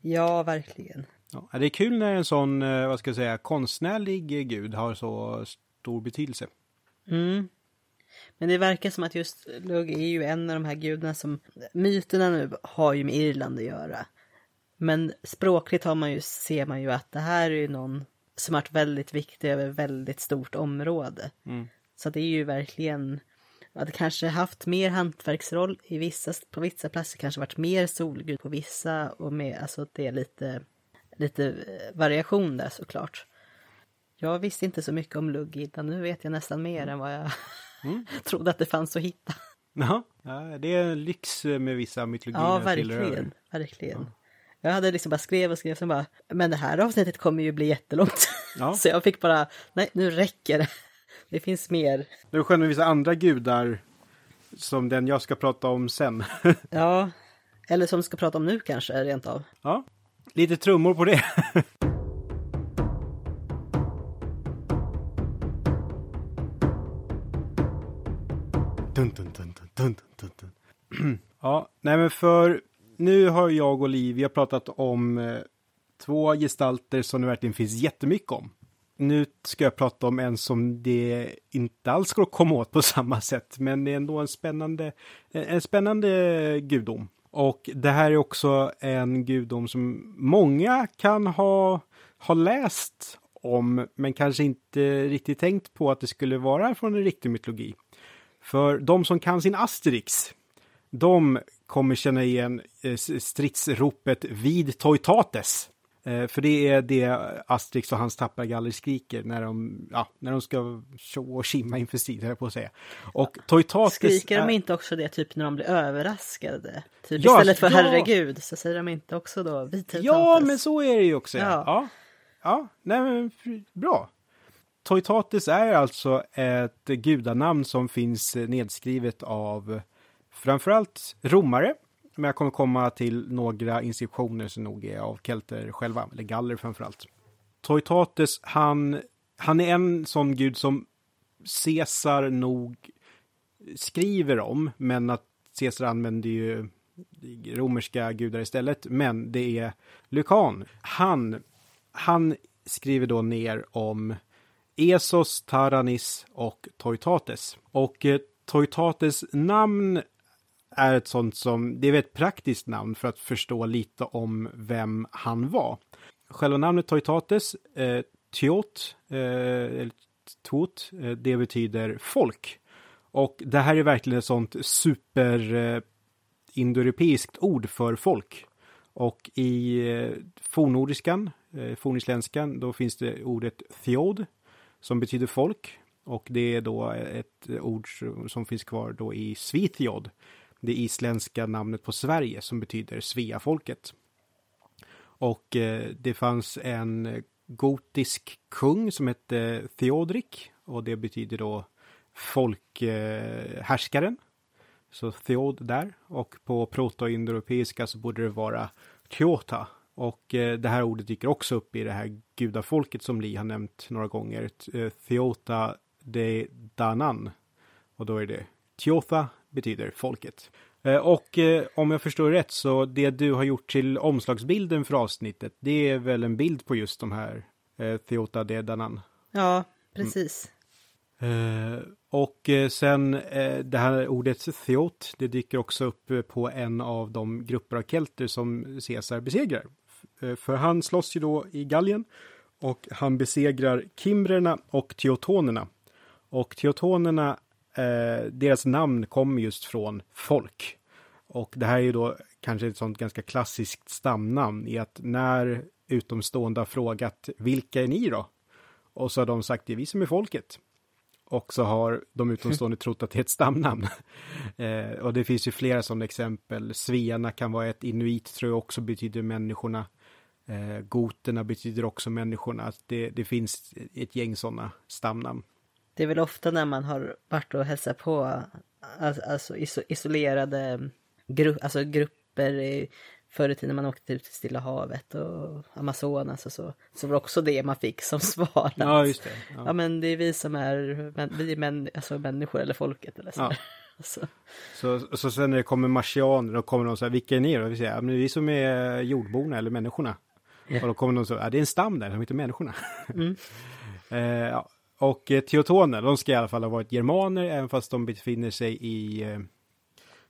Speaker 2: Ja, verkligen.
Speaker 1: Ja, det är kul när en sån, eh, vad ska jag säga, konstnärlig gud har så stor betydelse.
Speaker 2: Mm. Men det verkar som att just Lugg är ju en av de här gudarna som, myterna nu har ju med Irland att göra. Men språkligt har man ju, ser man ju att det här är ju någon som varit väldigt viktig över väldigt stort område.
Speaker 1: Mm.
Speaker 2: Så det är ju verkligen, hade kanske haft mer hantverksroll i vissa, på vissa platser, kanske varit mer solgud på vissa och mer, alltså det är lite lite eh, variation där såklart. Jag visste inte så mycket om lugg innan, nu vet jag nästan mer mm. än vad jag mm. trodde att det fanns att hitta.
Speaker 1: Ja, det är en lyx med vissa mytologier.
Speaker 2: Ja, verkligen. verkligen. Jag hade liksom bara skrev och skrev, sen bara, men det här avsnittet kommer ju bli jättelångt.
Speaker 1: Ja.
Speaker 2: Så jag fick bara, nej nu räcker det. Det finns mer.
Speaker 1: Det är skönt med vissa andra gudar som den jag ska prata om sen.
Speaker 2: Ja, eller som vi ska prata om nu kanske rent av.
Speaker 1: ja, lite trummor på det. Dun, dun, dun, dun, dun, dun. Ja, nej men för nu har jag och Liv, vi har pratat om eh, två gestalter som det verkligen finns jättemycket om. Nu ska jag prata om en som det inte alls går att komma åt på samma sätt, men det är ändå en spännande, en spännande gudom. Och det här är också en gudom som många kan ha, ha läst om, men kanske inte riktigt tänkt på att det skulle vara från en riktig mytologi. För de som kan sin Asterix, de kommer känna igen eh, stridsropet vid Toitates. Eh, För det är det Asterix och hans tappargaller skriker när de, ja, när de ska tjo och kimma inför strid, höll jag på att säga. Och Toitates...
Speaker 2: Skriker de inte också det typ när de blir överraskade? Typ
Speaker 1: Ja,
Speaker 2: istället för
Speaker 1: ja.
Speaker 2: herregud så säger de inte också då vita
Speaker 1: Ja, men så är det ju också. Ja,
Speaker 2: Ja.
Speaker 1: ja. nej men bra. Toitates är alltså ett gudanamn som finns nedskrivet av framförallt romare. Men jag kommer komma till några inskriptioner som nog är av kelter själva, eller galler framförallt. Toitates, han, han är en sån gud som Caesar nog skriver om, men att Caesar använder ju romerska gudar istället. Men det är Lukan. Han, han skriver då ner om Esos, Taranis och Toitates. Och eh, Toitates namn är ett sånt som, det är ett praktiskt namn för att förstå lite om vem han var. Själva namnet Toitates, eh, Tiot, eh, eller Tot, eh, det betyder folk. Och det här är verkligen ett sånt super eh, indoeuropeiskt ord för folk. Och i eh, fornnordiskan, eh, fornisländskan, då finns det ordet theod som betyder folk. Och det är då ett ord som- som finns kvar då i svithiod, det isländska namnet på Sverige som betyder Sveafolket. Och eh, det fanns en gotisk kung som hette Theodrik och det betyder då folkhärskaren. Eh, så Theod där och på protoindoeuropeiska så borde det vara Kyota. Och eh, det här ordet dyker också upp i det här gudafolket som Li har nämnt några gånger. Eh, Theota de Danan. Och då är det Tyotha betyder folket. Eh, Och eh, om jag förstår rätt så det du har gjort till omslagsbilden för avsnittet, det är väl en bild på just de här eh, Theota de Danan.
Speaker 2: Ja, precis.
Speaker 1: Eh, och sen eh, det här ordet theot, det dyker också upp på en av de grupper av kelter som Caesar besegrar. För han slåss ju då i Gallien och han besegrar kimbrerna och teotonerna. Och teotonerna, eh, deras namn kommer just från folk. Och det här är ju då kanske ett sånt ganska klassiskt stamnamn i att när utomstående har frågat vilka är ni då? Och så har de sagt det är vi som är folket. Och så har de utomstående trott att det är ett stamnamn. eh, och det finns ju flera sådana exempel. Svearna kan vara ett, inuit tror jag också betyder människorna. Eh, goterna betyder också människorna. Att Det, det finns ett gäng sådana stamnamn.
Speaker 2: Det är väl ofta när man har varit och hälsat på alltså, alltså iso- isolerade gru- alltså grupper i, förr i tiden när man åkte ut till Stilla havet och Amazonas och så. Så var det också det man fick som svar.
Speaker 1: Ja, just det.
Speaker 2: Ja
Speaker 1: Ja.
Speaker 2: men det är vi som är, vi är män, alltså människor eller folket eller så.
Speaker 1: Ja.
Speaker 2: Alltså,
Speaker 1: Så, så sen när det kommer marsianer, då kommer de så här, vilka är ni då? Vi säger, ja, men vi som är jordborna eller människorna.
Speaker 2: Ja.
Speaker 1: Och då kommer de så, ja det är en stam där som heter människorna.
Speaker 2: Mm.
Speaker 1: eh, ja. Och eh, teotoner, de ska i alla fall ha varit germaner, även fast de befinner sig i eh,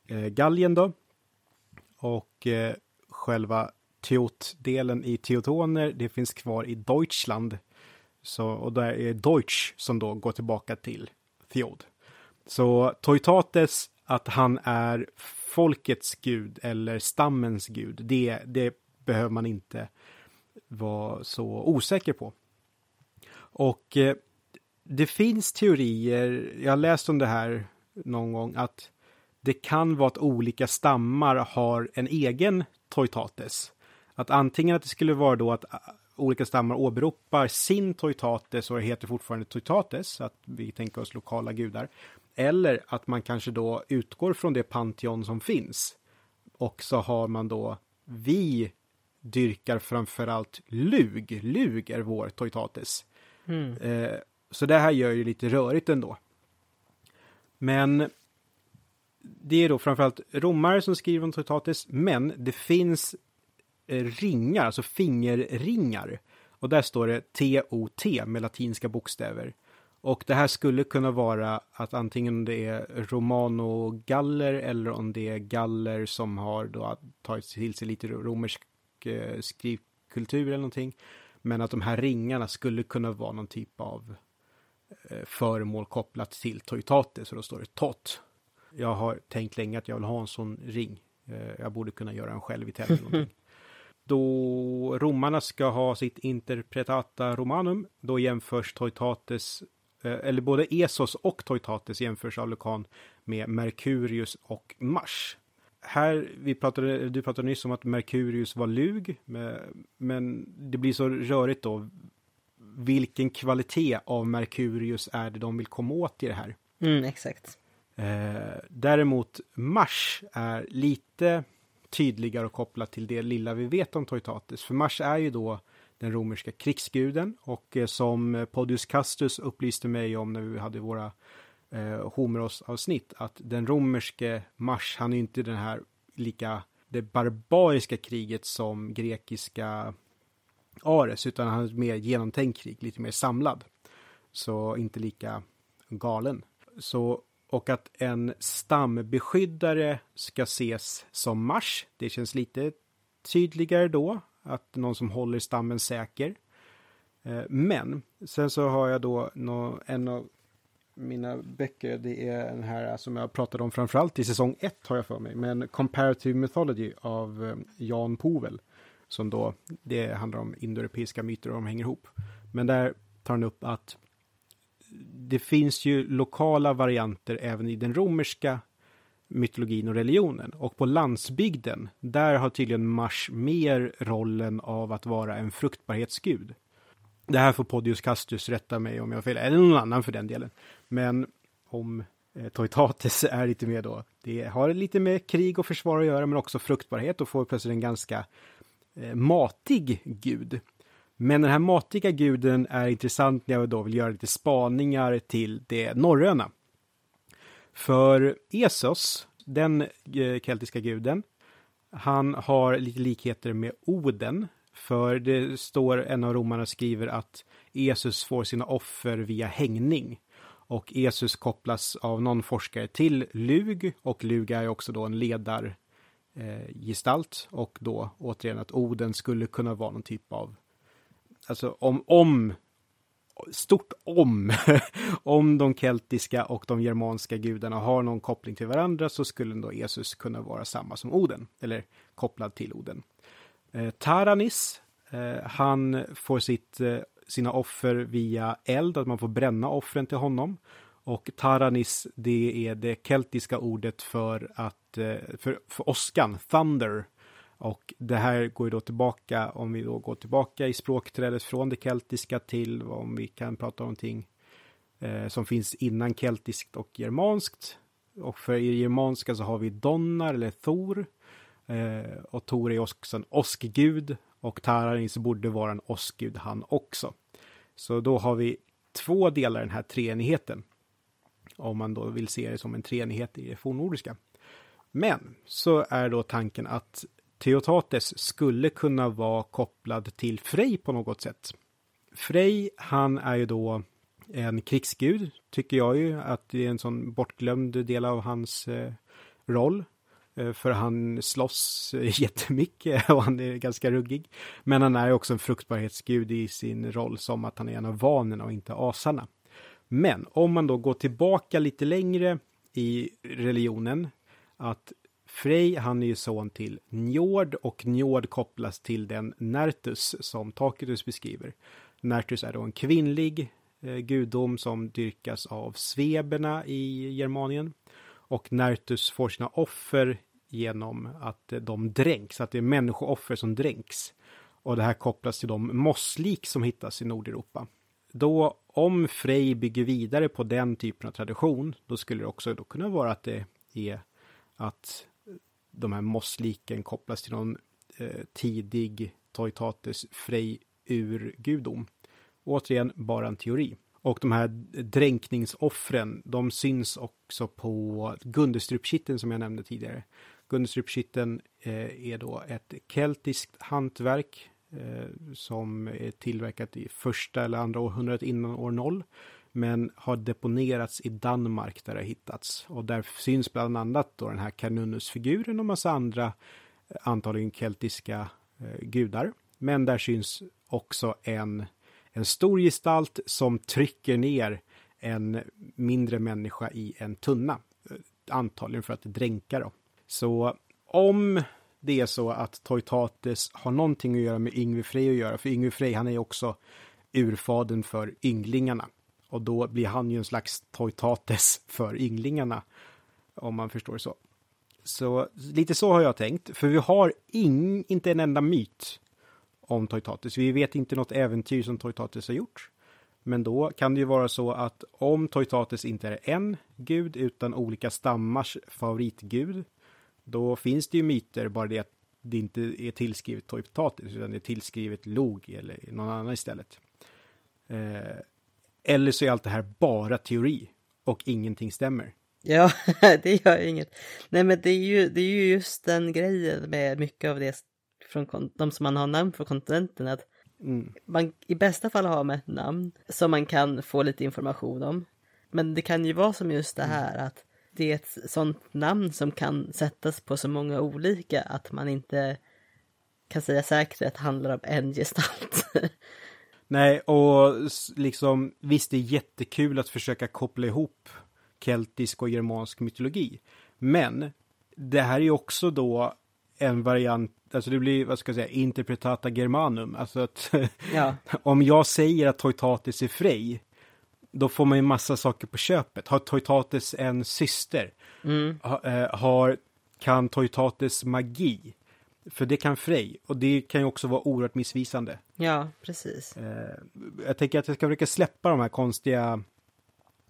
Speaker 1: eh, Gallien då. Och eh, själva teot-delen i teotoner, det finns kvar i Deutschland. Så, och där är Deutsch som då går tillbaka till Theod. Så Toitates, att han är folkets gud eller stammens gud, det, det behöver man inte vara så osäker på. Och eh, det finns teorier, jag har läst om det här någon gång, att det kan vara att olika stammar har en egen Toitates. Att antingen att det skulle vara då att olika stammar åberopar sin Toitates och det heter fortfarande Toitates, att vi tänker oss lokala gudar. Eller att man kanske då utgår från det Pantheon som finns. Och så har man då, vi dyrkar framförallt Lug. Lug är vår Toitates. Mm. Eh, så det här gör ju lite rörigt ändå. Men det är då framförallt romare som skriver om Totatis, men det finns eh, ringar, alltså fingerringar. Och där står det TOT med latinska bokstäver. Och det här skulle kunna vara att antingen det är romano-galler eller om det är galler som har då tagit till sig lite romersk eh, skrivkultur eller någonting. Men att de här ringarna skulle kunna vara någon typ av föremål kopplat till Toitate, så då står det TOT. Jag har tänkt länge att jag vill ha en sån ring. Eh, jag borde kunna göra en själv i tävling. då romarna ska ha sitt interpretata romanum, då jämförs Toitates Eh, eller både Esos och Toitates jämförs av Lucan med Merkurius och Mars. Här, vi pratade, du pratade nyss om att Merkurius var lug, men det blir så rörigt då. Vilken kvalitet av Merkurius är det de vill komma åt i det här?
Speaker 2: Mm, exakt.
Speaker 1: Eh, däremot Mars är lite tydligare och kopplat till det lilla vi vet om Toitates. För Mars är ju då den romerska krigsguden och eh, som Podius Castus upplyste mig om när vi hade våra eh, Homeros-avsnitt att den romerske Mars, han är inte den här lika det barbariska kriget som grekiska Ares, utan han är mer genomtänkt krig, lite mer samlad. Så inte lika galen. Så, och att en stambeskyddare ska ses som Mars, det känns lite tydligare då att någon som håller stammen säker. Eh, men sen så har jag då en av mina böcker, det är den här som jag pratade om framförallt i säsong 1 har jag för mig, men Comparative Mythology av eh, Jan Povel. Som då, det handlar om indoeuropeiska myter och de hänger ihop. Men där tar han upp att det finns ju lokala varianter även i den romerska mytologin och religionen. Och på landsbygden, där har tydligen Mars mer rollen av att vara en fruktbarhetsgud. Det här får Podius Castus rätta mig om jag har fel, eller någon annan för den delen. Men om eh, Toitates är lite mer då, det har lite med krig och försvar att göra, men också fruktbarhet och får plötsligt en ganska Eh, matig gud. Men den här matiga guden är intressant när jag då vill göra lite spaningar till det norröna. För Esos, den eh, keltiska guden, han har lite likheter med Oden. För det står, en av romarna skriver att Esus får sina offer via hängning. Och Esus kopplas av någon forskare till Lug och Lug är också då en ledar Eh, och då återigen att Oden skulle kunna vara någon typ av Alltså om, om stort om, om de keltiska och de germanska gudarna har någon koppling till varandra så skulle då Jesus kunna vara samma som Oden, eller kopplad till Oden. Eh, Taranis, eh, han får sitt, eh, sina offer via eld, att man får bränna offren till honom. Och Taranis, det är det keltiska ordet för att, eh, för, för åskan, thunder, och det här går ju då tillbaka, om vi då går tillbaka i språkträdet från det keltiska till om vi kan prata om någonting eh, som finns innan keltiskt och germanskt. Och för i germanska så har vi Donnar eller Thor. Eh, och Thor är också en åskgud och Taranis borde vara en åskgud han också. Så då har vi två delar i den här treenigheten. Om man då vill se det som en treenighet i det fornnordiska. Men så är då tanken att Theotates skulle kunna vara kopplad till Frej på något sätt. Frej, han är ju då en krigsgud, tycker jag ju, att det är en sån bortglömd del av hans eh, roll. Eh, för han slåss eh, jättemycket och han är ganska ruggig. Men han är också en fruktbarhetsgud i sin roll som att han är en av vanerna och inte asarna. Men om man då går tillbaka lite längre i religionen, att Frej, han är ju son till Njord och Njord kopplas till den Nertus som Tacitus beskriver. Nertus är då en kvinnlig eh, gudom som dyrkas av sveberna i Germanien. Och Nertus får sina offer genom att eh, de dränks, att det är människooffer som dränks. Och det här kopplas till de mosslik som hittas i Nordeuropa. Då, om Frej bygger vidare på den typen av tradition, då skulle det också då kunna vara att det är att de här mossliken kopplas till någon eh, tidig Toitates Frej urgudom. Återigen, bara en teori. Och de här dränkningsoffren, de syns också på Gundestrupkitteln som jag nämnde tidigare. Gundestrupkitteln eh, är då ett keltiskt hantverk Eh, som är tillverkat i första eller andra århundradet innan år 0 Men har deponerats i Danmark där det har hittats. Och där syns bland annat då den här Canunus-figuren och massa andra eh, antagligen keltiska eh, gudar. Men där syns också en en stor gestalt som trycker ner en mindre människa i en tunna. Eh, antagligen för att dränka då. Så om det är så att Toitates har någonting att göra med Yngve Frej att göra, för Yngve Frej han är också urfaden för ynglingarna. Och då blir han ju en slags Toitates för ynglingarna, om man förstår så. Så lite så har jag tänkt, för vi har ing, inte en enda myt om Toitates. Vi vet inte något äventyr som Toitates har gjort. Men då kan det ju vara så att om Toitates inte är en gud utan olika stammars favoritgud, då finns det ju myter, bara det att det inte är tillskrivet Toitatis, utan det är tillskrivet Log eller någon annan istället. Eh, eller så är allt det här bara teori och ingenting stämmer.
Speaker 2: Ja, det gör inget. Nej, men det är ju, det är ju just den grejen med mycket av det från de som man har namn för kontinenten att mm. man i bästa fall har med ett namn som man kan få lite information om. Men det kan ju vara som just det här att det är ett sånt namn som kan sättas på så många olika att man inte kan säga säkert att det handlar om en gestalt.
Speaker 1: Nej, och liksom visst det är jättekul att försöka koppla ihop keltisk och germansk mytologi. Men det här är ju också då en variant, alltså det blir, vad ska jag säga, interpretata germanum. Alltså att ja. om jag säger att Toitatis är frej, då får man ju massa saker på köpet. Har Toitatis en syster? Mm. Ha, eh, har, kan Toitatis magi? För det kan Frej och det kan ju också vara oerhört missvisande.
Speaker 2: Ja, precis.
Speaker 1: Eh, jag tänker att jag ska försöka släppa de här konstiga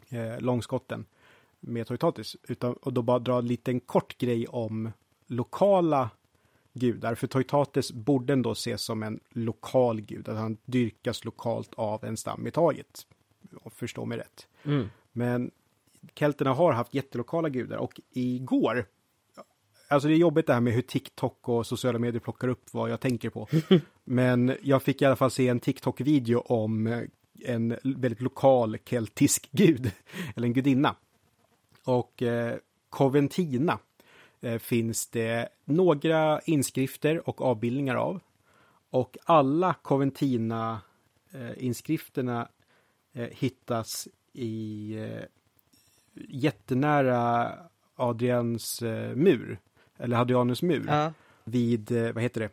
Speaker 1: eh, långskotten med Toitatis utan, och då bara dra en liten kort grej om lokala gudar. För Toitates borde ändå ses som en lokal gud, att han dyrkas lokalt av en stam i taget. Förstå mig rätt. Mm. Men kelterna har haft jättelokala gudar och igår Alltså det är jobbigt det här med hur TikTok och sociala medier plockar upp vad jag tänker på. Men jag fick i alla fall se en TikTok-video om en väldigt lokal keltisk gud, eller en gudinna. Och eh, Coventina Eh, finns det några inskrifter och avbildningar av. Och alla Coventina-inskrifterna eh, hittas i eh, jättenära Adrians mur, eller Hadrianus mur, ja. vid, vad heter det,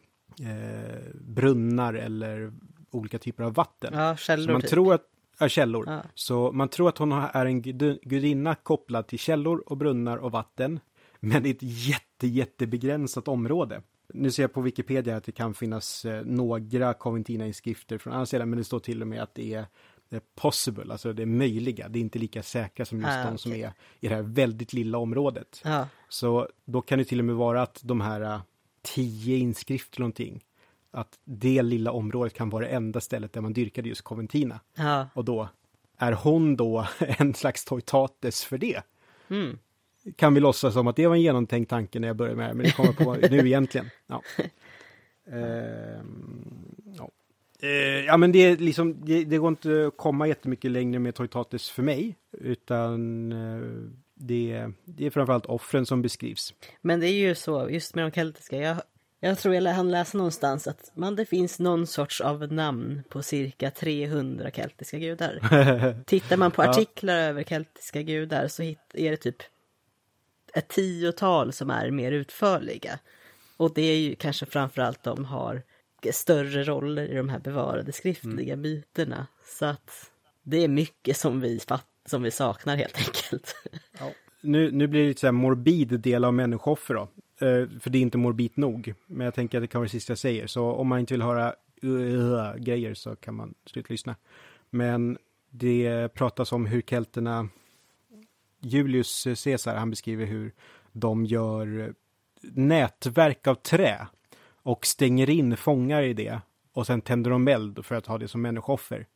Speaker 1: brunnar eller olika typer av vatten.
Speaker 2: Ja, källor. Så
Speaker 1: man
Speaker 2: typ.
Speaker 1: tror att, ja, källor. Ja. Så man tror att hon är en gudinna kopplad till källor och brunnar och vatten men i ett jätte, jättebegränsat område. Nu ser jag på Wikipedia att det kan finnas eh, några Coventina-inskrifter från andra sidan, men det står till och med att det är possible, alltså det är möjliga. Det är inte lika säkra som just ah, de okay. som är i det här väldigt lilla området. Ah. Så då kan det till och med vara att de här uh, tio inskrifter någonting, att det lilla området kan vara det enda stället där man dyrkade just Coventina. Ah. Och då är hon då en slags Toitates för det. Mm kan vi låtsas som att det var en genomtänkt tanke när jag började med det, men det kommer på nu egentligen. Ja. Uh, ja. Uh, ja, men det, är liksom, det, det, går inte att komma jättemycket längre med Toitatis för mig, utan uh, det, det är framförallt offren som beskrivs.
Speaker 2: Men det är ju så, just med de keltiska, jag, jag tror jag hann läsa någonstans att man, det finns någon sorts av namn på cirka 300 keltiska gudar. Tittar man på artiklar ja. över keltiska gudar så hit, är det typ ett tiotal som är mer utförliga. Och det är ju kanske framförallt de har större roller i de här bevarade skriftliga mm. myterna. Så att det är mycket som vi, som vi saknar helt enkelt.
Speaker 1: Ja. Nu, nu blir det lite så här morbid del av människooffer då. Eh, för det är inte morbid nog. Men jag tänker att det kan vara det sista jag säger. Så om man inte vill höra uh, grejer så kan man sluta lyssna. Men det pratas om hur kelterna Julius Caesar, han beskriver hur de gör nätverk av trä och stänger in fångar i det och sen tänder de eld för att ha det som människooffer.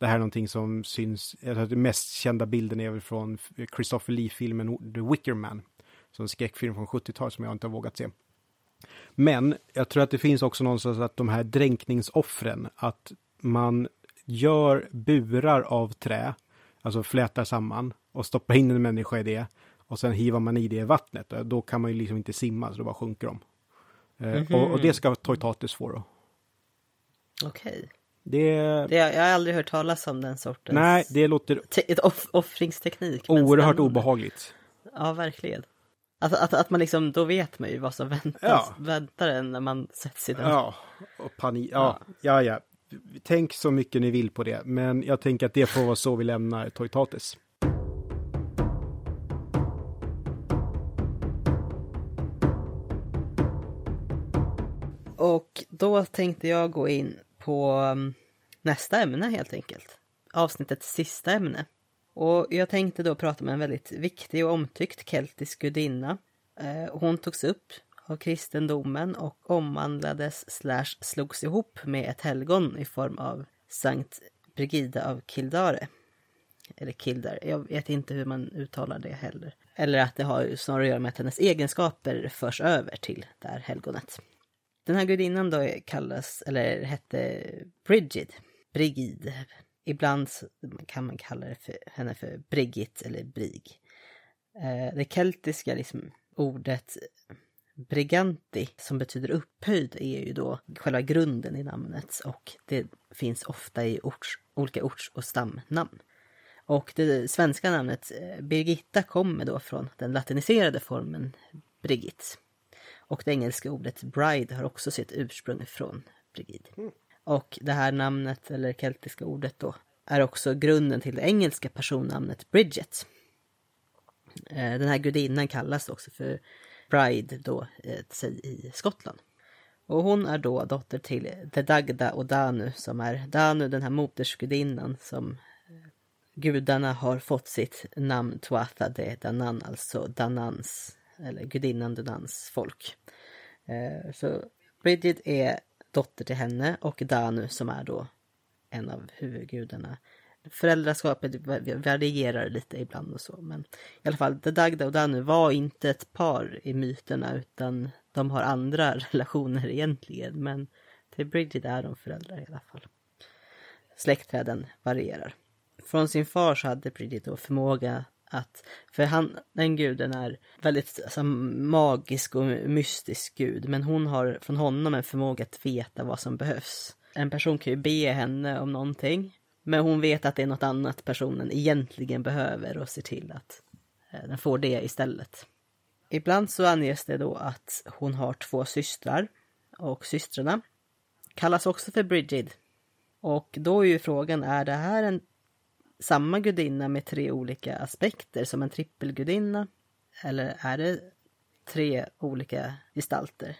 Speaker 1: Det här är någonting som syns, den mest kända bilden är väl från Christopher Lee-filmen The Wicker Man. Som en skräckfilm från 70-talet som jag inte har vågat se. Men jag tror att det finns också någonstans att de här dränkningsoffren, att man gör burar av trä, alltså flätar samman och stoppar in en människa i det och sen hivar man i det i vattnet. Då kan man ju liksom inte simma, så då bara sjunker de. Mm -hmm. och, och, det ska Toitatis få då.
Speaker 2: Okej. Okay.
Speaker 1: Det...
Speaker 2: det... Jag har aldrig hört talas om den sortens...
Speaker 1: Nej, det låter...
Speaker 2: Ett off offringsteknik.
Speaker 1: Oerhört obehagligt.
Speaker 2: Ja, verkligen. Att, att, att man liksom, då vet man ju vad som väntas, ja. väntar en när man sätts i den.
Speaker 1: Ja, och panik. Ja, ja, ja. Tänk så mycket ni vill på det, men jag tänker att det får vara så vi lämnar Toitates.
Speaker 2: Och då tänkte jag gå in på mm, nästa ämne helt enkelt. Avsnittets sista ämne. Och jag tänkte då prata med en väldigt viktig och omtyckt keltisk gudinna. Eh, hon togs upp av kristendomen och omvandlades slash slogs ihop med ett helgon i form av Sankt Brigida av Kildare. Eller Kildare, jag vet inte hur man uttalar det heller. Eller att det har snarare att göra med att hennes egenskaper förs över till det här helgonet. Den här gudinnan då kallas, eller hette Brigid. Brigid. Ibland kan man kalla det för, henne för Brigit eller Brig. Eh, det keltiska liksom, ordet Briganti som betyder upphöjd är ju då själva grunden i namnet och det finns ofta i orts, olika orts och stamnamn. Och det svenska namnet eh, Birgitta kommer då från den latiniserade formen Brigit. Och det engelska ordet bride har också sitt ursprung från Brigid. Mm. Och det här namnet, eller keltiska ordet då, är också grunden till det engelska personnamnet Bridget. Eh, den här gudinnan kallas också för Bride då eh, i Skottland. Och hon är då dotter till Dedagda och Danu som är Danu, den här modersgudinnan som eh, gudarna har fått sitt namn Tuatha de Danan, alltså Danans, eller gudinnan Dunans folk. Eh, så Bridget är dotter till henne och Danu som är då en av huvudgudarna. Föräldraskapet varierar lite ibland och så, men i alla fall, Dagda och Danu var inte ett par i myterna utan de har andra relationer egentligen, men till Bridget är de föräldrar i alla fall. Släktträden varierar. Från sin far så hade Bridget då förmåga att, för han, den guden är väldigt alltså, magisk och mystisk gud, men hon har från honom en förmåga att veta vad som behövs. En person kan ju be henne om någonting, men hon vet att det är något annat personen egentligen behöver och ser till att eh, den får det istället. Ibland så anges det då att hon har två systrar och systrarna kallas också för Brigid. Och då är ju frågan, är det här en samma gudinna med tre olika aspekter som en trippelgudinna? Eller är det tre olika gestalter?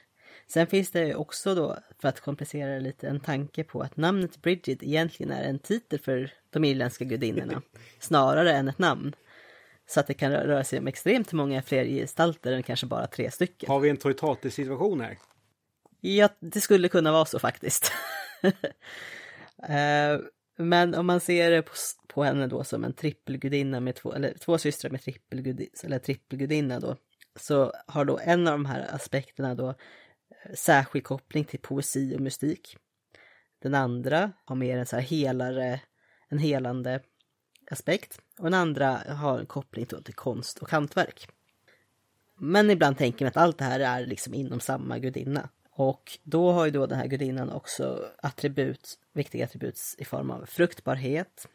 Speaker 2: Sen finns det också då, för att komplicera det lite, en tanke på att namnet Bridget egentligen är en titel för de irländska gudinnorna, snarare än ett namn. Så att det kan röra sig om extremt många fler gestalter än kanske bara tre stycken.
Speaker 1: Har vi en Toitatis-situation här?
Speaker 2: Ja, det skulle kunna vara så faktiskt. Eh, men om man ser det på, på henne då som en trippelgudinna med två, eller två systrar med trippelgudinna, eller trippelgudinna då, så har då en av de här aspekterna då eh, särskild koppling till poesi och mystik. Den andra har mer en så här helare, en helande aspekt. Och den andra har en koppling till konst och hantverk. Men ibland tänker man att allt det här är liksom inom samma gudinna. Och då har ju då den här gudinnan också attribut, viktiga attribut i form av fruktbarhet,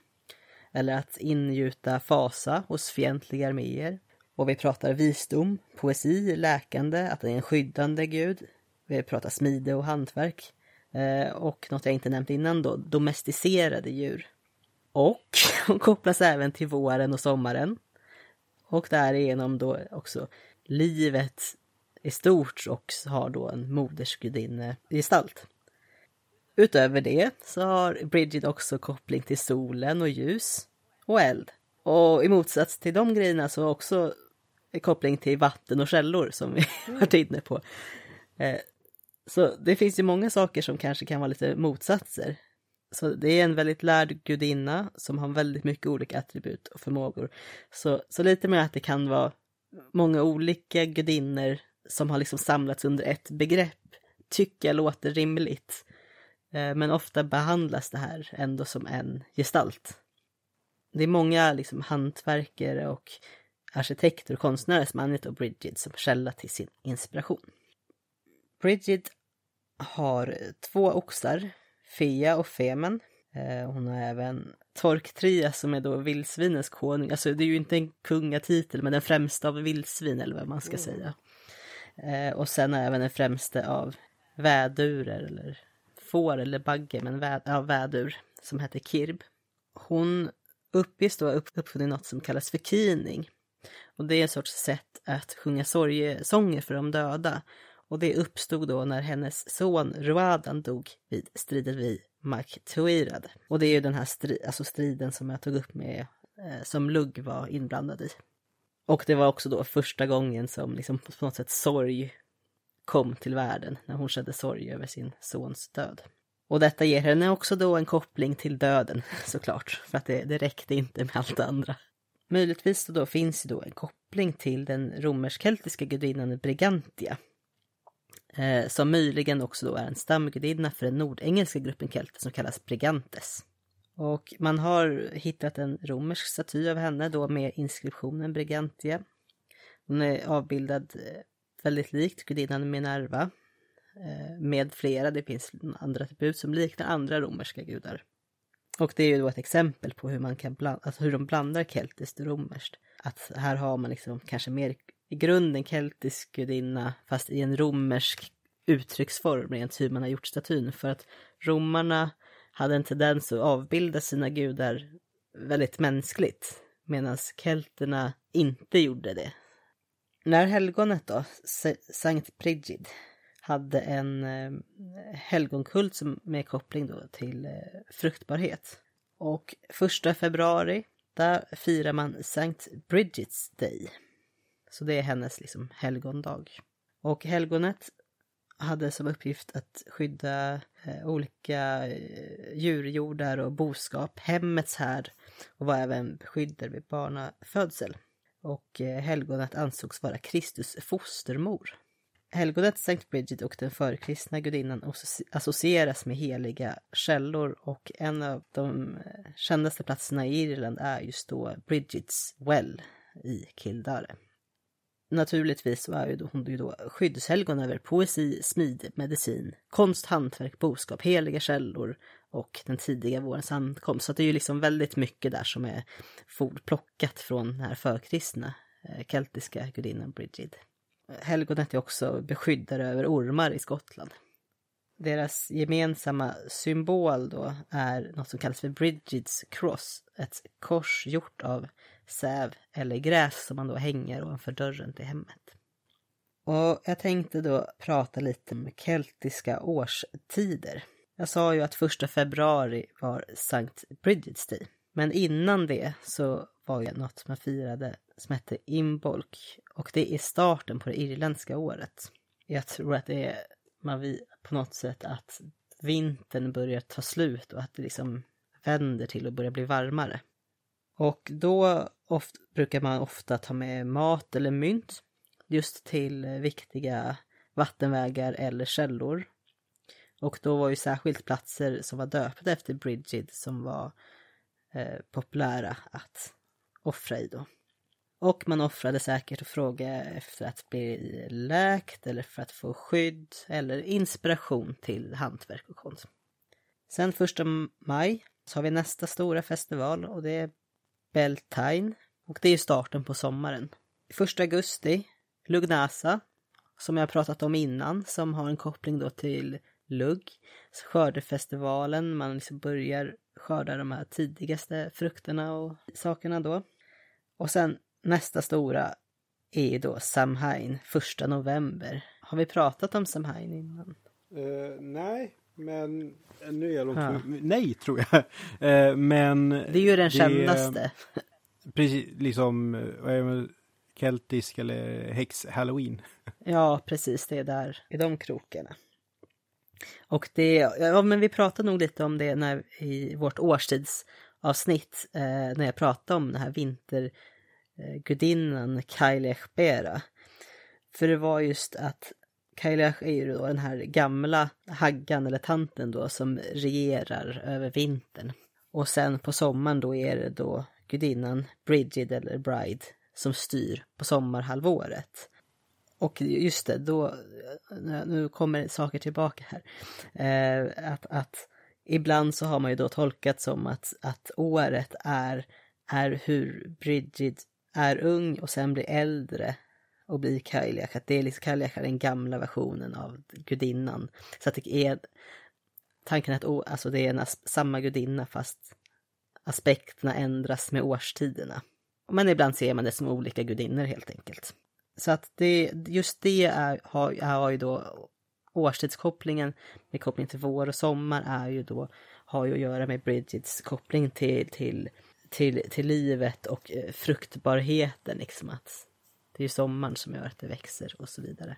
Speaker 2: eller att ingjuta fasa hos fientliga arméer. Och vi pratar visdom, poesi, läkande, att den är en skyddande gud, vi pratar smide och hantverk. Eh, och något jag inte nämnt innan då, domesticerade djur. Och hon kopplas även till våren och sommaren. Och därigenom då också livet i stort och har då en modersgudinne-gestalt. Utöver det så har Bridget också koppling till solen och ljus och eld. Och i motsats till de grejerna så har också koppling till vatten och källor som vi varit inne på. Eh, så det finns ju många saker som kanske kan vara lite motsatser. Så det är en väldigt lärd gudinna som har väldigt mycket olika attribut och förmågor. Så, så lite mer att det kan vara många olika gudinnor som har liksom samlats under ett begrepp tycker jag låter rimligt. Eh, men ofta behandlas det här ändå som en gestalt. Det är många liksom hantverkare och arkitekter och konstnärer som använder Bridget som källa till sin inspiration. Bridget har två oxar, Fea och Femen. Eh, hon har även Torktria som är då vildsvinens konung. Alltså det är ju inte en kungatitel men den främsta av vildsvin eller vad man ska mm. säga. Eh, och sen även den främste av vädurer eller får eller bagge, men vä ja, vädur som heter Kirb. Hon uppges då ha uppfunnit något som kallas för kining. Och det är en sorts sätt att sjunga sorgesånger för de döda. Och det uppstod då när hennes son Ruadan dog vid striden vid Maktuirad. Och det är ju den här stri alltså striden som jag tog upp med, eh, som Lugg var inblandad i. Och det var också då första gången som liksom på något sätt sorg kom till världen, när hon kände sorg över sin sons död. Och detta ger henne också då en koppling till döden såklart, för att det, det räckte inte med allt det andra. Möjligtvis då finns det då en koppling till den romersk-keltiska gudinnan Brigantia. Eh, som möjligen också då är en stamgudinna för den nordengelska gruppen kelter som kallas Brigantes. Och man har hittat en romersk staty av henne då med inskriptionen Brigantia. Hon är avbildad eh, väldigt likt gudinnan Minerva eh, med flera. Det finns andra attribut som liknar andra romerska gudar. Och det är ju då ett exempel på hur man kan blanda, alltså hur de blandar keltiskt och romerskt. Att här har man liksom kanske mer i grunden keltisk gudinna fast i en romersk uttrycksform rent hur man har gjort statyn. För att romarna hade en tendens att avbilda sina gudar väldigt mänskligt medan kelterna inte gjorde det. När helgonet då, Sankt Brigid, hade en eh, helgonkult som med koppling då till eh, fruktbarhet. Och första februari, där firar man Sankt Bridget's Day. Så det är hennes liksom helgondag. Och helgonet hade som uppgift att skydda eh, olika eh, djurjordar och boskap, hemmets härd och var även beskyddare vid barnafödsel. Och eh, helgonet ansågs vara Kristus fostermor. Helgonet Sankt Bridget och den förkristna gudinnan associeras med heliga källor och en av de eh, kändaste platserna i Irland är just då Bridgets Well i Kildare. Naturligtvis så är ju hon ju då skyddshelgon över poesi, smid, medicin, konst, hantverk, boskap, heliga källor och den tidiga vårens ankomst. Så det är ju liksom väldigt mycket där som är plockat från den här förkristna eh, keltiska gudinnan Brigid. Helgonet är också beskyddare över ormar i Skottland. Deras gemensamma symbol då är något som kallas för Bridgids Cross, ett kors gjort av säv eller gräs som man då hänger ovanför dörren till hemmet. Och jag tänkte då prata lite om keltiska årstider. Jag sa ju att första februari var Sankt Bridget's Day. Men innan det så var det något man firade som hette Imbolc. Och det är starten på det irländska året. Jag tror att det är man vi, på något sätt att vintern börjar ta slut och att det liksom vänder till och börjar bli varmare. Och då ofta, brukar man ofta ta med mat eller mynt just till viktiga vattenvägar eller källor. Och då var ju särskilt platser som var döpta efter Bridget som var eh, populära att offra i då. Och man offrade säkert och frågade efter att bli läkt eller för att få skydd eller inspiration till hantverk och konst. Sen första maj så har vi nästa stora festival och det är Beltane och det är starten på sommaren. Första augusti, Lugnasa, som jag pratat om innan, som har en koppling då till lugg. Skördefestivalen, man liksom börjar skörda de här tidigaste frukterna och sakerna då. Och sen nästa stora är ju då Samhain, första november. Har vi pratat om Samhain innan?
Speaker 1: Uh, nej, men nu är jag långt
Speaker 2: Ja.
Speaker 1: Nej, tror jag. Uh, men...
Speaker 2: Det är ju den kändaste.
Speaker 1: Precis, liksom, eh, det, keltisk eller häx-halloween.
Speaker 2: Ja, precis, det är där, i de krokarna. Och det, ja men vi pratade nog lite om det när, i vårt årstidsavsnitt, eh, när jag pratade om den här vintergudinnan Kailech Bera. För det var just att Kailash är ju då den här gamla haggan eller tanten då som regerar över vintern. Och sen på sommaren då är det då gudinnan Brigid eller Bride som styr på sommarhalvåret. Och just det, då, nu kommer saker tillbaka här. Eh, att, att ibland så har man ju då tolkat som att, att året är, är hur Bridget är ung och sen blir äldre och blir Kailiak. Att det är liksom Kailiak är den gamla versionen av gudinnan. Så att det är tanken att oh, alltså det är en, samma gudinna fast aspekterna ändras med årstiderna. Men ibland ser man det som olika gudinnor helt enkelt. Så att det, just det är, har, har ju då årstidskopplingen med koppling till vår och sommar är ju då, har ju att göra med Bridgets koppling till, till, till, till livet och eh, fruktbarheten liksom att det är ju sommaren som gör att det växer och så vidare.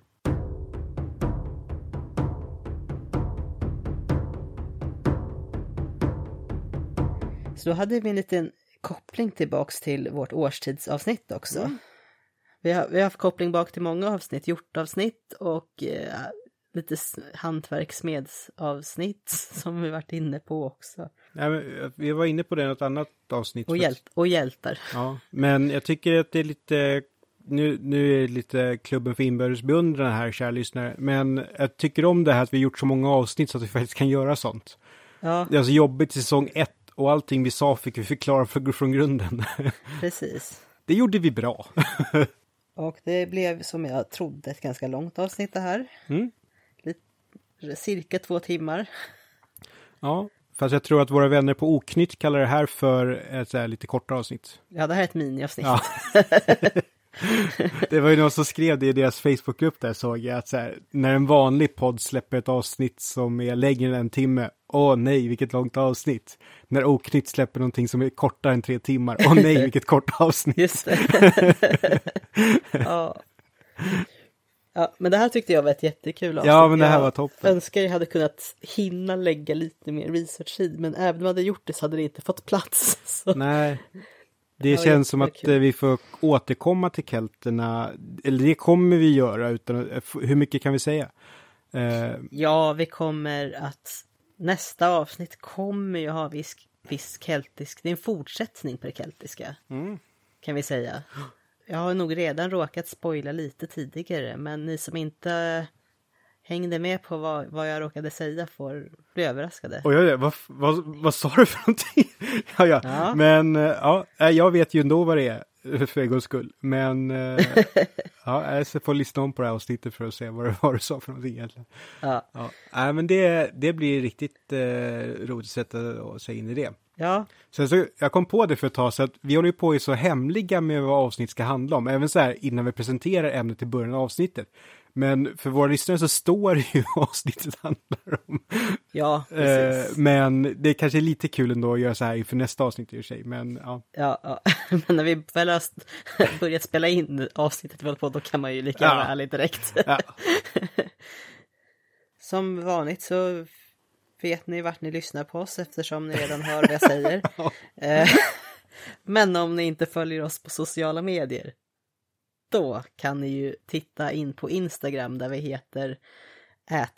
Speaker 2: Så då hade vi en liten koppling tillbaks till vårt årstidsavsnitt också.
Speaker 1: Mm.
Speaker 2: Vi, har, vi har haft koppling bak till många avsnitt, hjortavsnitt och eh, lite hantverksmedsavsnitt som vi varit inne på också.
Speaker 1: Ja, men, eh, vi var inne på det i något annat avsnitt.
Speaker 2: Och, hjält, och hjältar.
Speaker 1: Ja, men jag tycker att det är lite, nu, nu är det lite klubben för inbördes beundran här, kära lyssnare. Men jag tycker om det här att vi gjort så många avsnitt så att vi faktiskt kan göra sånt.
Speaker 2: Ja,
Speaker 1: Det är alltså jobbigt säsong ett och allting vi sa fick vi förklara för, från grunden.
Speaker 2: precis.
Speaker 1: Det gjorde vi bra.
Speaker 2: Och det blev som jag trodde ett ganska långt avsnitt det här.
Speaker 1: Mm.
Speaker 2: Lite, cirka två timmar.
Speaker 1: Ja, fast jag tror att våra vänner på Oknytt kallar det här för ett så här lite kortare avsnitt.
Speaker 2: Ja, det här är ett miniavsnitt.
Speaker 1: Ja. Det var ju någon som skrev det i deras Facebookgrupp där såg jag att så här, när en vanlig podd släpper ett avsnitt som är längre än en timme, åh nej vilket långt avsnitt. När Oknytt släpper någonting som är kortare än tre timmar, åh nej vilket kort avsnitt.
Speaker 2: Just det. ja. ja, men det här tyckte jag var ett jättekul avsnitt.
Speaker 1: Ja, men det här
Speaker 2: Jag
Speaker 1: var toppen.
Speaker 2: önskar jag hade kunnat hinna lägga lite mer research-tid, men även om jag hade gjort det så hade det inte fått plats. Så.
Speaker 1: Nej, det
Speaker 2: var
Speaker 1: känns som att eh, vi får återkomma till kelterna, eller det kommer vi göra, utan f- hur mycket kan vi säga? Eh,
Speaker 2: Ja, vi kommer att... Nästa avsnitt kommer ju ha viss, viss keltisk... Det är en fortsättning på det keltiska,
Speaker 1: mm.
Speaker 2: kan vi säga. Jag har nog redan råkat spoila lite tidigare, men ni som inte hängde med på vad, vad jag råkade säga får bli överraskade.
Speaker 1: Och jag, vad, vad, vad sa du för någonting? ja, ja,
Speaker 2: Ja.
Speaker 1: men eh, ja, eh, jag vet ju ändå vad det är eh, för en gångs skull. Men ja, jag ska få lyssna om på det här avsnittet för att se vad var du sa för någonting egentligen.
Speaker 2: Ja,
Speaker 1: Ja, nej, men det, det blir riktigt eh, roligt att sätta sig in i det.
Speaker 2: ja,
Speaker 1: Sen så, jag kom på det för ett tag så att vi håller ju på är så hemliga med vad avsnitt ska handla om, även så här innan vi presenterar ämnet i början av avsnittet. Men för våra lyssnare så står det ju vad avsnittet handlar om.
Speaker 2: ja,
Speaker 1: Eh,
Speaker 2: precis.
Speaker 1: men det kanske är lite kul ändå att göra så här inför nästa avsnitt i och för sig. Men ja,
Speaker 2: Ja, ja. men när vi väl har börjat spela in avsnittet håller på, då kan man ju lika gärna
Speaker 1: Ja.
Speaker 2: vara ärlig direkt.
Speaker 1: ja.
Speaker 2: Som vanligt så vet ni vart ni lyssnar på oss eftersom ni redan hör vad jag säger. Eh, Men om ni inte följer oss på sociala medier, då kan ni ju titta in på Instagram där vi heter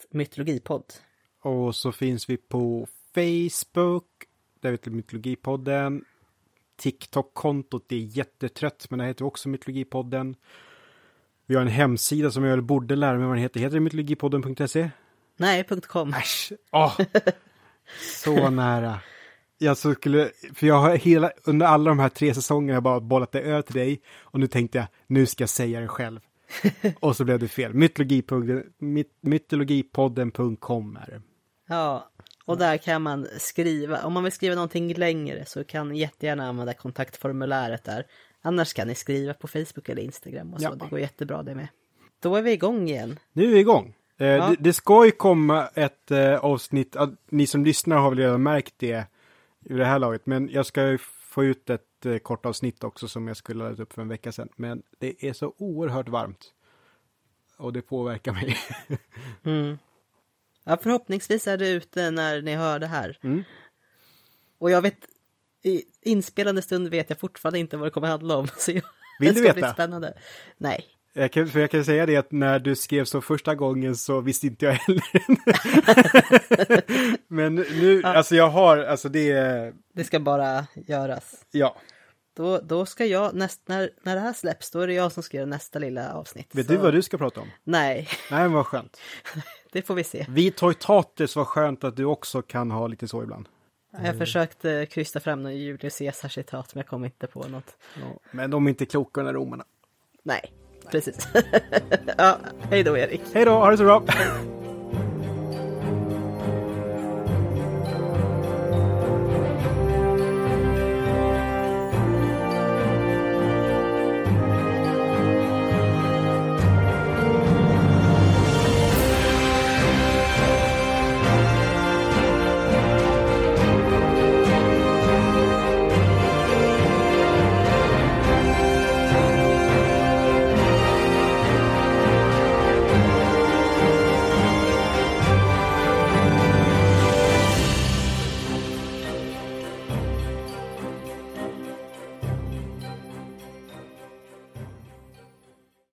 Speaker 2: mytologipodd.
Speaker 1: Och så finns vi på Facebook, där heter Mytologipodden. TikTok-kontot är jättetrött, men det heter också Mytologipodden. Vi har en hemsida som jag borde lära mig vad den heter. Heter det mytologipodden.se?
Speaker 2: Nej, .com.
Speaker 1: Äsch! Åh! Så nära. Jag skulle, för jag har hela, under alla de här tre säsongerna bara bollat det över till dig och nu tänkte jag, nu ska jag säga det själv. och så blev det fel. Mytologipodden, myt, mytologipodden.com är det.
Speaker 2: Ja, och där kan man skriva, om man vill skriva någonting längre så kan ni jättegärna använda kontaktformuläret där. Annars kan ni skriva på Facebook eller Instagram och så.
Speaker 1: Ja.
Speaker 2: Det går jättebra det med. Då är vi igång igen.
Speaker 1: Nu är vi igång. Eh,
Speaker 2: Ja.
Speaker 1: det, det ska ju komma ett eh, avsnitt, ni som lyssnar har väl redan märkt det i det här laget, men jag ska ju få ut ett eh, kort avsnitt också som jag skulle ha lagt upp för en vecka sedan. Men det är så oerhört varmt. Och det påverkar mig.
Speaker 2: Mm. Ja, förhoppningsvis är det ute när ni hör det här.
Speaker 1: Mm.
Speaker 2: Och jag vet, i inspelande stund vet jag fortfarande inte vad det kommer handla om. Så jag,
Speaker 1: Vill
Speaker 2: det
Speaker 1: du
Speaker 2: ska bli
Speaker 1: veta?
Speaker 2: spännande. Nej.
Speaker 1: Jag kan, för jag kan säga det att när du skrev så första gången så visste inte jag heller. Men nu, alltså jag har, alltså det
Speaker 2: Det ska bara göras.
Speaker 1: ja.
Speaker 2: Då, då ska jag, näst, när, när det här släpps, då är det jag som ska göra nästa lilla avsnitt.
Speaker 1: Vet
Speaker 2: Så-
Speaker 1: du vad du ska prata om?
Speaker 2: Nej,
Speaker 1: Nej, men vad skönt.
Speaker 2: det får vi se.
Speaker 1: Vitoitatis, vad skönt att du också kan ha lite så ibland.
Speaker 2: Jag försökte krysta fram någon Julius Caesar-citat, men jag kom inte på något.
Speaker 1: Ja, men de är inte kloka, de romarna.
Speaker 2: Nej, precis. ja, hej då Erik.
Speaker 1: Hej då, ha det så bra!